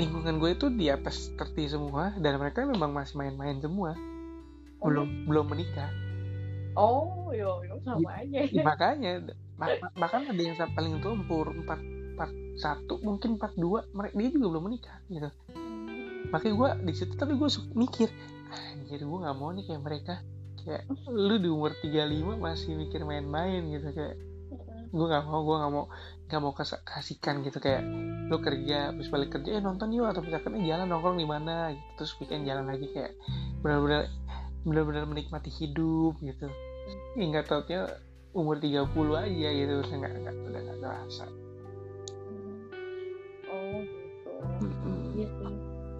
lingkungan gue itu di atas 30 semua dan mereka memang masih main-main semua belum oh. belum menikah oh yo yo sama aja ya, makanya bahkan ada yang paling tua umur empat empat satu mungkin empat dua mereka dia juga belum menikah gitu makanya gue di situ tapi gue mikir anjir gue nggak mau nih kayak mereka. Kayak lu di umur 35 masih mikir main-main gitu kayak gue nggak mau gue nggak mau nggak mau kasihkan gitu kayak lu kerja terus balik kerja eh nonton yuk atau misalkan eh jalan nongkrong di mana? Gitu terus weekend jalan lagi kayak benar-benar benar-benar menikmati hidup gitu. Nggak taunya umur 30 aja gitu udah nggak nggak udah nggak terasa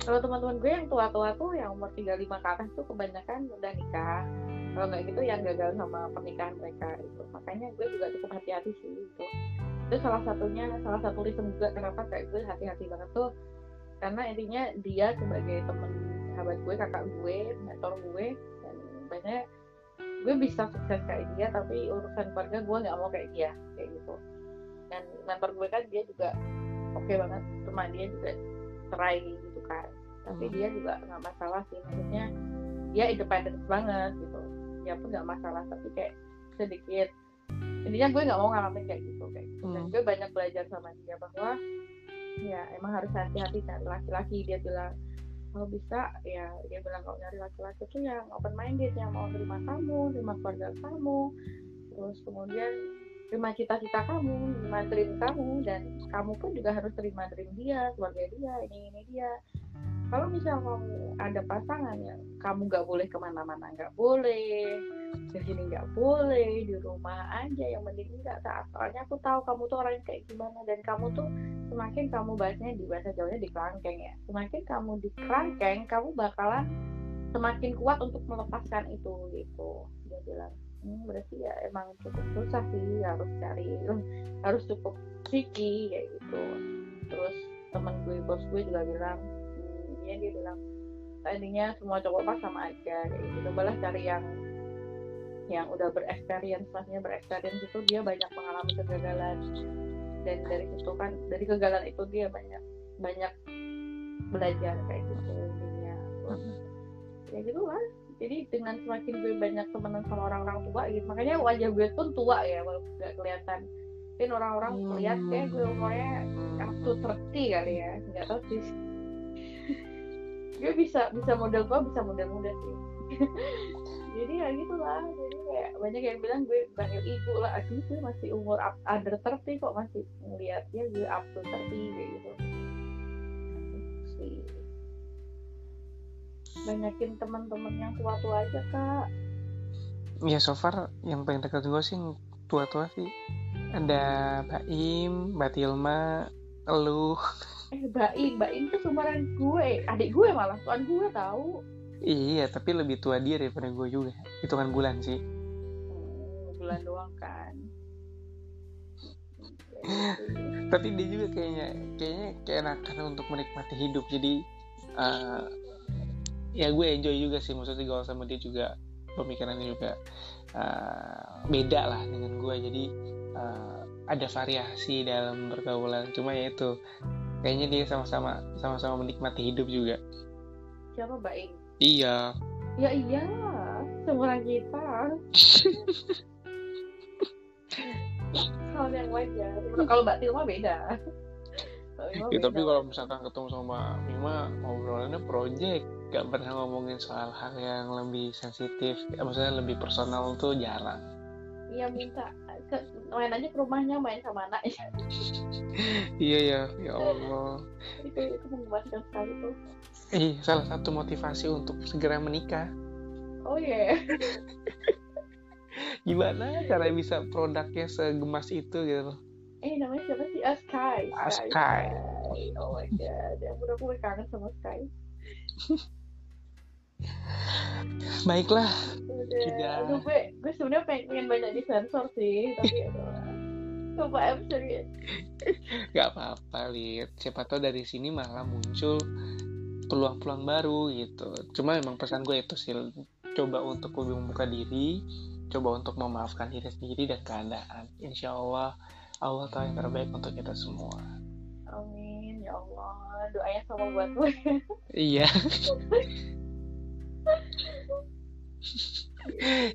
kalau teman-teman gue yang tua-tua tuh yang umur 35 ke atas tuh kebanyakan udah nikah. Kalau nggak gitu yang gagal sama pernikahan mereka itu makanya gue juga cukup hati-hati sih itu itu salah satunya salah satu reason juga kenapa kayak gue hati-hati banget tuh karena intinya dia sebagai temen sahabat gue kakak gue mentor gue banyak gue bisa sukses kayak dia tapi urusan keluarga gue nggak mau kayak dia kayak gitu. Dan mentor gue kan dia juga oke okay banget cuma dia juga cerai kan. Tapi dia juga nggak masalah sih maksudnya dia independen banget gitu. Dia pun nggak masalah tapi kayak sedikit. Intinya gue nggak mau ngalamin kayak gitu kayak gitu. dan hmm. gue banyak belajar sama dia bahwa ya emang harus hati-hati cari laki-laki dia bilang kalau bisa ya dia bilang kalau nyari laki-laki itu yang open minded yang mau terima kamu terima keluarga kamu terus kemudian terima cita-cita kamu terima terima kamu dan kamu pun juga harus terima terima dia keluarga dia ini ini dia kalau misal kamu ada pasangan yang kamu nggak boleh ke mana-mana nggak boleh ke sini nggak boleh di rumah aja yang penting nggak saat soalnya aku tahu kamu tuh orang kayak gimana dan kamu tuh semakin kamu bahasnya di bahasa Jawanya di kerangkeng ya. Semakin kamu di kerangkeng kamu bakalan semakin kuat untuk melepaskan itu gitu. Dia bilang hmm, berarti ya emang cukup susah sih harus cari harus cukup tricky kayak gitu. Terus teman gue bos gue juga bilang ya dia bilang tadinya semua cowok pas sama aja kayak gitu. Cobalah cari yang yang udah berexperience maksudnya berexperience itu dia banyak mengalami kegagalan. Dan dari situ kan dari kegagalan itu dia banyak banyak belajar kayak gitu intinya. Ya gitu lah jadi dengan semakin gue banyak temenan sama orang-orang tua gitu makanya wajah gue pun tua ya walaupun gak kelihatan. Mungkin orang-orang melihat kayak gue umurnya up to 30 kali ya nggak tahu sih gue bisa bisa model tua bisa model muda sih. *laughs* Jadi ya gitulah. Jadi kayak banyak yang bilang gue panggil ibu lah aduh gue masih umur up, under 30 kok masih ngeliatnya gue up to 30 kayak gitu. Sih. Banyakin teman-teman yang tua-tua aja kak. Ya so far yang paling dekat gue sih tua-tua sih. Ada Mbak Im, Mbak Tilma, lu *laughs* eh Baim Baim tuh seumuran gue. Adik gue malah. Tuan gue tahu iya tapi lebih tua dia daripada gue juga. Hitungan bulan sih. Hmm, bulan doang kan. Tapi dia juga kayaknya kayaknya kayak enakan untuk menikmati hidup. Jadi uh, ya gue enjoy juga sih. Maksudnya gaul sama dia juga pemikirannya juga uh, beda lah dengan gue. Jadi uh, ada variasi dalam pergaulan. Cuma ya itu kayaknya dia sama-sama sama-sama menikmati hidup juga. Siapa baik iya. Ya iya semua kita. Hal yang wajar kalau mbak Tilma beda. Ya, tapi kalau misalkan ketemu sama Mima ngobrolannya project. Gak pernah ngomongin soal hal yang lebih sensitif. Ya, maksudnya lebih personal tuh jarang. Iya minta ke, main aja ke rumahnya main sama anaknya. Iya ya ya Allah. Itu itu mengemaskan sekali tuh. Ih, salah satu motivasi untuk segera menikah. Oh iya. *laughs* Gimana cara bisa produknya segemas itu gitu eh namanya siapa sih? Ah, Sky. Ah, Sky. oh my god. Ya udah gue kangen sama Sky *laughs* baiklah. Udah. Sudah. aduh gue gue sebenarnya pengen, banyak disensor sih tapi coba em serius gak apa-apa lihat siapa tahu dari sini malah muncul peluang-peluang baru gitu. Cuma emang pesan gue itu sih coba untuk lebih membuka diri coba untuk memaafkan diri sendiri dan keadaan. Insya Allah Allah tahu yang terbaik untuk kita semua. Amin ya Allah. Doanya sama buat gue. Iya *laughs*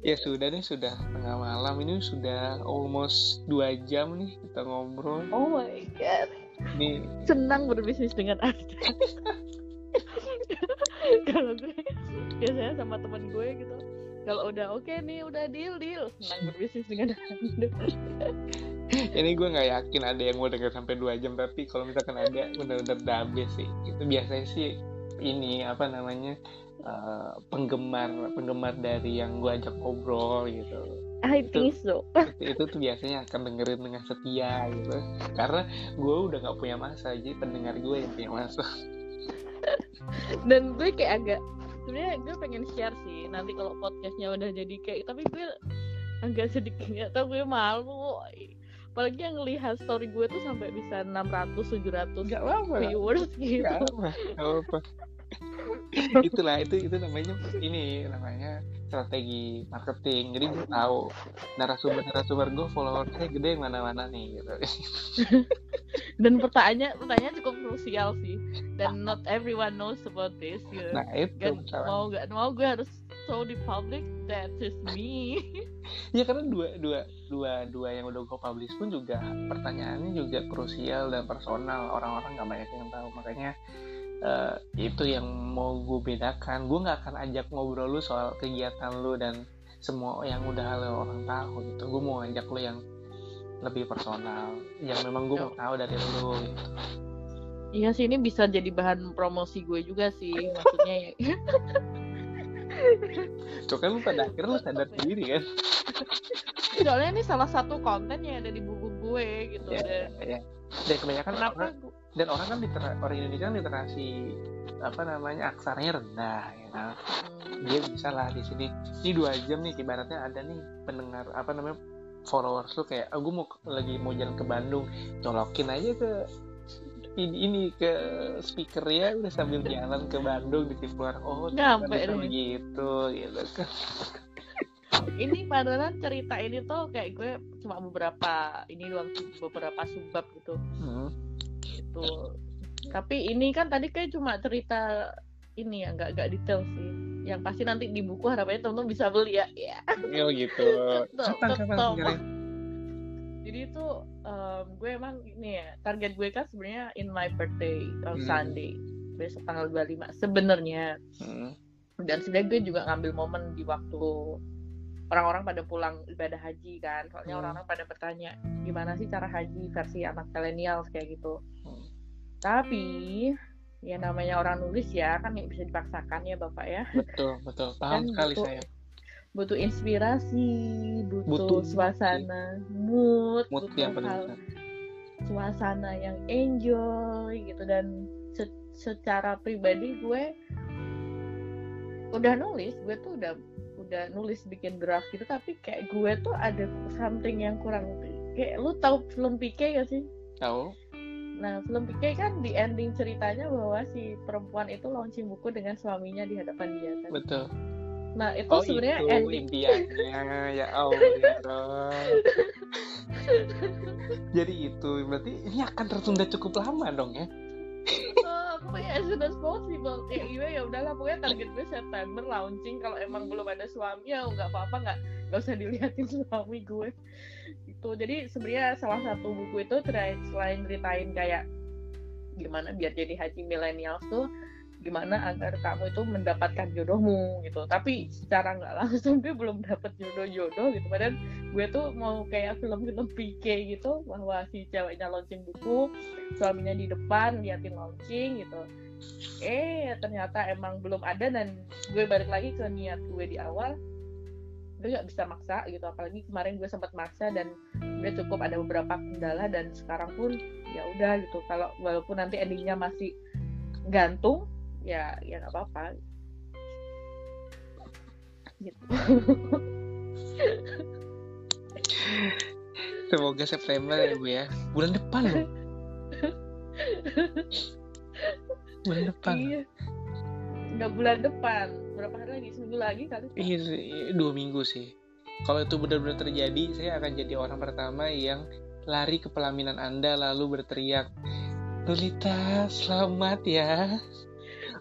ya sudah deh sudah tengah malam. Ini sudah almost dua jam nih kita ngobrol. Oh my god. Ini senang berbisnis dengan anda *laughs* kalau gue biasanya sama teman gue gitu. Kalau udah oke nih udah deal deal. Senang berbisnis dengan anda ini gue nggak yakin ada yang mau denger sampai dua jam tapi kalau misalkan ada bener-bener udah habis sih. Itu biasanya sih ini apa namanya eh, penggemar penggemar dari yang gue ajak ngobrol gitu. I think so itu, itu tuh biasanya akan dengerin dengan setia gitu. Karena gue udah nggak punya masa jadi pendengar gue yang punya masa. Dan gue kayak agak sebenarnya gue pengen share sih nanti kalau podcastnya udah jadi kayak tapi gue agak sedikit nggak tau gue malu apalagi yang lihat story gue tuh sampai bisa 600 700 nggak apa-apa. viewers gitu. Nggak apa nggak apa itulah itu itu namanya ini namanya strategi marketing. Jadi gue tahu narasumber narasumber gue followersnya gede yang mana-mana nih gitu. *laughs* Dan pertanyaannya pertanyaan cukup krusial sih. Dan not everyone knows about this gitu nah itu masalahnya. mau gak mau gue harus show di public that is me. *laughs* Ya karena dua dua dua dua yang udah gue publish pun juga pertanyaannya juga krusial dan personal. Orang-orang nggak banyak yang tahu. Makanya eh, itu yang mau gue bedakan. Gue nggak akan ajak ngobrol lu soal kegiatan lu dan semua yang udah lo orang tahu gitu. Gue mau ajak lu yang lebih personal yang memang gue mau tahu dari lu gitu. Iya sih ini bisa jadi bahan promosi gue juga sih maksudnya ya *laughs* Tuh kan lu pada akhirnya lu sadar sendiri kan? Soalnya ini salah satu konten yang ada di buku gue gitu. Ya, dan ya. dan kebanyakan kenapa orang, gue- dan orang kan litera, orang Indonesia kan literasi apa namanya aksaranya rendah ya kan? Hmm, dia bisa lah di sini. Ini dua jam nih ibaratnya ada nih pendengar apa namanya followers lu kayak aku mau lagi mau jalan ke Bandung colokin aja ke ini, ini ke speaker ya udah sambil jalan ke Bandung di keluar. Oh Nyampe deh. begitu gitu kan. Ini padahal cerita ini tuh kayak gue cuma beberapa ini doang beberapa subbab gitu. Hmm. gitu. Tapi ini kan tadi kayak cuma cerita ini ya nggak nggak detail sih. Yang pasti nanti di buku harapannya temen-temen bisa beli ya. Ya gitu. *laughs* Kapan kapan jadi itu em, gue emang ini ya target gue kan sebenarnya in my birthday on Hmm. Sunday besok tanggal 25 sebenarnya hmm. dan sebenarnya gue juga ngambil momen di waktu orang-orang pada pulang ibadah haji kan soalnya Hmm. orang-orang pada bertanya gimana sih cara haji versi anak milenial kayak gitu Hmm. tapi ya namanya orang nulis ya kan nggak bisa dipaksakan ya bapak ya betul betul paham Kan sekali butuh- saya butuh inspirasi butuh, Butuh suasana mood, mood butuh yang hal suasana yang enjoy gitu. Dan se- secara pribadi gue udah nulis gue tuh udah udah nulis bikin draft gitu. Tapi kayak gue tuh ada something yang kurang kayak lu tahu film PK gak sih? Tahu. Nah film PK kan di ending ceritanya bahwa si perempuan itu launching buku dengan suaminya di hadapan dia kan. Betul nah itu oh sebenarnya itu ending. impiannya. Ya *laughs* Allah. Jadi itu berarti ini akan tertunda cukup lama dong ya? Pokoknya as soon as possible. Ya iya ya udahlah pokoknya target gue September launching. Kalau emang belum ada suami ya nggak apa-apa nggak nggak usah dilihatin *laughs* suami gue. Itu jadi sebenarnya salah satu buku itu selain ceritain kayak gimana biar jadi haji milenial tuh gimana agar kamu itu mendapatkan jodohmu gitu. Tapi secara nggak langsung gue belum dapet jodoh-jodoh gitu. Padahal gue tuh mau kayak film-film PK gitu bahwa si ceweknya launching buku suaminya di depan liatin launching gitu. Eh ternyata emang belum ada dan gue balik lagi ke niat gue di awal. Gue gak bisa maksa gitu. Apalagi kemarin gue sempat maksa dan gue cukup ada beberapa kendala dan sekarang pun ya udah gitu. Kalau walaupun nanti endingnya masih gantung ya ya nggak apa-apa. Gitu. Semoga September ya bu ya. Bulan depan loh. Bulan depan. Iya. Nggak bulan depan. Berapa hari lagi? Seminggu lagi kali iya dua minggu sih. Kalau itu benar-benar terjadi saya akan jadi orang pertama yang lari ke pelaminan anda lalu berteriak Lolita selamat ya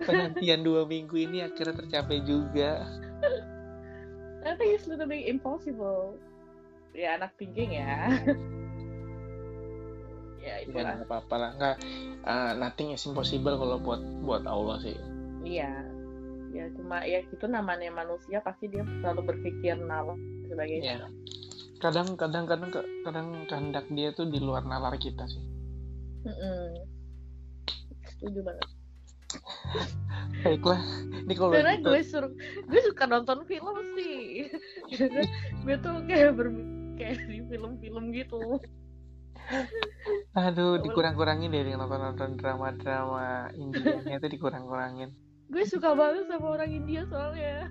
penantian dua minggu ini akhirnya tercapai juga. I think it's literally impossible. Ya anak thinking ya. *laughs* Ya ya itulah. nggak apa-apa lah. Nggak uh, nothing is impossible kalau buat buat Allah sih. Iya. Ya cuma ya itu namanya manusia pasti dia selalu berpikir nalar sebagainya ya kadang kadang kadang kadang kehendak dia tuh di luar nalar kita sih. Mm-mm. setuju banget baiklah ini kalau karena gitu gue suruh gue suka nonton film sih. Gue tuh kayak ber kayak di film-film gitu. Aduh dikurang-kurangin deh dengan nonton-nonton drama-drama Indianya itu dikurang-kurangin. Gue suka banget sama orang India soalnya.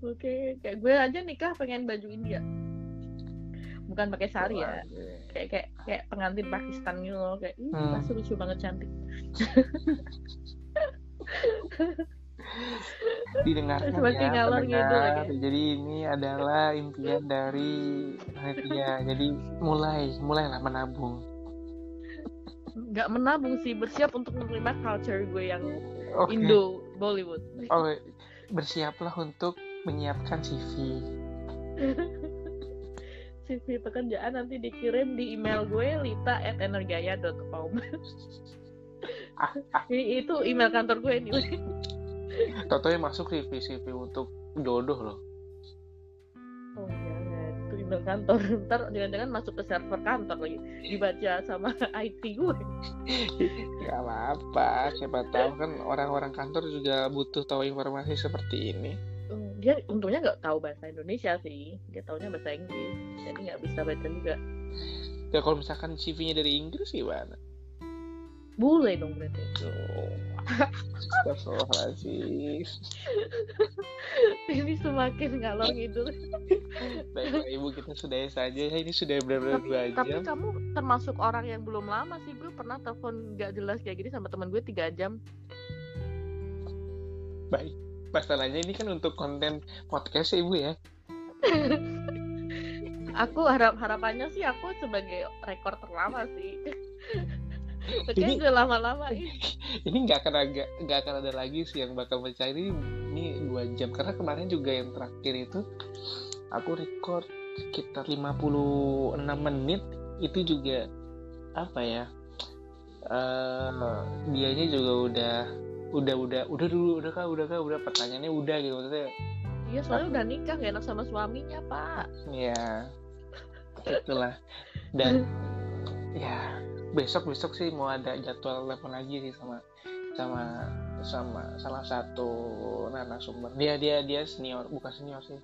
Oke kayak gue aja nikah pengen baju India. Bukan pakai sari ya kayak kayak kayak pengantin Pakistan gitu loh. Kayak ih Hmm. pasti lucu banget cantik. *laughs* Didengarkan Seperti ya ngalor pendengar. lagi. jadi ini adalah impian dari panitia jadi mulai mulailah menabung. Nggak menabung sih bersiap untuk menerima culture gue yang oke. Indo Bollywood. Oh bersiaplah untuk menyiapkan CV *laughs* CV pekerjaan nanti dikirim di email gue lita@energaya.com I- itu email kantor gue nih Toto yang masuk CV CV untuk jodoh loh. Oh jangan itu email kantor. Ntar jangan-jangan masuk ke server kantor lagi. Dibaca sama *laughs* IT gue. Gak apa-apa, siapa tahu kan orang-orang kantor juga butuh tahu informasi seperti ini. Hmm, dia untungnya nggak tahu bahasa Indonesia sih. Dia taunya bahasa Inggris. Jadi nggak bisa baca juga. Ya kalau misalkan CV-nya dari Inggris gimana? boleh dong berarti. *laughs* Astagfirullahaladzim. *laughs* ini semakin ngalor ngidul Baiklah ibu kita sudahi saja. Ya ini sudah benar-benar tapi, dua tapi kamu termasuk orang yang belum lama sih gue pernah telepon nggak jelas kayak gini sama teman gue tiga jam. Baik. Masalahnya ini kan untuk konten podcast ya, ibu ya. *laughs* aku harap harapannya sih aku sebagai rekor terlama sih *laughs* Oke, Ini- gue lama-lama ih. *laughs* Ini nggak akan agak nggak akan ada lagi sih yang bakal percaya ini ini dua jam karena kemarin juga yang terakhir itu aku record sekitar 56 menit itu juga apa ya eh dianya juga udah udah udah udah dulu udah kah udah kah udah pertanyaannya udah gitu maksudnya Iya soalnya udah nikah gak enak sama suaminya pak. Ya itulah. Dan ya besok besok sih mau ada jadwal telepon lagi sih sama sama sama salah satu narasumber. Dia dia dia senior bukan senior sih.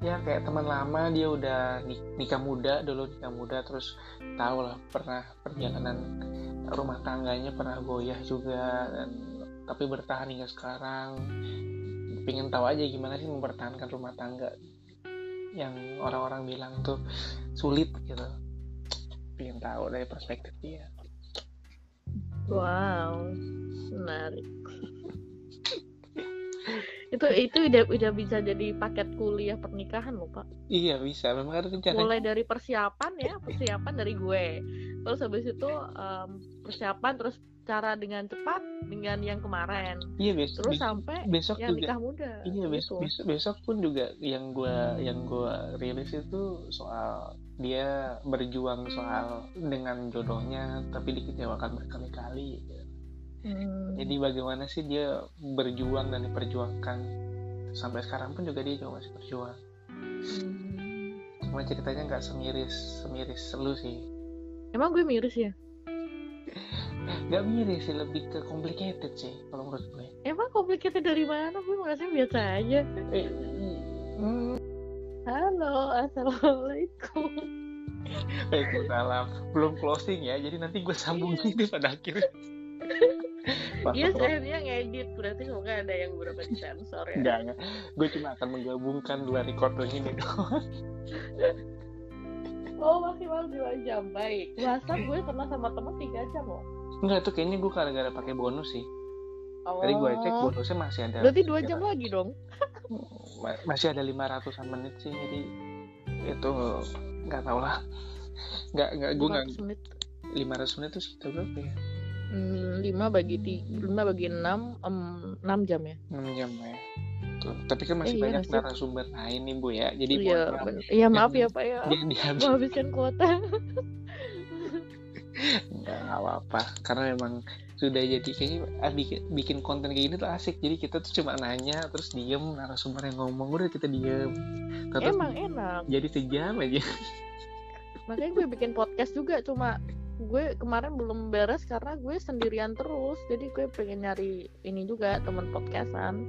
Ya kayak teman lama dia udah nik- nikah muda dulu nikah muda terus tahu lah pernah perjalanan rumah tangganya pernah goyah juga dan tapi bertahan hingga sekarang pengen tahu aja gimana sih mempertahankan rumah tangga yang orang-orang bilang tuh sulit gitu. Pengen tahu dari perspektif dia. Wow menarik. *laughs* Itu itu udah udah bisa jadi paket kuliah pernikahan loh pak. Iya bisa. Memang ada rencana. Mulai dari persiapan ya persiapan dari gue. Terus habis itu em, persiapan terus cara dengan cepat dengan yang kemarin iya besok terus besok, sampai besok yang juga nikah muda iya besok, gitu. besok besok pun juga yang gua yang gua rilis itu soal dia berjuang soal dengan jodohnya tapi dikecewakan berkali-kali Hmm. jadi bagaimana sih dia berjuang dan diperjuangkan sampai sekarang pun juga dia juga masih berjuang Hmm. cuma ceritanya nggak semiris semiris lu sih emang gue miris ya *laughs* nggak miris sih lebih ke complicated sih kalau menurut gue emang complicated dari mana gue merasa biasa aja eh, hmm, halo assalamualaikum *laughs* Waalaikumsalam belum closing ya jadi nanti gue sambungin deh pada akhirnya *laughs* Iya, saya ngedit berarti semoga ada yang beberapa disensor ya. Enggak, enggak. Gue cuma akan menggabungkan dua recording ini doang. Oh maksimal dua jam baik. WhatsApp gue pernah sama temen tiga jam loh. Enggak, itu kayaknya gue gara-gara pakai bonus sih. Oh. Tadi gue cek bonusnya masih ada. Berarti dua jam lagi dong. *laughs* Ma- Masih ada 500-an menit sih, jadi itu nggak tau lah. *laughs* Nggak, nggak, gue nggak 500 menit. 500 menit itu sekitar berapa ya? Hmm, 5 bagi ti- 5 bagi 6 em, 6 jam ya. 6 jam ya. Tuh. Tapi kan masih Eh, iya banyak sih? narasumber lain nih Bu ya. Jadi Iya, mohon maaf, bener. iya maaf ya Pak ya. dia dihabis Menghabiskan kuota. *laughs* nggak apa-apa karena memang sudah jadi kayaknya ah, bikin, bikin konten kayak gini tuh asik jadi kita tuh cuma nanya terus diem narasumber yang ngomong udah kita diem terus Emang enak. jadi sejam aja *laughs* Makanya gue bikin podcast juga cuma gue kemarin belum beres karena gue sendirian terus. Jadi gue pengen nyari ini juga teman podcastan.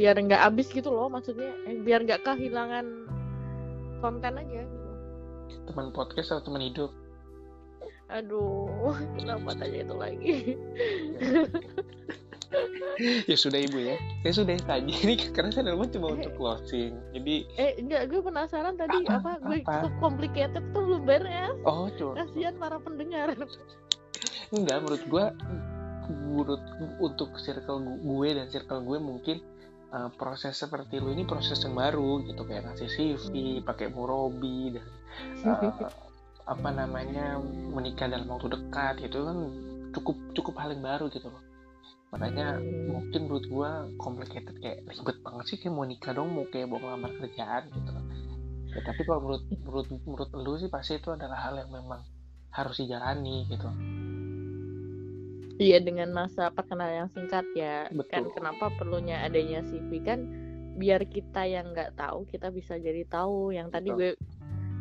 Biar nggak habis gitu loh maksudnya. Eh, biar nggak kehilangan konten aja gitu. teman podcast atau teman hidup Aduh, *laughs* kenapa tanya itu lagi? *laughs* ya sudah ibu ya ya sudah tadi ini karena saya dalam cuma untuk closing jadi Eh, enggak, gue penasaran tadi Apa? apa, gue Apa? complicated tuh belum beres. oh cuma Kasihan para pendengar. enggak menurut gua menurut untuk circle gu- gue dan circle gue mungkin uh, proses seperti lu ini proses yang baru gitu kayak ngasih CV pakai Murobi dan uh, *laughs* apa namanya menikah dalam waktu dekat itu kan cukup cukup hal yang baru gitu loh makanya mungkin menurut gua complicated kayak ribet banget sih kayak mau nikah dong mau kayak mau ngelamar kerjaan gitu loh ya, tapi kalau menurut menurut menurut lu sih pasti itu adalah hal yang memang harus dijalani gitu Iya dengan masa perkenalan yang singkat ya. Betul. Kan kenapa perlunya adanya CV kan biar kita yang nggak tahu kita bisa jadi tahu. Yang tadi Betul. gue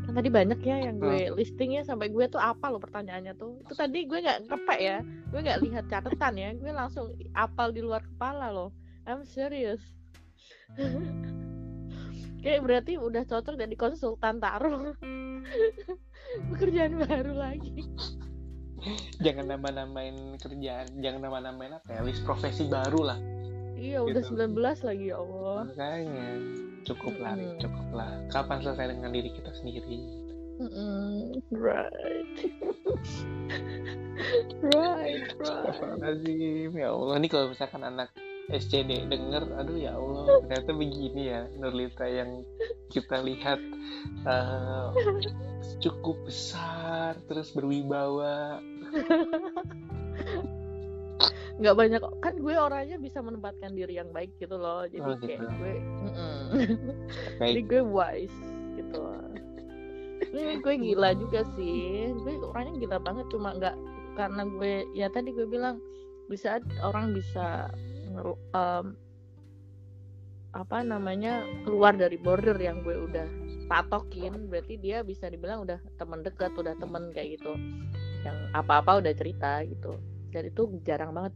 kan tadi banyak ya yang gue listingnya sampai gue tuh apa loh pertanyaannya tuh. Itu tadi gue nggak ngepek ya. Gue nggak lihat catatan ya. Gue langsung apal di luar kepala loh. I'm serious. *laughs* Kayak berarti udah cocok jadi konsultan taruh. *laughs* Pekerjaan baru lagi. jangan nambah-nambahin kerjaan jangan nambah-nambahin apa ya list profesi baru lah Iya udah Gitu. 19 lagi ya Allah. makanya cukup lah Mm-mm. cukup lah. Kapan selesai dengan diri kita sendiri? Mm-mm, right. *laughs* right, right. Ya Allah ini kalau misalkan anak SCD denger aduh ya Allah. *laughs* Ternyata begini ya Nurlita yang kita lihat eh, cukup besar terus berwibawa *laughs* Nggak banyak kan gue orangnya bisa menempatkan diri yang baik gitu loh. Jadi Oh, kayak gitu. gue mm-mm. *laughs* Jadi baik gue wise gitu loh. Ini gue gila juga sih. Gue orangnya gila banget cuma nggak karena gue ya tadi gue bilang bisa orang bisa em, apa namanya keluar dari border yang gue udah patokin berarti dia bisa dibilang udah teman dekat udah temen kayak gitu yang apa-apa udah cerita gitu dan itu jarang banget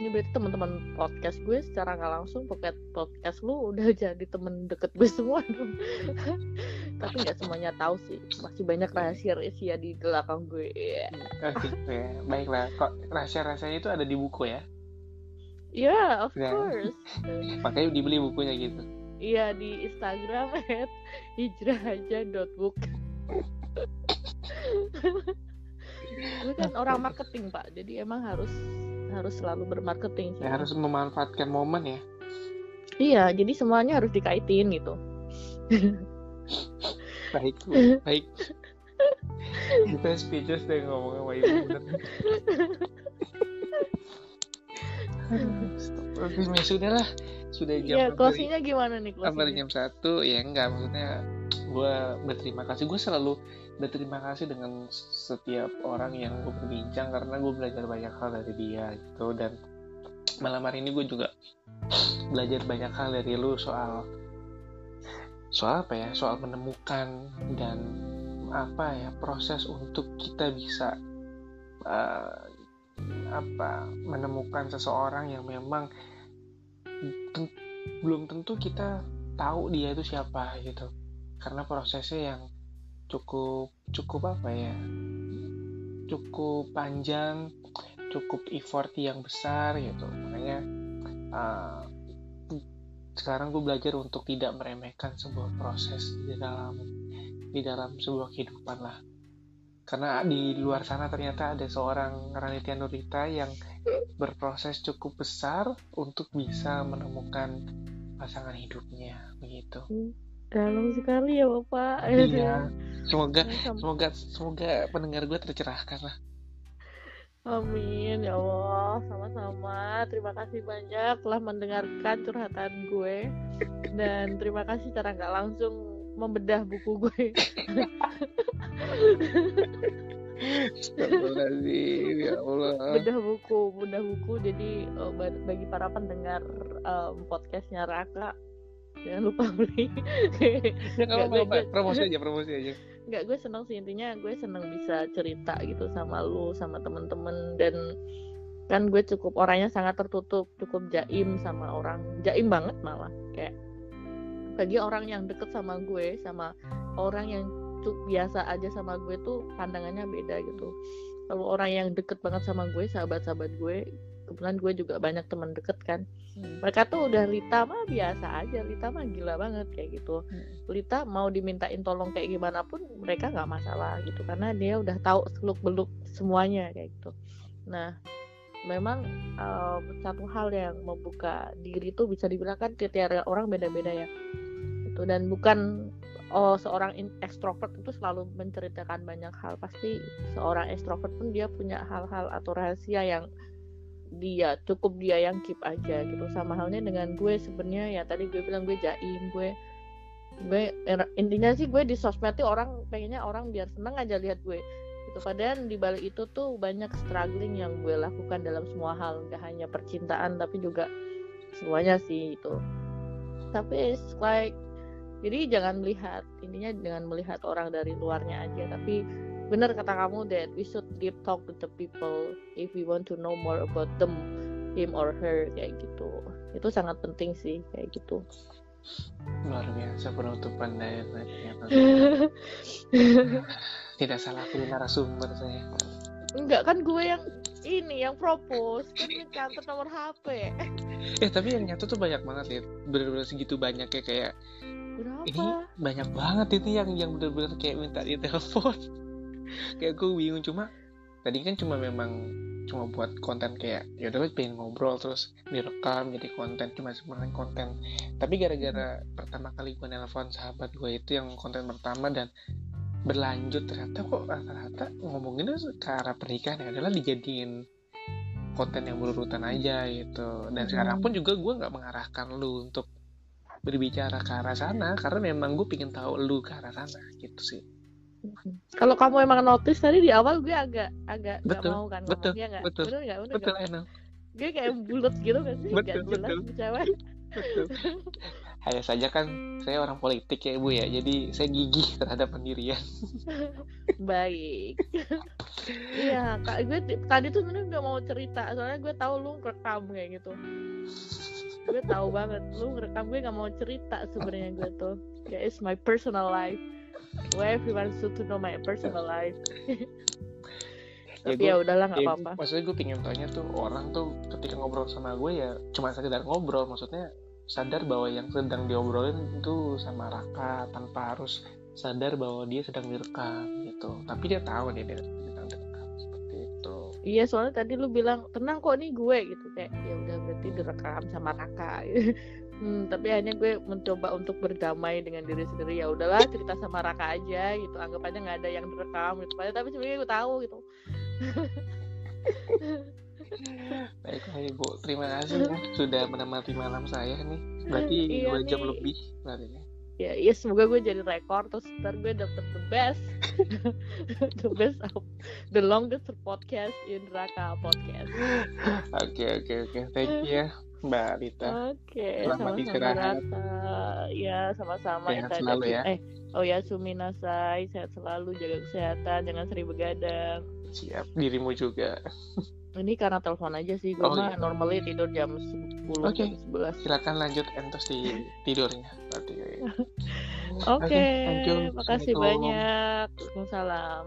ini berarti teman-teman podcast gue secara nggak langsung podcast podcast lu udah *laughs* jadi temen deket gue semua dong. *laughs* Tapi nggak semuanya tahu sih masih banyak rahasia rahasia di belakang gue. Gitu ya. baiklah kok rahasia-rahasianya itu ada di buku ya? Ya of Ya. course. *laughs* Makanya dibeli bukunya gitu. Iya di Instagram at hijrahaja.book gue kan orang marketing pak. Jadi emang harus harus selalu bermarketing sih. ya, harus memanfaatkan momen ya. Iya jadi semuanya harus dikaitin gitu. Baik Bu. baik. Kita speechless deh ngomong sama ibu bener. Tapi sudah lah sudah jam ya closingnya gimana nih closingnya? jam satu. Ya enggak maksudnya gue berterima kasih. Gue selalu berterima kasih dengan setiap orang yang gue berbincang karena gue belajar banyak hal dari dia gitu. Dan malam hari ini gue juga belajar banyak hal dari lu soal soal apa ya? Soal menemukan dan apa ya? Proses untuk kita bisa eh, apa menemukan seseorang yang memang ten- belum tentu kita tahu dia itu siapa gitu karena prosesnya yang cukup cukup apa ya? Cukup panjang cukup effort yang besar gitu. Makanya uh, sekarang gue belajar untuk tidak meremehkan sebuah proses di dalam di dalam sebuah kehidupan lah. Karena di luar sana ternyata ada seorang Ranitya Nurita yang berproses cukup besar untuk bisa menemukan pasangan hidupnya begitu dalam sekali ya bapak. Iya. *laughs* Semoga semoga semoga pendengar gue tercerahkan lah. Amin ya Allah. Sama-sama. Terima kasih banyak telah mendengarkan curhatan gue. Dan terima kasih cara nggak langsung membedah buku gue. Astagfirullahaladzim ya Allah. Bedah buku bedah buku. Jadi eh, ba- bagi para pendengar em, podcastnya Raka jangan lupa *laughs* beli. Nggak Nggak, apa-apa gue- promosi aja promosi aja. Nggak gue seneng sih. Intinya gue seneng bisa cerita gitu sama lu sama temen-temen. Dan kan gue cukup orangnya sangat tertutup cukup jaim sama orang. Jaim banget malah kayak bagi orang yang deket sama gue sama orang yang cukup biasa aja sama gue tuh pandangannya beda gitu. Kalau orang yang deket banget sama gue sahabat-sahabat gue kebetulan gue juga banyak teman deket kan. Mereka tuh udah Lita mah biasa aja Lita mah gila banget kayak gitu. Lita mau dimintain tolong kayak gimana pun mereka nggak masalah gitu karena dia udah tahu seluk beluk semuanya kayak gitu. Nah memang eh, satu hal yang membuka diri tuh bisa dibilang kan tiap orang beda-beda ya. Itu dan bukan oh seorang ekstrovert itu selalu menceritakan banyak hal. Pasti seorang ekstrovert pun dia punya hal-hal atau rahasia yang dia cukup dia yang keep aja gitu. Sama halnya dengan gue sebenarnya ya tadi gue bilang gue jaim gue gue er- intinya sih gue di sosmed tuh orang pengennya orang biar seneng aja lihat gue. Gitu. Padahal di balik itu tuh banyak struggling yang gue lakukan dalam semua hal. Gak hanya percintaan tapi juga semuanya sih itu tapi it's like jadi jangan melihat intinya jangan melihat orang dari luarnya aja. Tapi benar kata kamu that we should deep talk with the people if we want to know more about them him or her kayak gitu. Itu sangat penting sih kayak gitu. Luar biasa penutupan dari *laughs* tidak salah pilih narasumber saya. Enggak kan gue yang ini yang propose. Kan catat nomor HP eh tapi yang nyatu tuh banyak banget ya. Bener-bener segitu banyak ya kayak berapa? Ini banyak banget itu yang yang bener-bener kayak minta di telepon kayak gue bingung cuma tadi kan cuma memang cuma buat konten kayak ya udah pengen ngobrol terus direkam jadi konten cuma sebenarnya konten. Tapi gara-gara pertama kali gue nelpon sahabat gue itu yang konten pertama dan berlanjut ternyata kok rata-rata ngomonginnya ke arah pernikahan ya adalah dijadiin konten yang berurutan aja gitu. Dan Hmm. sekarang pun juga gue nggak mengarahkan lu untuk berbicara ke arah sana karena memang gue pengen tahu lu ke arah sana gitu sih kalau kamu emang notice tadi di awal gue agak agak Betul, mau kan betul, ngomongnya nggak? betul, bener nggak? Bener betul? Enel gue kayak bulat gitu kan sih? Betul, nggak jelas betul. cewek. Betul. Hanya saja kan saya orang politik ya ibu ya. Jadi saya gigih terhadap pendirian. *laughs* Baik. Iya kak gue tadi tuh sebenarnya udah mau cerita. Soalnya gue tahu lu rekam kayak gitu. Gue tahu banget lu ngerekam gue nggak mau cerita sebenarnya gue tuh. Kayak it's my personal life where everyone should to know my personal life? *laughs* Ya, tapi ya udahlah nggak Ya, apa-apa. maksudnya gue pengen tanya tuh orang tuh ketika ngobrol sama gue ya cuma sekedar ngobrol maksudnya sadar bahwa yang sedang diobrolin itu sama Raka tanpa harus sadar bahwa dia sedang direkam gitu. Tapi dia tahu dia dia sedang direkam seperti itu. Iya soalnya tadi lu bilang tenang kok nih gue gitu. Kayak ya udah berarti direkam sama Raka *laughs* Hmm, tapi akhirnya gue mencoba untuk berdamai dengan diri sendiri. Ya udahlah cerita sama Raka aja gitu. Anggap aja nggak ada yang direkam gitu. Tapi sebenarnya gue tahu gitu. *laughs* Baiklah Ibu, terima kasih ya. Sudah menemani malam saya nih. Berarti Iya jam nih. lebih berarti. ya. ya iya semoga gue jadi rekor. Terus ntar gue dapet the best. *laughs* The best of the longest podcast in Raka podcast. *laughs* Oke oke oke, thank you ya Mbak Rita. oke Selamat sama-sama istirahat. Ya sama-sama Sehat Ita selalu ya. eh oh ya Suminasai sehat selalu jaga kesehatan jangan sering begadang Siap, dirimu juga. ini karena telepon aja sih gue Oh, mah iya. normally tidur jam 10 Oke. jam 11 Silakan lanjut entos di tidurnya. *laughs* Oke, thank you. makasih banyak. Waalaikumsalam.